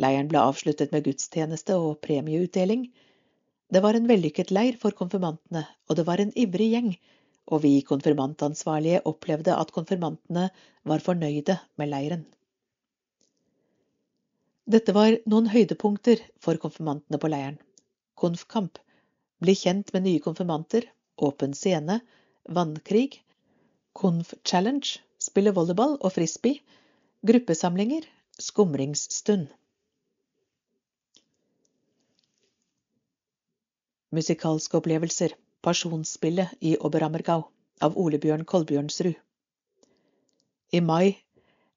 Leiren ble avsluttet med gudstjeneste og premieutdeling. Det var en vellykket leir for konfirmantene, og det var en ivrig gjeng og vi konfirmantansvarlige opplevde at konfirmantene var fornøyde med leiren. Dette var noen høydepunkter for konfirmantene på leiren. Konfkamp, bli kjent med nye konfirmanter, åpen scene, vannkrig, Konf Challenge, spille volleyball og frisbee, gruppesamlinger, skumringsstund. Musikalske opplevelser, Pasjonsspillet i Oberammergau av Ole Bjørn Kolbjørnsrud. I mai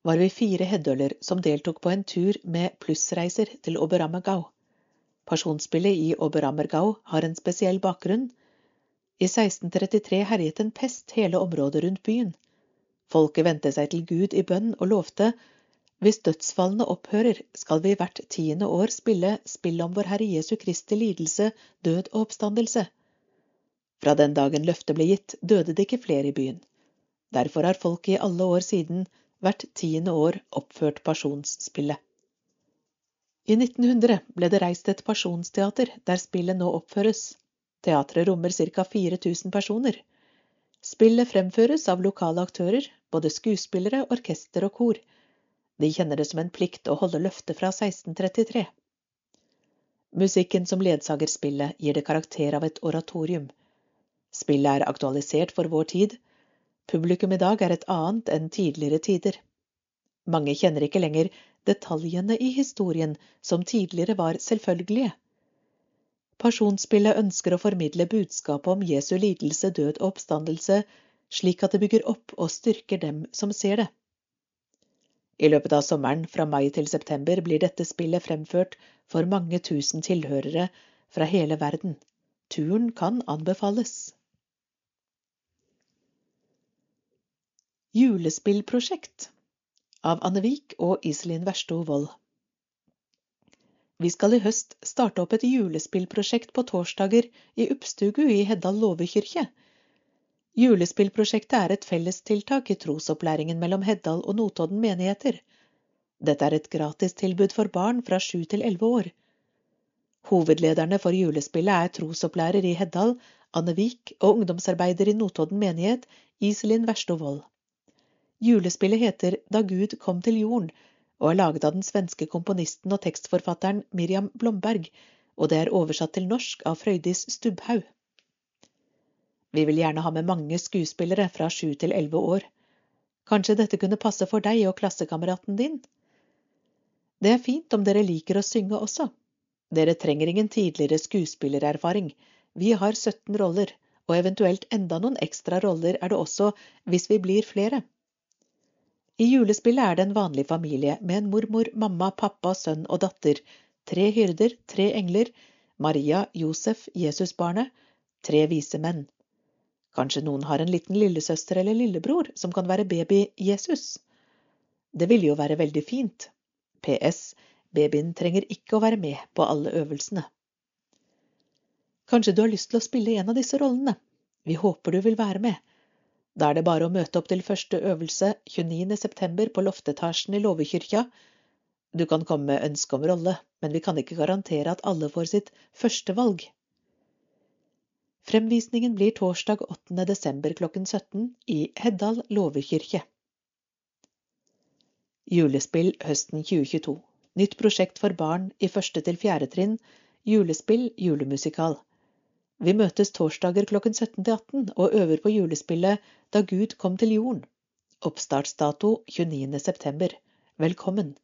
var vi fire heddøler som deltok på en tur med plussreiser til Oberammergau. Pasjonsspillet i Oberammergau har en spesiell bakgrunn. I 1633 herjet en pest hele området rundt byen. Folket vendte seg til Gud i bønn og lovte hvis dødsfallene opphører, skal vi hvert tiende år spille spill om vår Herre Jesu Kristi lidelse, død og oppstandelse. Fra den dagen løftet ble gitt, døde det ikke flere i byen. Derfor har folk i alle år siden hvert tiende år oppført pasjonsspillet. I 1900 ble det reist et pasjonsteater der spillet nå oppføres. Teatret rommer ca 4000 personer. Spillet fremføres av lokale aktører, både skuespillere, orkester og kor. De kjenner det som en plikt å holde løftet fra 1633. Musikken som ledsager spillet, gir det karakter av et oratorium. Spillet er aktualisert for vår tid. Publikum i dag er et annet enn tidligere tider. Mange kjenner ikke lenger detaljene i historien som tidligere var selvfølgelige. Pasjonsspillet ønsker å formidle budskapet om Jesu lidelse, død og oppstandelse, slik at det bygger opp og styrker dem som ser det. I løpet av sommeren, fra mai til september, blir dette spillet fremført for mange tusen tilhørere fra hele verden. Turen kan anbefales. Julespillprosjekt av Anne Vik og Iselin Versto Wold. Vi skal i høst starte opp et julespillprosjekt på torsdager i Uppstugu i Heddal låvekyrkje. Julespillprosjektet er et fellestiltak i trosopplæringen mellom Heddal og Notodden menigheter. Dette er et gratistilbud for barn fra sju til elleve år. Hovedlederne for julespillet er trosopplærer i Heddal, Anne Vik, og ungdomsarbeider i Notodden menighet, Iselin Verstovold. Julespillet heter Da Gud kom til jorden, og er laget av den svenske komponisten og tekstforfatteren Miriam Blomberg, og det er oversatt til norsk av Frøydis Stubbhaug. Vi vil gjerne ha med mange skuespillere fra sju til elleve år. Kanskje dette kunne passe for deg og klassekameraten din? Det er fint om dere liker å synge også. Dere trenger ingen tidligere skuespillererfaring. Vi har 17 roller, og eventuelt enda noen ekstra roller er det også hvis vi blir flere. I julespillet er det en vanlig familie med en mormor, mamma, pappa, sønn og datter, tre hyrder, tre engler, Maria, Josef, Jesusbarnet, tre vise menn. Kanskje noen har en liten lillesøster eller lillebror som kan være baby-Jesus. Det ville jo være veldig fint. PS. Babyen trenger ikke å være med på alle øvelsene. Kanskje du har lyst til å spille en av disse rollene. Vi håper du vil være med. Da er det bare å møte opp til første øvelse 29.9. på loftetasjen i Låvekyrkja. Du kan komme med ønske om rolle, men vi kan ikke garantere at alle får sitt første valg. Fremvisningen blir torsdag 8. desember klokken 17 i Heddal låvekirke. Julespill høsten 2022. Nytt prosjekt for barn i første til fjerde trinn. Julespill julemusikal. Vi møtes torsdager klokken 17 til 18 og øver på julespillet Da Gud kom til jorden. Oppstartsdato 29. september. Velkommen.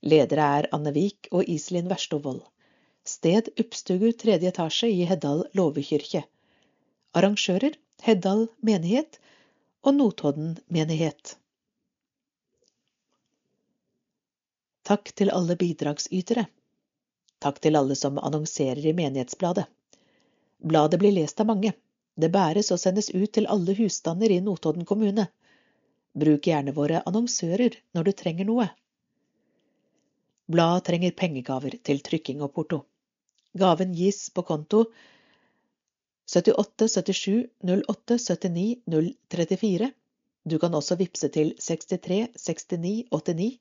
Ledere er Anne Vik og Iselin Verstovold. Sted Uppstugu tredje etasje i Heddal låvekyrkje. Arrangører Heddal menighet og Notodden menighet. Takk til alle bidragsytere. Takk til alle som annonserer i Menighetsbladet. Bladet blir lest av mange. Det bæres og sendes ut til alle husstander i Notodden kommune. Bruk gjerne våre annonsører når du trenger noe. Bladet trenger pengegaver til trykking og porto. Gaven gis på konto 78 77 08 79 034. Du kan også vippse til 63 69 89.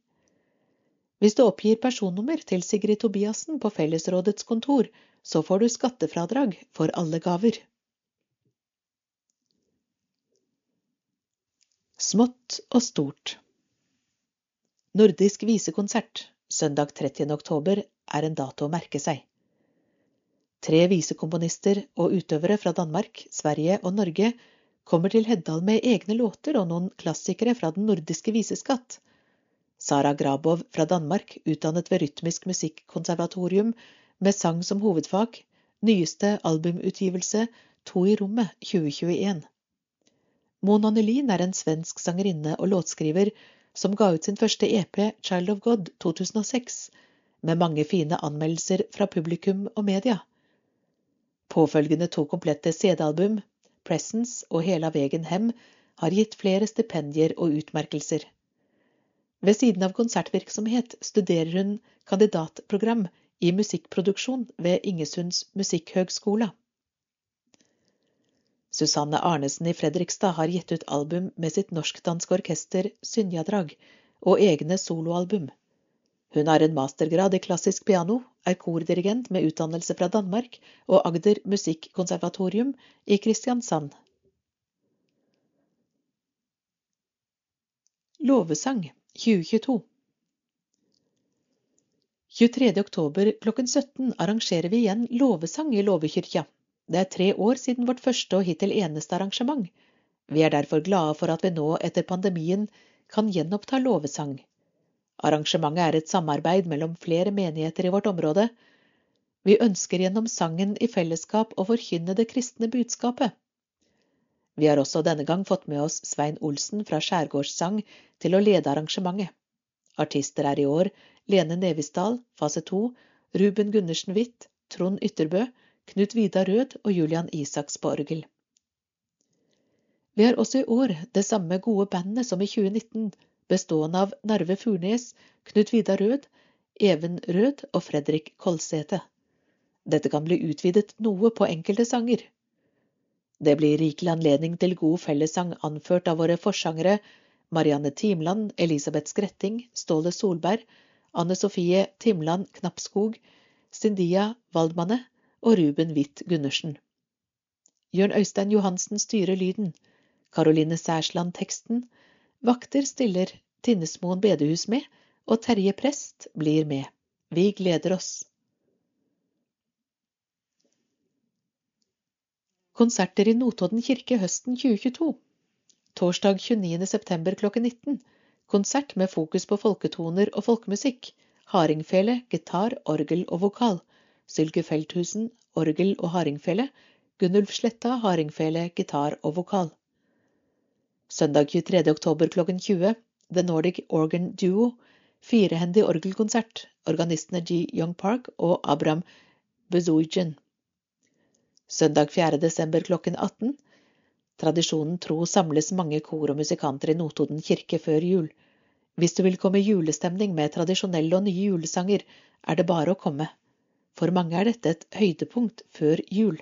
Hvis du oppgir personnummer til Sigrid Tobiassen på Fellesrådets kontor, så får du skattefradrag for alle gaver. Smått og stort Nordisk visekonsert søndag 30. oktober er en dato å merke seg. Tre visekomponister og utøvere fra Danmark, Sverige og Norge kommer til Heddal med egne låter og noen klassikere fra den nordiske viseskatt. Sara Grabov fra Danmark, utdannet ved Rytmisk Musikkonservatorium med sang som hovedfag, nyeste albumutgivelse To i rommet 2021. Mona Nylin er en svensk sangerinne og låtskriver som ga ut sin første EP, Child of God, 2006, med mange fine anmeldelser fra publikum og media. Påfølgende to komplette CD-album, Presence og Hela vegen hem, har gitt flere stipendier og utmerkelser. Ved siden av konsertvirksomhet studerer hun kandidatprogram i musikkproduksjon ved Ingesunds musikkhøgskola. Susanne Arnesen i Fredrikstad har gitt ut album med sitt norsk-danske orkester Synjadrag og egne soloalbum. Hun har en mastergrad i klassisk piano, er kordirigent med utdannelse fra Danmark og Agder Musikkonservatorium i Kristiansand. Lovesang 2022 23. oktober klokken 17 arrangerer vi igjen lovesang i Låvekyrkja. Det er tre år siden vårt første og hittil eneste arrangement. Vi er derfor glade for at vi nå etter pandemien kan gjenoppta lovesang. Arrangementet er et samarbeid mellom flere menigheter i vårt område. Vi ønsker gjennom sangen i fellesskap å forkynne det kristne budskapet. Vi har også denne gang fått med oss Svein Olsen fra Skjærgårdssang til å lede arrangementet. Artister er i år Lene Nevisdal, fase 2, Ruben Gundersen Hvitt, Trond Ytterbø, Knut Vidar Rød og Julian Isaks på orgel. Vi har også i år det samme gode bandet som i 2019, bestående av Narve Furnes, Knut Vidar Rød, Even Rød og Fredrik Kolsæte. Dette kan bli utvidet noe på enkelte sanger. Det blir rikelig anledning til god fellessang anført av våre forsangere Marianne Timland, Elisabeth Skretting, Ståle Solberg, Anne Sofie Timland Knappskog, Sindia Waldmanne og Ruben Hvitt Gundersen. Jørn Øystein Johansen styrer lyden. Karoline Særsland teksten. Vakter stiller Tinnesmoen bedehus med, og Terje Prest blir med. Vi gleder oss. Konserter i Notodden kirke høsten 2022. Torsdag 29. september klokken 19. Konsert med fokus på folketoner og folkemusikk. Hardingfele, gitar, orgel og vokal. Sylke Feldthusen, orgel og hardingfele, Gunnulf Sletta, hardingfele, gitar og vokal. Søndag 23. oktober klokken 20 The Nordic Organ Duo, firehendig orgelkonsert, organistene G. Young Park og Abraham Bezuijen. Søndag 4. desember klokken 18 Tradisjonen tro samles mange kor og musikanter i Notodden kirke før jul. Hvis du vil komme i julestemning med tradisjonelle og nye julesanger, er det bare å komme. For mange er dette et høydepunkt før jul.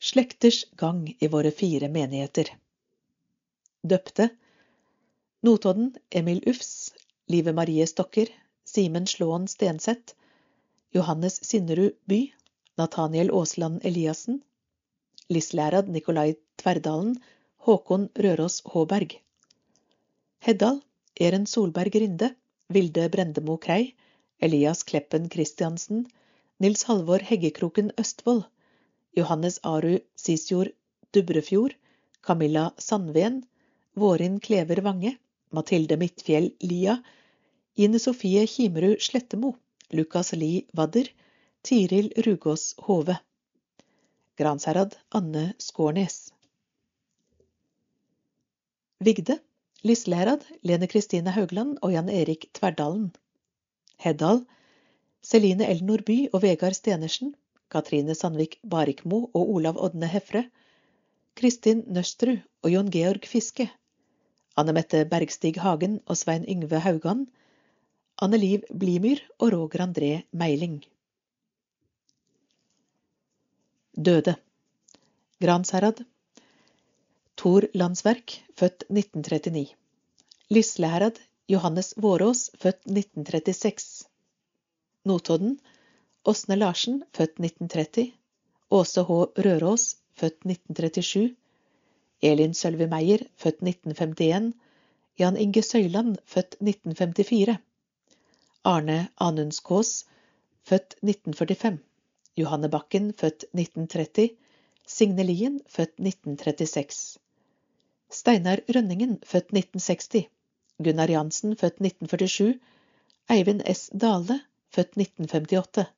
Slekters gang i våre fire menigheter. Døpte Notodden Emil Ufs, Live Marie Stokker, Simen Slåen Stenseth, Johannes Sinnerud By, Nathaniel Aasland Eliassen, Lislærad Nikolai Tverdalen, Håkon Røros Håberg. Heddal Eren Solberg Rinde, Vilde Brendemo Krei, Elias Kleppen Christiansen, Nils Halvor Heggekroken Østfold, Johannes Aru Sisjord Dubrefjord, Camilla Sandven, Vårin Klever Vange, Mathilde Midtfjell Lia, Ine Sofie Kimerud Slettemo, Lukas Li Wadder, Tiril Rugås Hove. Gransherad Anne Skårnes. Vigde Lisleherad, Lene Kristine Haugland og Jan Erik Tverdalen. Heddal, Celine Elnor By og Vegard Stenersen. Katrine Sandvik Barikmo og Olav Odne Hefre. Kristin Nøstrud og Jon Georg Fiske. Anne Mette Bergstig Hagen og Svein Yngve Haugan. Anne Liv Blimyr og Roger André Meiling. Døde. Gransherad, Tor Landsverk, født 1939. Lisleherad, Johannes Vårås, født 1936. Notodden, Åsne Larsen, født 1930. Åse H. Rørås, født 1937. Elin Sølvi Meyer, født 1951. Jan Inge Søyland, født 1954. Arne Anundskås, født 1945. Johanne Bakken, født 1930. Signe Lien, født 1936. Steinar Rønningen, født 1960. Gunnar Jansen, født 1947. Eivind S. Dale, født 1958.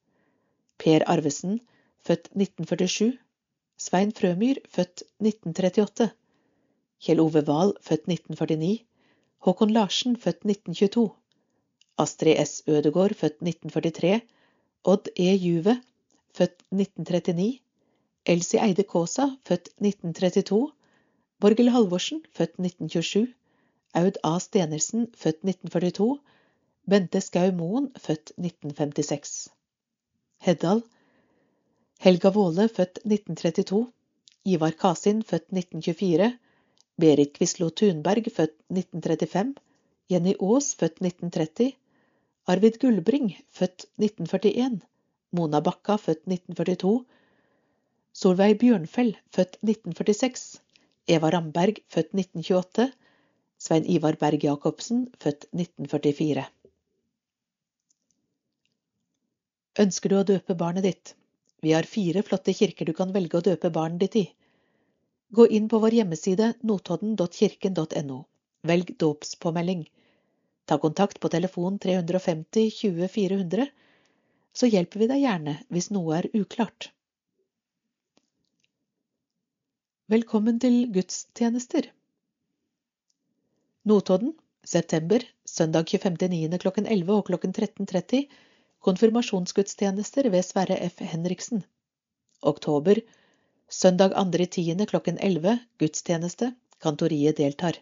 Per Arvesen, født 1947. Svein Frømyr, født 1938. Kjell Ove Wahl, født 1949. Håkon Larsen, født 1922. Astrid S. Ødegård, født 1943. Odd E. Juve, født 1939. Elsie Eide Kaasa, født 1932. Borghild Halvorsen, født 1927. Aud A. Stenersen, født 1942. Bente Skau Moen, født 1956. Heddal. Helga Våle, født 1932. Ivar Kasin, født 1924. Berit Quislo Thunberg, født 1935. Jenny Aas, født 1930. Arvid Gullbring, født 1941. Mona Bakka, født 1942. Solveig Bjørnfell, født 1946. Eva Ramberg, født 1928. Svein Ivar Berg Jacobsen, født 1944. Ønsker du å døpe barnet ditt? Vi har fire flotte kirker du kan velge å døpe barnet ditt i. Gå inn på vår hjemmeside notodden.kirken.no. Velg dåpspåmelding. Ta kontakt på telefon 350 20 400, så hjelper vi deg gjerne hvis noe er uklart. Velkommen til gudstjenester. Notodden, september, søndag 25.9. klokken 11 og klokken 13.30 konfirmasjonsgudstjenester ved Sverre F. Henriksen. Oktober, søndag 2.10. klokken 11 gudstjeneste, kantoriet deltar.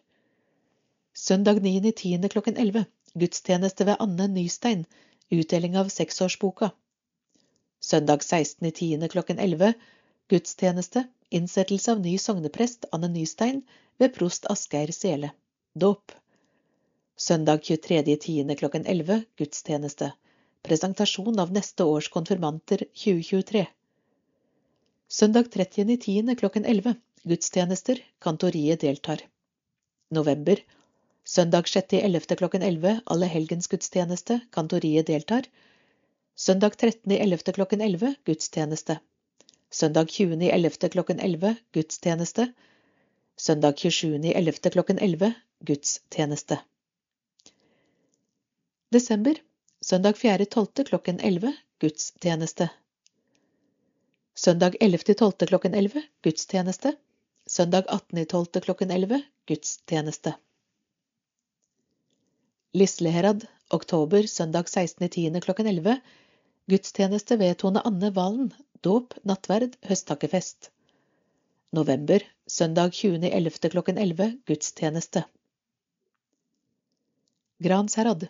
Søndag 9.10. klokken 11 gudstjeneste ved Anne Nystein, utdeling av seksårsboka. Søndag 16.10. klokken 11 gudstjeneste, innsettelse av ny sogneprest Anne Nystein ved prost Asgeir Sele. Dåp. Søndag 23.10. klokken 11 gudstjeneste. Presentasjon av neste års konfirmanter 2023. Søndag 30.10. klokken 11 gudstjenester. Kantoriet deltar. November. Søndag 6.11. klokken 11 allehelgensgudstjeneste. Kantoriet deltar. Søndag 13.11. klokken 11 gudstjeneste. Søndag 20.11. klokken 11 gudstjeneste. Søndag 27.11. klokken 11 gudstjeneste. Desember. Søndag 4.12. klokken 11 gudstjeneste. Søndag 11.12. klokken 11 gudstjeneste. Søndag 18.12. klokken 11 gudstjeneste. Lisleherad, oktober, søndag 16.10. klokken 11 gudstjeneste ved Tone Anne Valen, dåp, nattverd, høsttakkefest. November, søndag 20.11. klokken 11 gudstjeneste. Gransherad.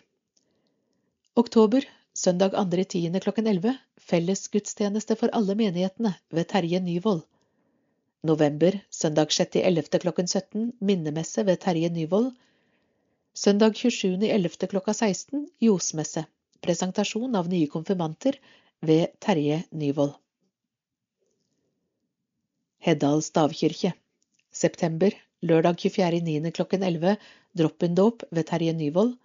Oktober, søndag 2.10. klokken 11 fellesgudstjeneste for alle menighetene ved Terje Nyvold. November, søndag 6.11. klokken 17 minnemesse ved Terje Nyvold. Søndag 27.11. klokka 16 josmesse. Presentasjon av nye konfirmanter ved Terje Nyvold. Heddal stavkirke. September, lørdag 24.9. klokken 11 drop-in-dåp ved Terje Nyvold.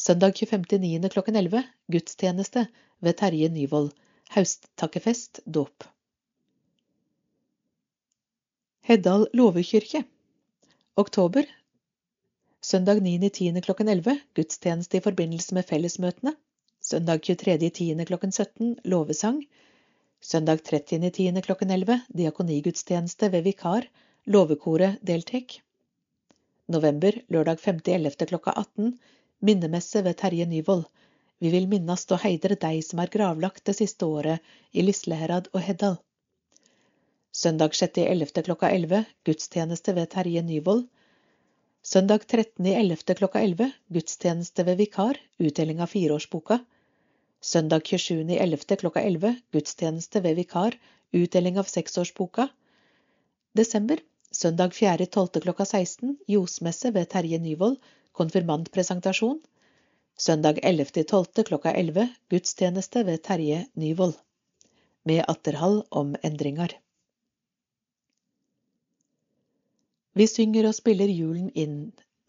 Søndag 25.9. klokken 11 gudstjeneste ved Terje Nyvold. Hausttakkefest, dåp. Heddal låvekyrkje. Oktober. Søndag 9.10. klokken 11 gudstjeneste i forbindelse med fellesmøtene. Søndag 23.10. klokken 17 låvesang. Søndag 30.10. klokken 11 diakonigudstjeneste ved vikar. Låvekoret deltek. November, lørdag 5.11. klokka 18 minnemesse ved Terje Nyvold. Vi vil minnast og heidre deg som er gravlagt det siste året i Lisleherad og Heddal. Søndag 6.11. klokka 11 gudstjeneste ved Terje Nyvold. Søndag 13.11. klokka 11 gudstjeneste ved vikar, utdeling av fireårsboka. Søndag 27.11. klokka 11 gudstjeneste ved vikar, utdeling av seksårsboka. Desember. Søndag 4.12. klokka 16 josmesse ved Terje Nyvold, konfirmantpresentasjon. Søndag 11.12. klokka 11 gudstjeneste ved Terje Nyvold. Med atterhall om endringer. Vi synger og spiller julen inn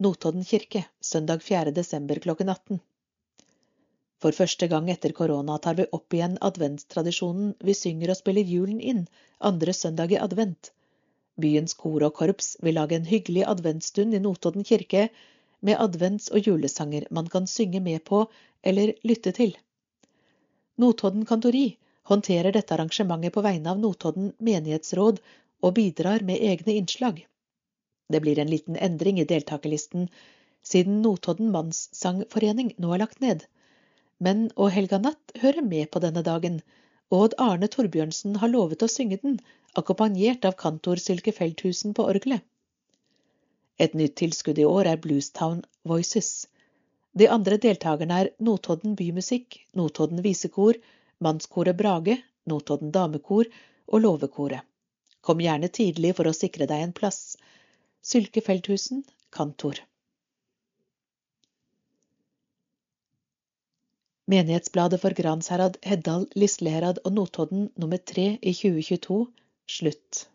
Notodden kirke søndag 4. desember klokken 18. For første gang etter korona tar vi opp igjen adventstradisjonen vi synger og spiller julen inn andre søndag i advent. Byens kor og korps vil lage en hyggelig adventsstund i Notodden kirke med advents- og julesanger man kan synge med på eller lytte til. Notodden Kantori håndterer dette arrangementet på vegne av Notodden menighetsråd og bidrar med egne innslag. Det blir en liten endring i deltakerlisten siden Notodden Mannssangforening nå er lagt ned. Men Og helga natt hører med på denne dagen, og Odd Arne Torbjørnsen har lovet å synge den, akkompagnert av kantor Sylke Feldthusen på orgelet. Et nytt tilskudd i år er Bluestown Voices. De andre deltakerne er Notodden Bymusikk, Notodden Visekor, Mannskoret Brage, Notodden Damekor og Låvekoret. Kom gjerne tidlig for å sikre deg en plass. Sylke Feldthusen, kantor. Menighetsbladet for Gransherad, Heddal, Lisleherad og Notodden nummer tre i 2022 slutt.